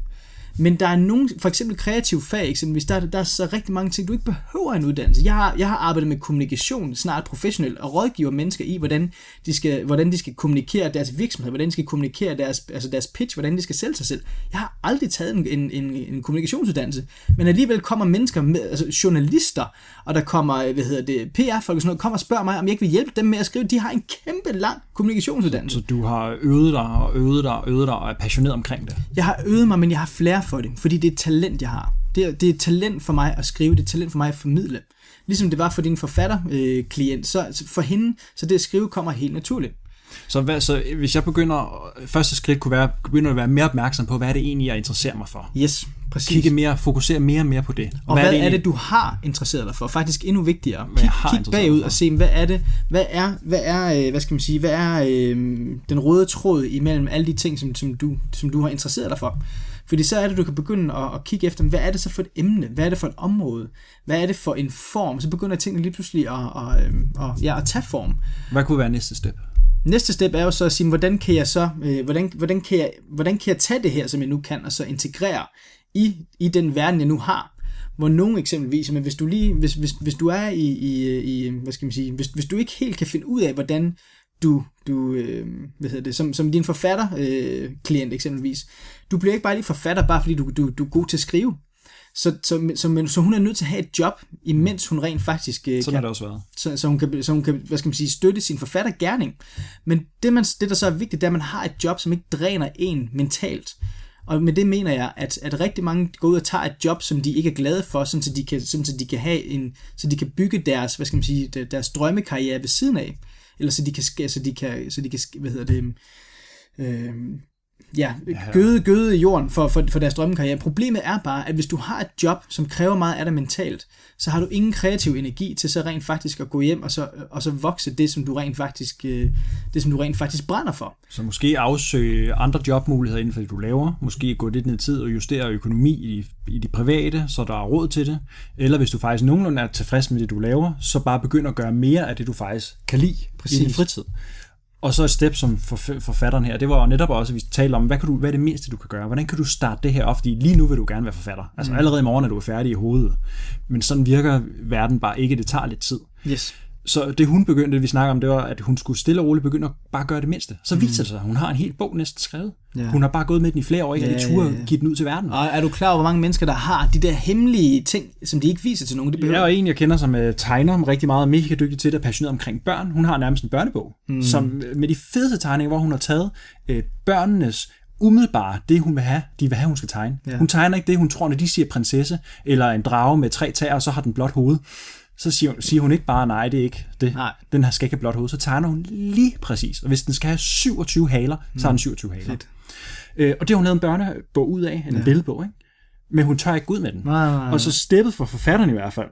Men der er nogle, for eksempel kreative fag, eksempelvis, der, er- der er så rigtig mange ting, du ikke behøver en uddannelse. Jeg har, jeg har arbejdet med kommunikation snart professionelt, og rådgiver mennesker i, hvordan de skal, hvordan de skal kommunikere deres virksomhed, hvordan de skal kommunikere deres, altså deres pitch, hvordan de skal sælge sig selv. Jeg har aldrig taget en, en, en, en kommunikationsuddannelse, men alligevel kommer mennesker, med, altså journalister, og der kommer, hvad hedder det, PR-folk og sådan noget, kommer og spørger mig, om jeg ikke vil hjælpe dem med at skrive. De har en kæmpe lang kommunikationsuddannelse. Så du har øvet dig og øvet dig og øvet dig og er passioneret omkring det. Jeg har øvet mig, men jeg har flere for det, fordi det er et talent, jeg har. Det er, det er et talent for mig at skrive, det er et talent for mig at formidle. Ligesom det var for din forfatterklient, øh, klient, så for hende, så det at skrive kommer helt naturligt. Så, hvad, så hvis jeg begynder, første skridt kunne være, begynder at være mere opmærksom på, hvad er det egentlig, jeg interesserer mig for. Yes, præcis. Kigge mere, fokusere mere og mere på det. og hvad, hvad er, egentlig- det, du har interesseret dig for? Faktisk endnu vigtigere. Hvad Kig, kig bagud og se, hvad er det, hvad er, hvad er, øh, hvad skal man sige, hvad er øh, den røde tråd imellem alle de ting, som, som, du, som du har interesseret dig for? Fordi så er det, du kan begynde at, at kigge efter, hvad er det så for et emne? Hvad er det for et område? Hvad er det for en form? Så begynder tingene lige pludselig at, at, at, at, ja, at tage form. Hvad kunne være næste step? Næste step er jo så at sige, hvordan kan jeg så, øh, hvordan, hvordan, kan jeg, hvordan kan jeg tage det her, som jeg nu kan, og så integrere i, i den verden, jeg nu har. Hvor nogen eksempelvis, men hvis du lige, hvis, hvis, hvis du er i, i, i, hvad skal man sige, hvis, hvis du ikke helt kan finde ud af, hvordan du, du øh, hvad hedder det, som, som din forfatter øh, klient eksempelvis, du bliver ikke bare lige forfatter, bare fordi du, du, du er god til at skrive. Så, så, så, men, så hun er nødt til at have et job, imens hun rent faktisk øh, Sådan har det også været. så, så, hun kan, så hun kan, hvad skal man sige, støtte sin forfattergærning. Men det, man, det, der så er vigtigt, det er, at man har et job, som ikke dræner en mentalt. Og med det mener jeg, at, at rigtig mange går ud og tager et job, som de ikke er glade for, sådan så de kan, sådan så de kan have en, så de kan bygge deres, hvad skal man sige, der- deres drømmekarriere ved siden af. Eller så de kan, så de kan, så de kan hvad hedder det, øh, ja, gøde, gøde i jorden for, for, for deres drømmekarriere. Problemet er bare, at hvis du har et job, som kræver meget af dig mentalt, så har du ingen kreativ energi til så rent faktisk at gå hjem og så, og så vokse det, som du rent faktisk, øh, det, som du rent faktisk brænder for. Så måske afsøge andre jobmuligheder inden for det, du laver. Måske gå lidt ned i tid og justere økonomi i, i de private, så der er råd til det. Eller hvis du faktisk nogenlunde er tilfreds med det, du laver, så bare begynd at gøre mere af det, du faktisk kan lide Præcis. i din fritid. Og så et step som for, forfatteren her, det var jo netop også, at vi talte om, hvad, kan du, hvad er det mindste, du kan gøre? Hvordan kan du starte det her op? Fordi lige nu vil du gerne være forfatter. Altså allerede i morgen er du færdig i hovedet. Men sådan virker verden bare ikke. Det tager lidt tid. Yes. Så det hun begyndte, vi snakker om, det var, at hun skulle stille og roligt begynde at bare gøre det mindste. Så viser det sig, at hun har en hel bog næsten skrevet. Ja. Hun har bare gået med den i flere år, ikke? Ja, Ja, og de turde ja, ja. give den ud til verden. Og er du klar over, hvor mange mennesker, der har de der hemmelige ting, som de ikke viser til nogen? Det behøver Jeg er en, jeg kender, som øh, tegner rigtig meget, mega dygtig til det, og passioneret omkring børn. Hun har nærmest en børnebog, mm. som øh, med de fedeste tegninger, hvor hun har taget øh, børnenes umiddelbare, det hun vil have, de vil have, hun skal tegne. Ja. Ja. Hun tegner ikke det, hun tror, når de siger prinsesse, eller en drage med tre tæer, og så har den blåt hoved. Så siger, hun- siger hun ikke bare, nej, det er ikke det. Nej. Den her skal ikke have blåt hoved. Så tegner hun lige præcis. Og hvis den skal have 27 haler, så har den 27 haler. Fedt. Øh, og det har hun lavet en børnebog ud af, en Ja. billedbog, ikke? Men hun tør ikke ud med den. Nej, nej, nej. Og så steppet for forfatteren i hvert fald,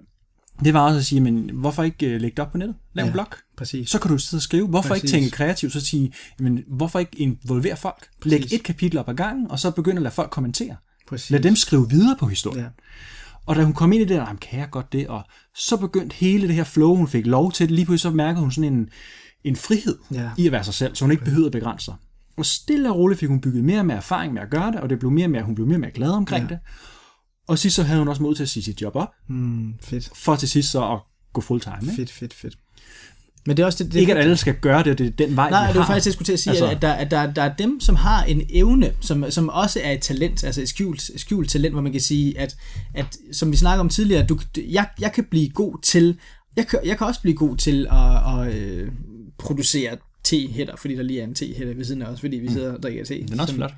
det var også at sige, men hvorfor ikke øh, lægge det op på nettet? Lav Ja. en blog. Præcis. Så kan du sidde og skrive. Hvorfor Præcis. ikke tænke kreativt? Så sige, men hvorfor ikke involvere folk? Læg Præcis. et kapitel op ad gangen, og så begynde at lade folk kommentere. Præcis. Lad dem skrive videre på historien. Ja. Og da hun kom ind i det, der, kan jeg godt det? Og så begyndte hele det her flow, hun fik lov til det. Lige pludselig så mærkede hun sådan en, en frihed Ja. i at være sig selv, så hun ikke behøvede at begrænse sig. Og stille og roligt fik hun bygget mere og mere erfaring med at gøre det, og det blev mere og mere, hun blev mere og mere glad omkring Ja. det. Og sidst så havde hun også mod til at sige sit job op, Mm, fedt. for til sidst så at gå full time. Ikke? Fedt, fedt, fedt. Men det er også det, det Ikke at alle skal gøre det, det er den vej, Nej, det var har. faktisk det, jeg skulle til at sige, Altså- at, der, at der, der er dem, som har en evne, som, som også er et talent, altså et skjult, skjult talent, hvor man kan sige, at, at som vi snakker om tidligere, du, jeg, jeg kan blive god til, jeg kan, jeg kan også blive god til at, at øh, producere te-hætter, fordi der lige er en te-hætter ved siden af os, fordi vi sidder og drikker te. Mm. Den er også flot.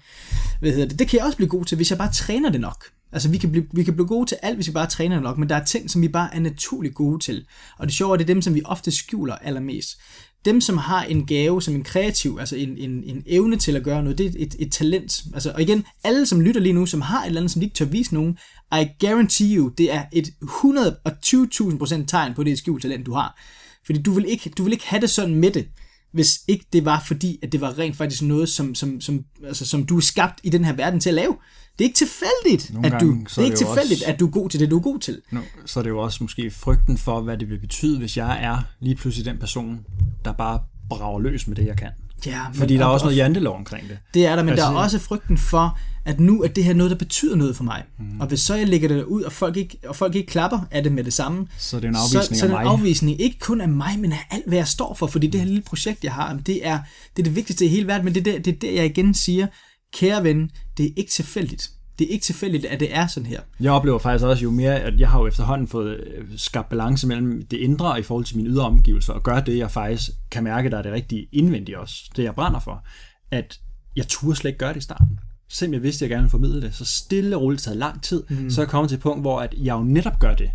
hvad hedder det, det kan jeg også blive god til, hvis jeg bare træner det nok. Altså, vi kan, blive, vi kan blive gode til alt, hvis vi bare træner nok, men der er ting, som vi bare er naturligt gode til. Og det sjove er, det er dem, som vi ofte skjuler allermest. Dem, som har en gave, som en kreativ, altså en, en, en evne til at gøre noget, det er et, et talent. Altså, og igen, alle, som lytter lige nu, som har et eller andet, som de ikke tør vise nogen, I guarantee you, det er et 120.000% tegn på, det skjult talent, du har. Fordi du vil, ikke, du vil ikke have det sådan med det, hvis ikke det var fordi, at det var rent faktisk noget, som, som, som, altså, som du er skabt i den her verden til at lave. Det er ikke tilfældigt, Nogle at du, gange, det så er er ikke det tilfældigt, også- at du er god til det, du er god til. Nu, så er det jo også måske frygten for, hvad det vil betyde, hvis jeg er lige pludselig den person, der bare brager løs med det, jeg kan. Ja, men, Fordi der er og- også noget jantelov omkring det. Det er der, men altså, der er også frygten for, at nu er det her noget, der betyder noget for mig. Mm. Og hvis så jeg lægger det ud, og folk, ikke, og folk ikke klapper af det med det samme, Så det er en så, afvisning så er af det en afvisning ikke kun af mig, men af alt, hvad jeg står for. Fordi det her lille projekt, jeg har, det er det, er det vigtigste i hele verden. Men det er der, det er der, jeg igen siger, kære ven, det er ikke tilfældigt. Det er ikke tilfældigt, at det er sådan her. Jeg oplever faktisk også jo mere, at jeg har jo efterhånden fået øh, skabt balance mellem det indre i forhold til mine ydre omgivelser, og gør det, jeg faktisk kan mærke, der er det rigtige indvendige også, det jeg brænder for, at jeg turde slet ikke gøre det i starten. Selvom jeg vidste, at jeg gerne ville formidle det, så stille og roligt taget lang tid, mm. så er jeg kommet til et punkt, hvor at jeg jo netop gør det.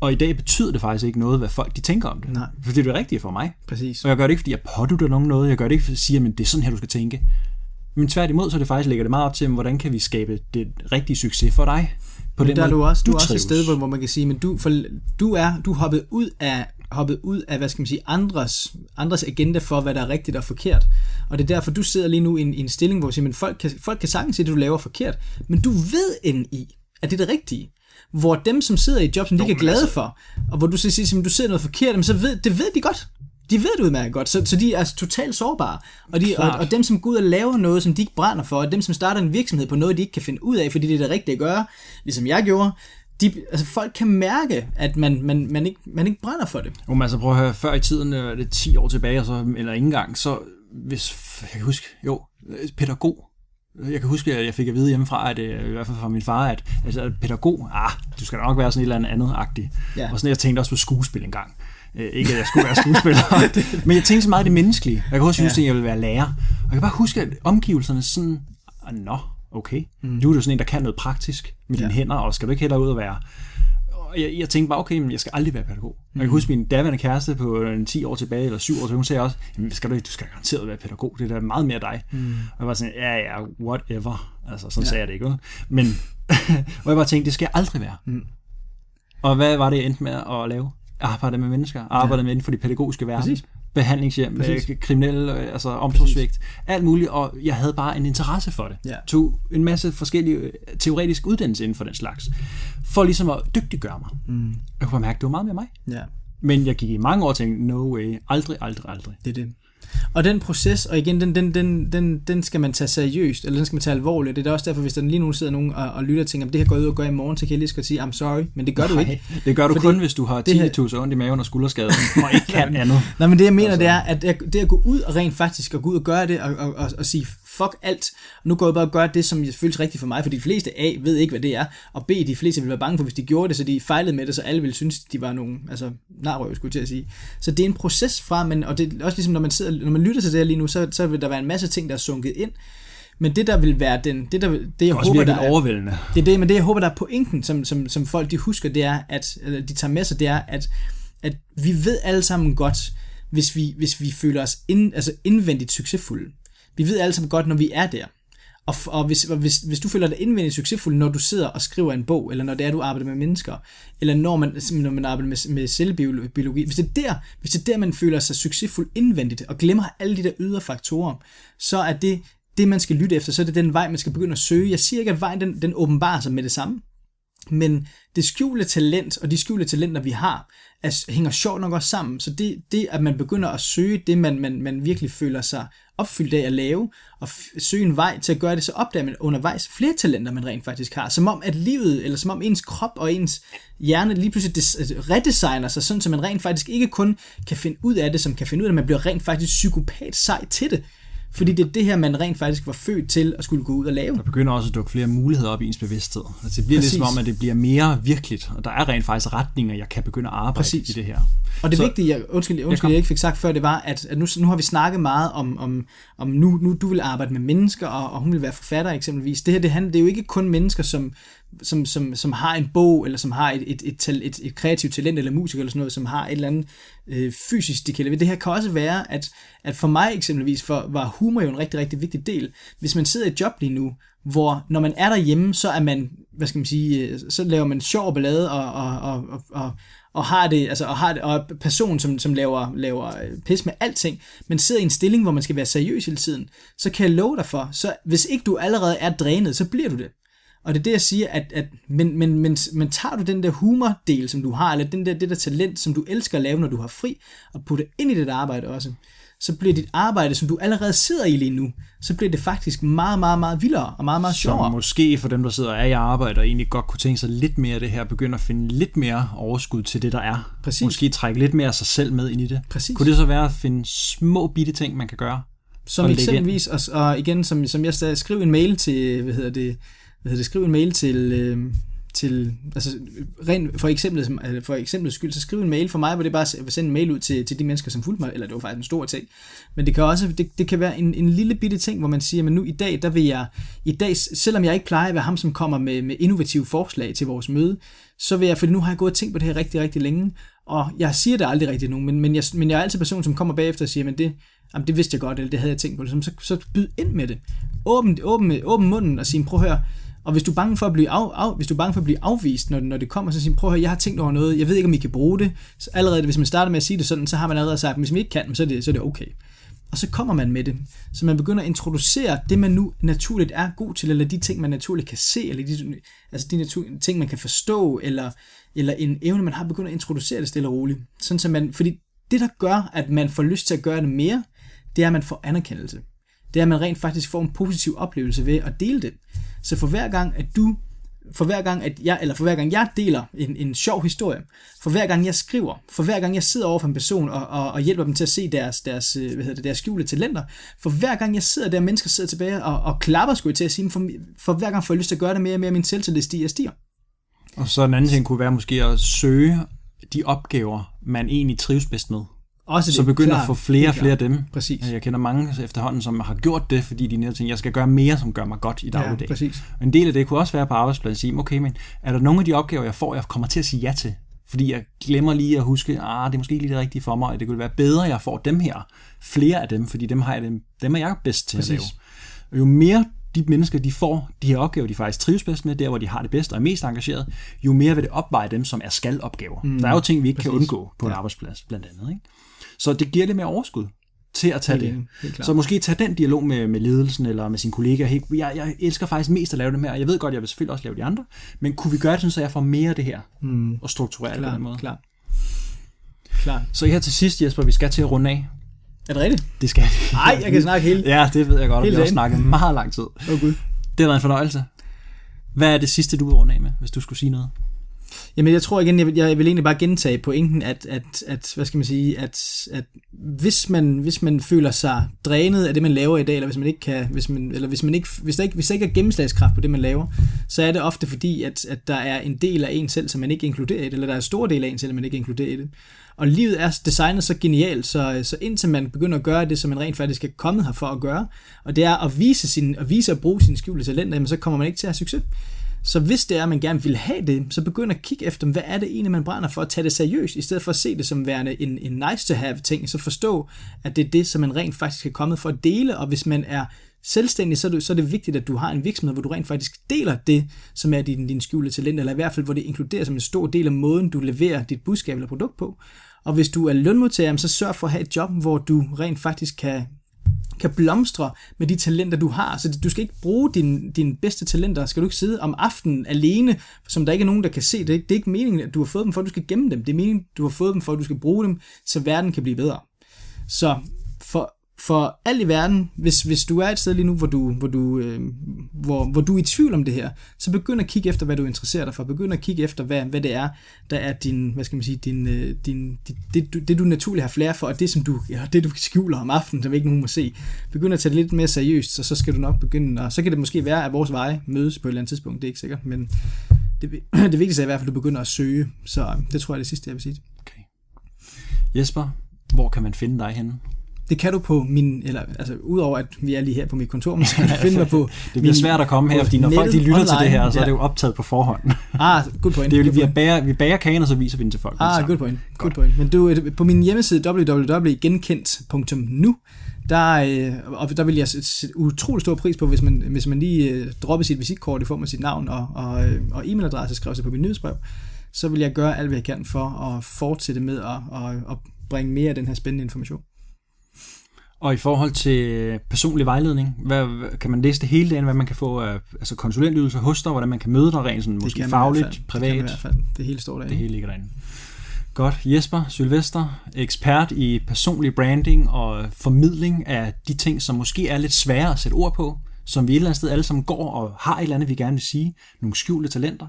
Og i dag betyder det faktisk ikke noget, hvad folk de tænker om det. Nej. For det er det rigtige for mig. Præcis. Og jeg gør det ikke, fordi jeg pådutter nogen noget. Jeg gør det ikke, fordi jeg siger, at det er sådan her, du skal tænke. Men tværtimod, så er det faktisk lægger det meget op til, hvordan kan vi skabe det rigtige succes for dig? På Men der er du også, du, er også et sted, hvor, man kan sige, men du, for, du er du er hoppet ud af hoppet ud af, hvad skal man sige, andres, andres agenda for, hvad der er rigtigt og forkert. Og det er derfor, du sidder lige nu i en, i en stilling, hvor du siger, men folk kan, folk kan sagtens se, at du laver forkert, men du ved ind i, at det er det rigtige. Hvor dem, som sidder i et job, som de ikke er glade altså- for, og hvor du så siger, at du sidder noget forkert, men så ved, det ved de godt. De ved det udmærket godt, så, så de er totalt sårbare. Og, de, og, Klart. og dem, som går ud og laver noget, som de ikke brænder for, og dem, som starter en virksomhed på noget, de ikke kan finde ud af, fordi det er det rigtige at gøre, ligesom jeg gjorde, de, altså folk kan mærke, at man, man, man, ikke, man ikke brænder for det. Jo, men altså prøv at høre, før i tiden, øh, er det 10 år tilbage, så, eller ikke engang, så hvis, jeg kan huske, jo, pædagog, jeg kan huske, at jeg fik at vide hjemmefra, at, øh, i hvert fald fra min far, at, altså, pædagog, ah, du skal nok være sådan et eller andet andet-agtigt. Ja. Og sådan, jeg tænkte også på skuespil engang. Øh, ikke at jeg skulle være skuespiller, men jeg tænkte så meget det menneskelige. Jeg kan også huske, Ja. at jeg ville være lærer. Og jeg kan bare huske, at omgivelserne sådan, ah, nå, okay, mm. du er jo sådan en, der kan noget praktisk med dine Ja. hænder, og skal du ikke heller ud og være og jeg, jeg tænkte bare, okay, men jeg skal aldrig være pædagog. Mm. Jeg kan huske min daværende kæreste på en 10 år tilbage, eller 7 år tilbage, hun sagde også, jamen, skal du, du skal garanteret være pædagog, det er da meget mere dig. Mm. Og jeg var sådan, ja, ja, whatever. Altså, sådan ja. sagde jeg det ikke. Men, og jeg bare tænkte, det skal jeg aldrig være. Mm. Og hvad var det, jeg endte med at lave? Arbejde med mennesker, arbejde ja. med inden for de pædagogiske verden. Præcis. Behandlingshjem, Præcis. øh, kriminelle, øh, altså omsorgsvigt, alt muligt, og jeg havde bare en interesse for det. Ja. Tog en masse forskellige øh, teoretiske uddannelser inden for den slags, for ligesom at dygtiggøre mig. Mm. Jeg kunne mærke, at det var meget med mig. Ja, Men jeg gik i mange år og tænkte, no way, aldrig, aldrig, aldrig. det er det. Og den proces, og igen, den, den, den, den, den skal man tage seriøst, eller den skal man tage alvorligt. Det er også derfor, hvis der lige nu sidder nogen og, og lytter og tænker, "Jamen, det her går ud og gør i morgen, så kan jeg lige godt sige, I'm sorry, men det gør du ikke. det gør du Fordi kun, hvis du har det her- 10.000 ondt i maven og skulderskade, og ikke kan andet. Nej, men det jeg mener, Altså- det er, at det, at gå ud og rent faktisk at gå ud og gøre det, og, og, og, og sige, fuck alt, nu går jeg bare og gør det, som føles rigtigt for mig, for de fleste A ved ikke, hvad det er, og B, de fleste vil være bange for, hvis de gjorde det, så de fejlede med det, så alle ville synes, de var nogle, altså, narrøv, skulle jeg til at sige. Så det er en proces fra, men, og det er også ligesom, når man, sidder, når man lytter til det her lige nu, så, så vil der være en masse ting, der er sunket ind, Men det der vil være den, det der, det jeg Det er håber, der er, overvældende. det er det, men det jeg håber, der er pointen, som, som, som folk de husker, det er, at, eller de tager med sig, det er, at, at vi ved alle sammen godt, hvis vi, hvis vi føler os ind, altså indvendigt succesfulde. Vi ved alle sammen godt, når vi er der. Og, og, hvis, og hvis, hvis du føler dig indvendigt succesfuld, når du sidder og skriver en bog, eller når det er, du arbejder med mennesker, eller når man, når man arbejder med, med selvbiologi, hvis det, er der, hvis det er der, man føler sig succesfuld indvendigt, og glemmer alle de der ydre faktorer, så er det det, man skal lytte efter, så er det den vej, man skal begynde at søge. Jeg siger ikke, at vejen den, den åbenbarer sig med det samme, men det skjulte talent og de skjulte talenter, vi har, er, hænger sjovt nok også sammen. Så det, det, at man begynder at søge det, man, man, man virkelig føler sig opfyldt af at lave, og f- søge en vej til at gøre det, så opdager man undervejs flere talenter, man rent faktisk har. Som om at livet, eller som om ens krop og ens hjerne lige pludselig des, altså, redesigner sig, sådan så man rent faktisk ikke kun kan finde ud af det, som kan finde ud af det, man bliver rent faktisk psykopat sej til det. Fordi det er det her, man rent faktisk var født til at skulle gå ud og lave. Der begynder også at dukke flere muligheder op i ens bevidsthed. Altså det bliver Præcis. ligesom om, at det bliver mere virkeligt, og der er rent faktisk retninger, jeg kan begynde at arbejde Præcis. i det her. Og det Så- vigtige, jeg, undskyld, undskyld kom. jeg ikke fik sagt før, det var, at, at nu, nu har vi snakket meget om, om, om nu, nu du vil arbejde med mennesker, og, og hun vil være forfatter eksempelvis. Det her, det, handler, det er jo ikke kun mennesker, som, som, som, som har en bog, eller som har et, et, et, et, et kreativt talent, eller musiker, eller sådan noget, som har et eller andet øh, fysisk, de kan levere. Det her kan også være, at, at for mig eksempelvis, for, var humor jo en rigtig, rigtig vigtig del. Hvis man sidder i et job lige nu, hvor når man er derhjemme, så er man, hvad skal man sige, øh, så laver man sjov ballade, og, og, og, og, og og har det, altså, og har det, og person, som, som laver, laver øh, pis med alting, men sidder i en stilling, hvor man skal være seriøs hele tiden, så kan jeg love dig for, så hvis ikke du allerede er drænet, så bliver du det. Og det er det, jeg siger, at, at men, men, men, men tager du den der humordel, som du har, eller den der, det der talent, som du elsker at lave, når du har fri, og putter ind i dit arbejde også, så bliver dit arbejde, som du allerede sidder i lige nu, så bliver det faktisk meget, meget, meget vildere og meget, meget sjovere. måske for dem, der sidder og er i arbejde, og egentlig godt kunne tænke sig lidt mere af det her, begynder at finde lidt mere overskud til det, der er. Præcis. Måske trække lidt mere af sig selv med ind i det. Præcis. Kunne det så være at finde små bitte ting, man kan gøre? Som eksempelvis, og, og igen, som, som jeg sagde, skriv en mail til, hvad hedder det, hedder det skriv en mail til, øh, til altså, rent for eksempel, altså, for eksempel skyld, så skriv en mail for mig, hvor det er bare at sende en mail ud til, til de mennesker, som fulgte mig, eller det var faktisk en stor ting, men det kan også, det, det kan være en, en lille bitte ting, hvor man siger, men nu i dag, der vil jeg, i dag, selvom jeg ikke plejer at være ham, som kommer med, med innovative forslag til vores møde, så vil jeg, for nu har jeg gået og tænkt på det her rigtig, rigtig længe, og jeg siger det aldrig rigtig nogen, men, men, jeg, men jeg er altid person, som kommer bagefter og siger, men det, jamen det vidste jeg godt, eller det havde jeg tænkt på, så, så, så byd ind med det. Åbn, åbn, åbn munden og sig, prøv at høre, og hvis du er bange for at blive, af, af, hvis du er bange for at blive afvist, når, når det kommer, så siger prøv at høre, jeg har tænkt over noget, jeg ved ikke, om I kan bruge det. Så allerede, hvis man starter med at sige det sådan, så har man allerede sagt, hvis man ikke kan, så er det, så er det okay. Og så kommer man med det. Så man begynder at introducere det, man nu naturligt er god til, eller de ting, man naturligt kan se, eller de, altså de natur- ting, man kan forstå, eller, eller en evne, man har begyndt at introducere det stille og roligt. Sådan så man, fordi det, der gør, at man får lyst til at gøre det mere, det er, at man får anerkendelse. Det er, at man rent faktisk får en positiv oplevelse ved at dele det. Så for hver gang, at du for hver gang, at jeg, eller for hver gang jeg deler en, en sjov historie, for hver gang jeg skriver, for hver gang jeg sidder over for en person og, og, og hjælper dem til at se deres, deres, øh, hvad hedder det, deres skjulte talenter, for hver gang jeg sidder der, mennesker sidder tilbage og, og klapper, skulle jeg til at sige, for, for hver gang får jeg lyst til at gøre det mere og mere, min selvtillid stiger og stiger. Og så en anden ting kunne være måske at søge de opgaver, man egentlig trives bedst med. Også Så det, begynder klart, at få flere og flere af dem. Præcis. Jeg kender mange efterhånden, som har gjort det, fordi de netop tænker, jeg skal gøre mere, som gør mig godt i Ja, dagligdagen. præcis. Og en del af det kunne også være på arbejdspladsen at sige, okay, men er der nogle af de opgaver, jeg får, jeg kommer til at sige ja til? Fordi jeg glemmer lige at huske, ah, det er måske ikke lige det rigtige for mig, og det kunne være bedre, at jeg får dem her. Flere af dem, fordi dem, har jeg, dem, dem er jeg bedst til Præcis. at lave. Og jo mere de mennesker, de får de her opgaver, de faktisk trives bedst med, der hvor de har det bedst og er mest engageret, jo mere vil det opveje dem, som er skal-opgaver. Mm, der er jo ting, vi ikke præcis. kan præcis. undgå på en arbejdsplads, blandt andet. Ikke? Så det giver lidt mere overskud til at tage Helt det. helt klart. Så måske tage den dialog med, med ledelsen eller med sine kollegaer. Hey, jeg, jeg elsker faktisk mest at lave det her. Jeg ved godt, jeg vil selvfølgelig også lave de andre. Men kunne vi gøre det sådan, så jeg får mere af det her? Mm. Og strukturere det på den måde. Klar, klar. Så her til sidst, Jesper, vi skal til at runde af. Er det rigtigt? Det skal vi. Nej, jeg kan snakke hele. Ja, det ved jeg godt, og vi har snakket meget lang tid. Åh oh, gud. Det har været en fornøjelse. Hvad er det sidste, du vil runde af med, hvis du skulle sige noget? Jamen, jeg tror igen, jeg vil, jeg vil egentlig bare gentage pointen, at, at, at hvad skal man sige, at, at hvis, man, hvis man føler sig drænet af det, man laver i dag, eller hvis man ikke kan, hvis man, eller hvis man ikke, hvis der ikke, hvis der ikke er gennemslagskraft på det, man laver, så er det ofte fordi, at, at der er en del af en selv, som man ikke inkluderer i det, eller der er en stor del af en selv, som man ikke inkluderer i det. Og livet er designet så genialt, så, så indtil man begynder at gøre det, som man rent faktisk er kommet her for at gøre, og det er at vise, sin, at vise og bruge sine skjulte talenter, jamen så kommer man ikke til at have succes. Så hvis det er, at man gerne vil have det, så begynd at kigge efter, hvad er det egentlig, man brænder for at tage det seriøst, i stedet for at se det som værende en, en nice to have ting, så forstå, at det er det, som man rent faktisk er kommet for at dele, og hvis man er selvstændig, så er, det, så er det vigtigt, at du har en virksomhed, hvor du rent faktisk deler det, som er din, din skjulte talent, eller i hvert fald, hvor det inkluderer som en stor del af måden, du leverer dit budskab eller produkt på. Og hvis du er lønmodtager, så sørg for at have et job, hvor du rent faktisk kan kan blomstre med de talenter, du har. Så du skal ikke bruge dine din bedste talenter. Skal du ikke sidde om aftenen alene, som der ikke er nogen, der kan se. Det er, ikke, det er ikke meningen, at du har fået dem for, at du skal gemme dem. Det er meningen, du har fået dem for, at du skal bruge dem, så verden kan blive bedre. Så for alt i verden, hvis, hvis du er et sted lige nu, hvor du, hvor, du, øh, hvor, hvor du er i tvivl om det her, så begynd at kigge efter, hvad du interesserer dig for. Begynd at kigge efter, hvad, hvad det er, der er din, hvad skal man sige, din, øh, din, det, det, du, det, du naturligt har flere for, og det, som du, ja, det, du skjuler om aftenen, som ikke nogen må se. Begynd at tage det lidt mere seriøst, så, så skal du nok begynde, og så kan det måske være, at vores veje mødes på et eller andet tidspunkt, det er ikke sikkert, men det, det vigtigste er i hvert fald, at du begynder at søge, så øh, det tror jeg er det sidste, jeg vil sige. Okay. Jesper, hvor kan man finde dig henne? Det kan du på min, eller altså udover at vi er lige her på mit kontor, men så kan du finde mig på Det bliver min, svært at komme her, fordi når folk de lytter online, til det her, så ja. er det jo optaget på forhånd. Ah, good point. Det er jo, vi, bager, vi bager kagen, og så viser vi den til folk. Ah, good point. Good point. Men du, på min hjemmeside www.genkendt.nu, der, øh, og der vil jeg sætte utrolig stor pris på, hvis man, hvis man lige øh, dropper sit visitkort i form af sit navn og, og, øh, og e-mailadresse, skriver sig på min nyhedsbrev, så vil jeg gøre alt, hvad jeg kan for at fortsætte med at, at, at bringe mere af den her spændende information. Og i forhold til personlig vejledning, hvad, kan man læse det hele dagen, hvad man kan få af altså konsulentydelser hos dig, hvordan man kan møde dig rent sådan, måske fagligt, privat? Det kan i hvert fald. Det hele står derinde. Det hele ligger derinde. Godt. Jesper Sylvester, ekspert i personlig branding og formidling af de ting, som måske er lidt svære at sætte ord på, som vi et eller andet sted alle sammen går og har et eller andet, vi gerne vil sige, nogle skjulte talenter.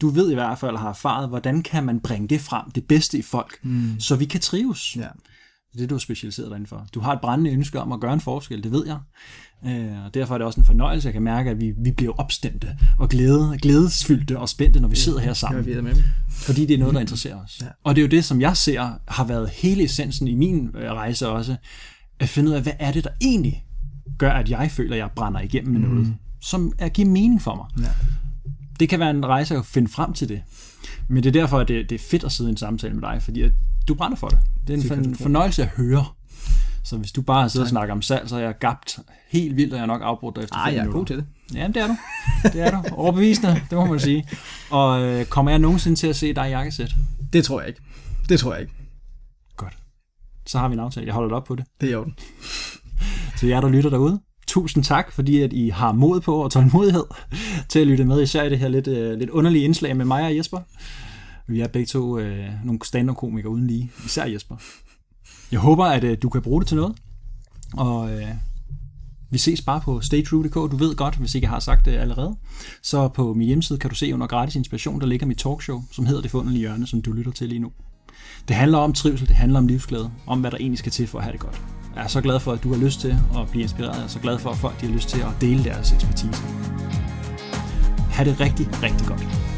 Du ved i hvert fald har erfaret, hvordan kan man bringe det frem, det bedste i folk, mm. så vi kan trives. Ja. Det er det, du er specialiseret dig for. Du har et brændende ønske om at gøre en forskel, det ved jeg. Øh, og derfor er det også en fornøjelse, jeg kan mærke, at vi, vi bliver opstemte og glæde, glædesfyldte og spændte, når vi sidder her sammen. Ja, med. Fordi det er noget, der interesserer os. Ja. Og det er jo det, som jeg ser har været hele essensen i min øh, rejse også, at finde ud af, hvad er det, der egentlig gør, at jeg føler, at jeg brænder igennem med mm. noget, som er giver mening for mig. Ja. Det kan være en rejse at finde frem til det. Men det er derfor, at det, det er fedt at sidde i en samtale med dig, fordi at du brænder for det. Det er en fornøjelse at høre. Så hvis du bare sidder og snakker om salg, så er jeg gabt helt vildt, og jeg er nok afbrudt dig efter Ej, jeg er god til det. Ja, det er du. Det er du. Overbevisende, det må man sige. Og øh, kommer jeg nogensinde til at se dig i jakkesæt? Det tror jeg ikke. Det tror jeg ikke. Godt. Så har vi en aftale. Jeg holder det op på det. Det er orden. Så jer, der lytter derude, tusind tak, fordi at I har mod på og tålmodighed til at lytte med, især i det her lidt, øh, lidt underlige indslag med mig og Jesper. Vi er begge to øh, nogle stand-up-komikere uden lige, især Jesper. Jeg håber, at øh, du kan bruge det til noget, og øh, vi ses bare på staytrue.dk. Du ved godt, hvis ikke jeg har sagt det allerede. Så på min hjemmeside kan du se under gratis inspiration, der ligger mit talkshow, som hedder Det Fundelige Hjørne, som du lytter til lige nu. Det handler om trivsel, det handler om livsglæde, om hvad der egentlig skal til for at have det godt. Jeg er så glad for, at du har lyst til at blive inspireret. Jeg er så glad for, at folk de har lyst til at dele deres ekspertise. Ha' det rigtig, rigtig godt.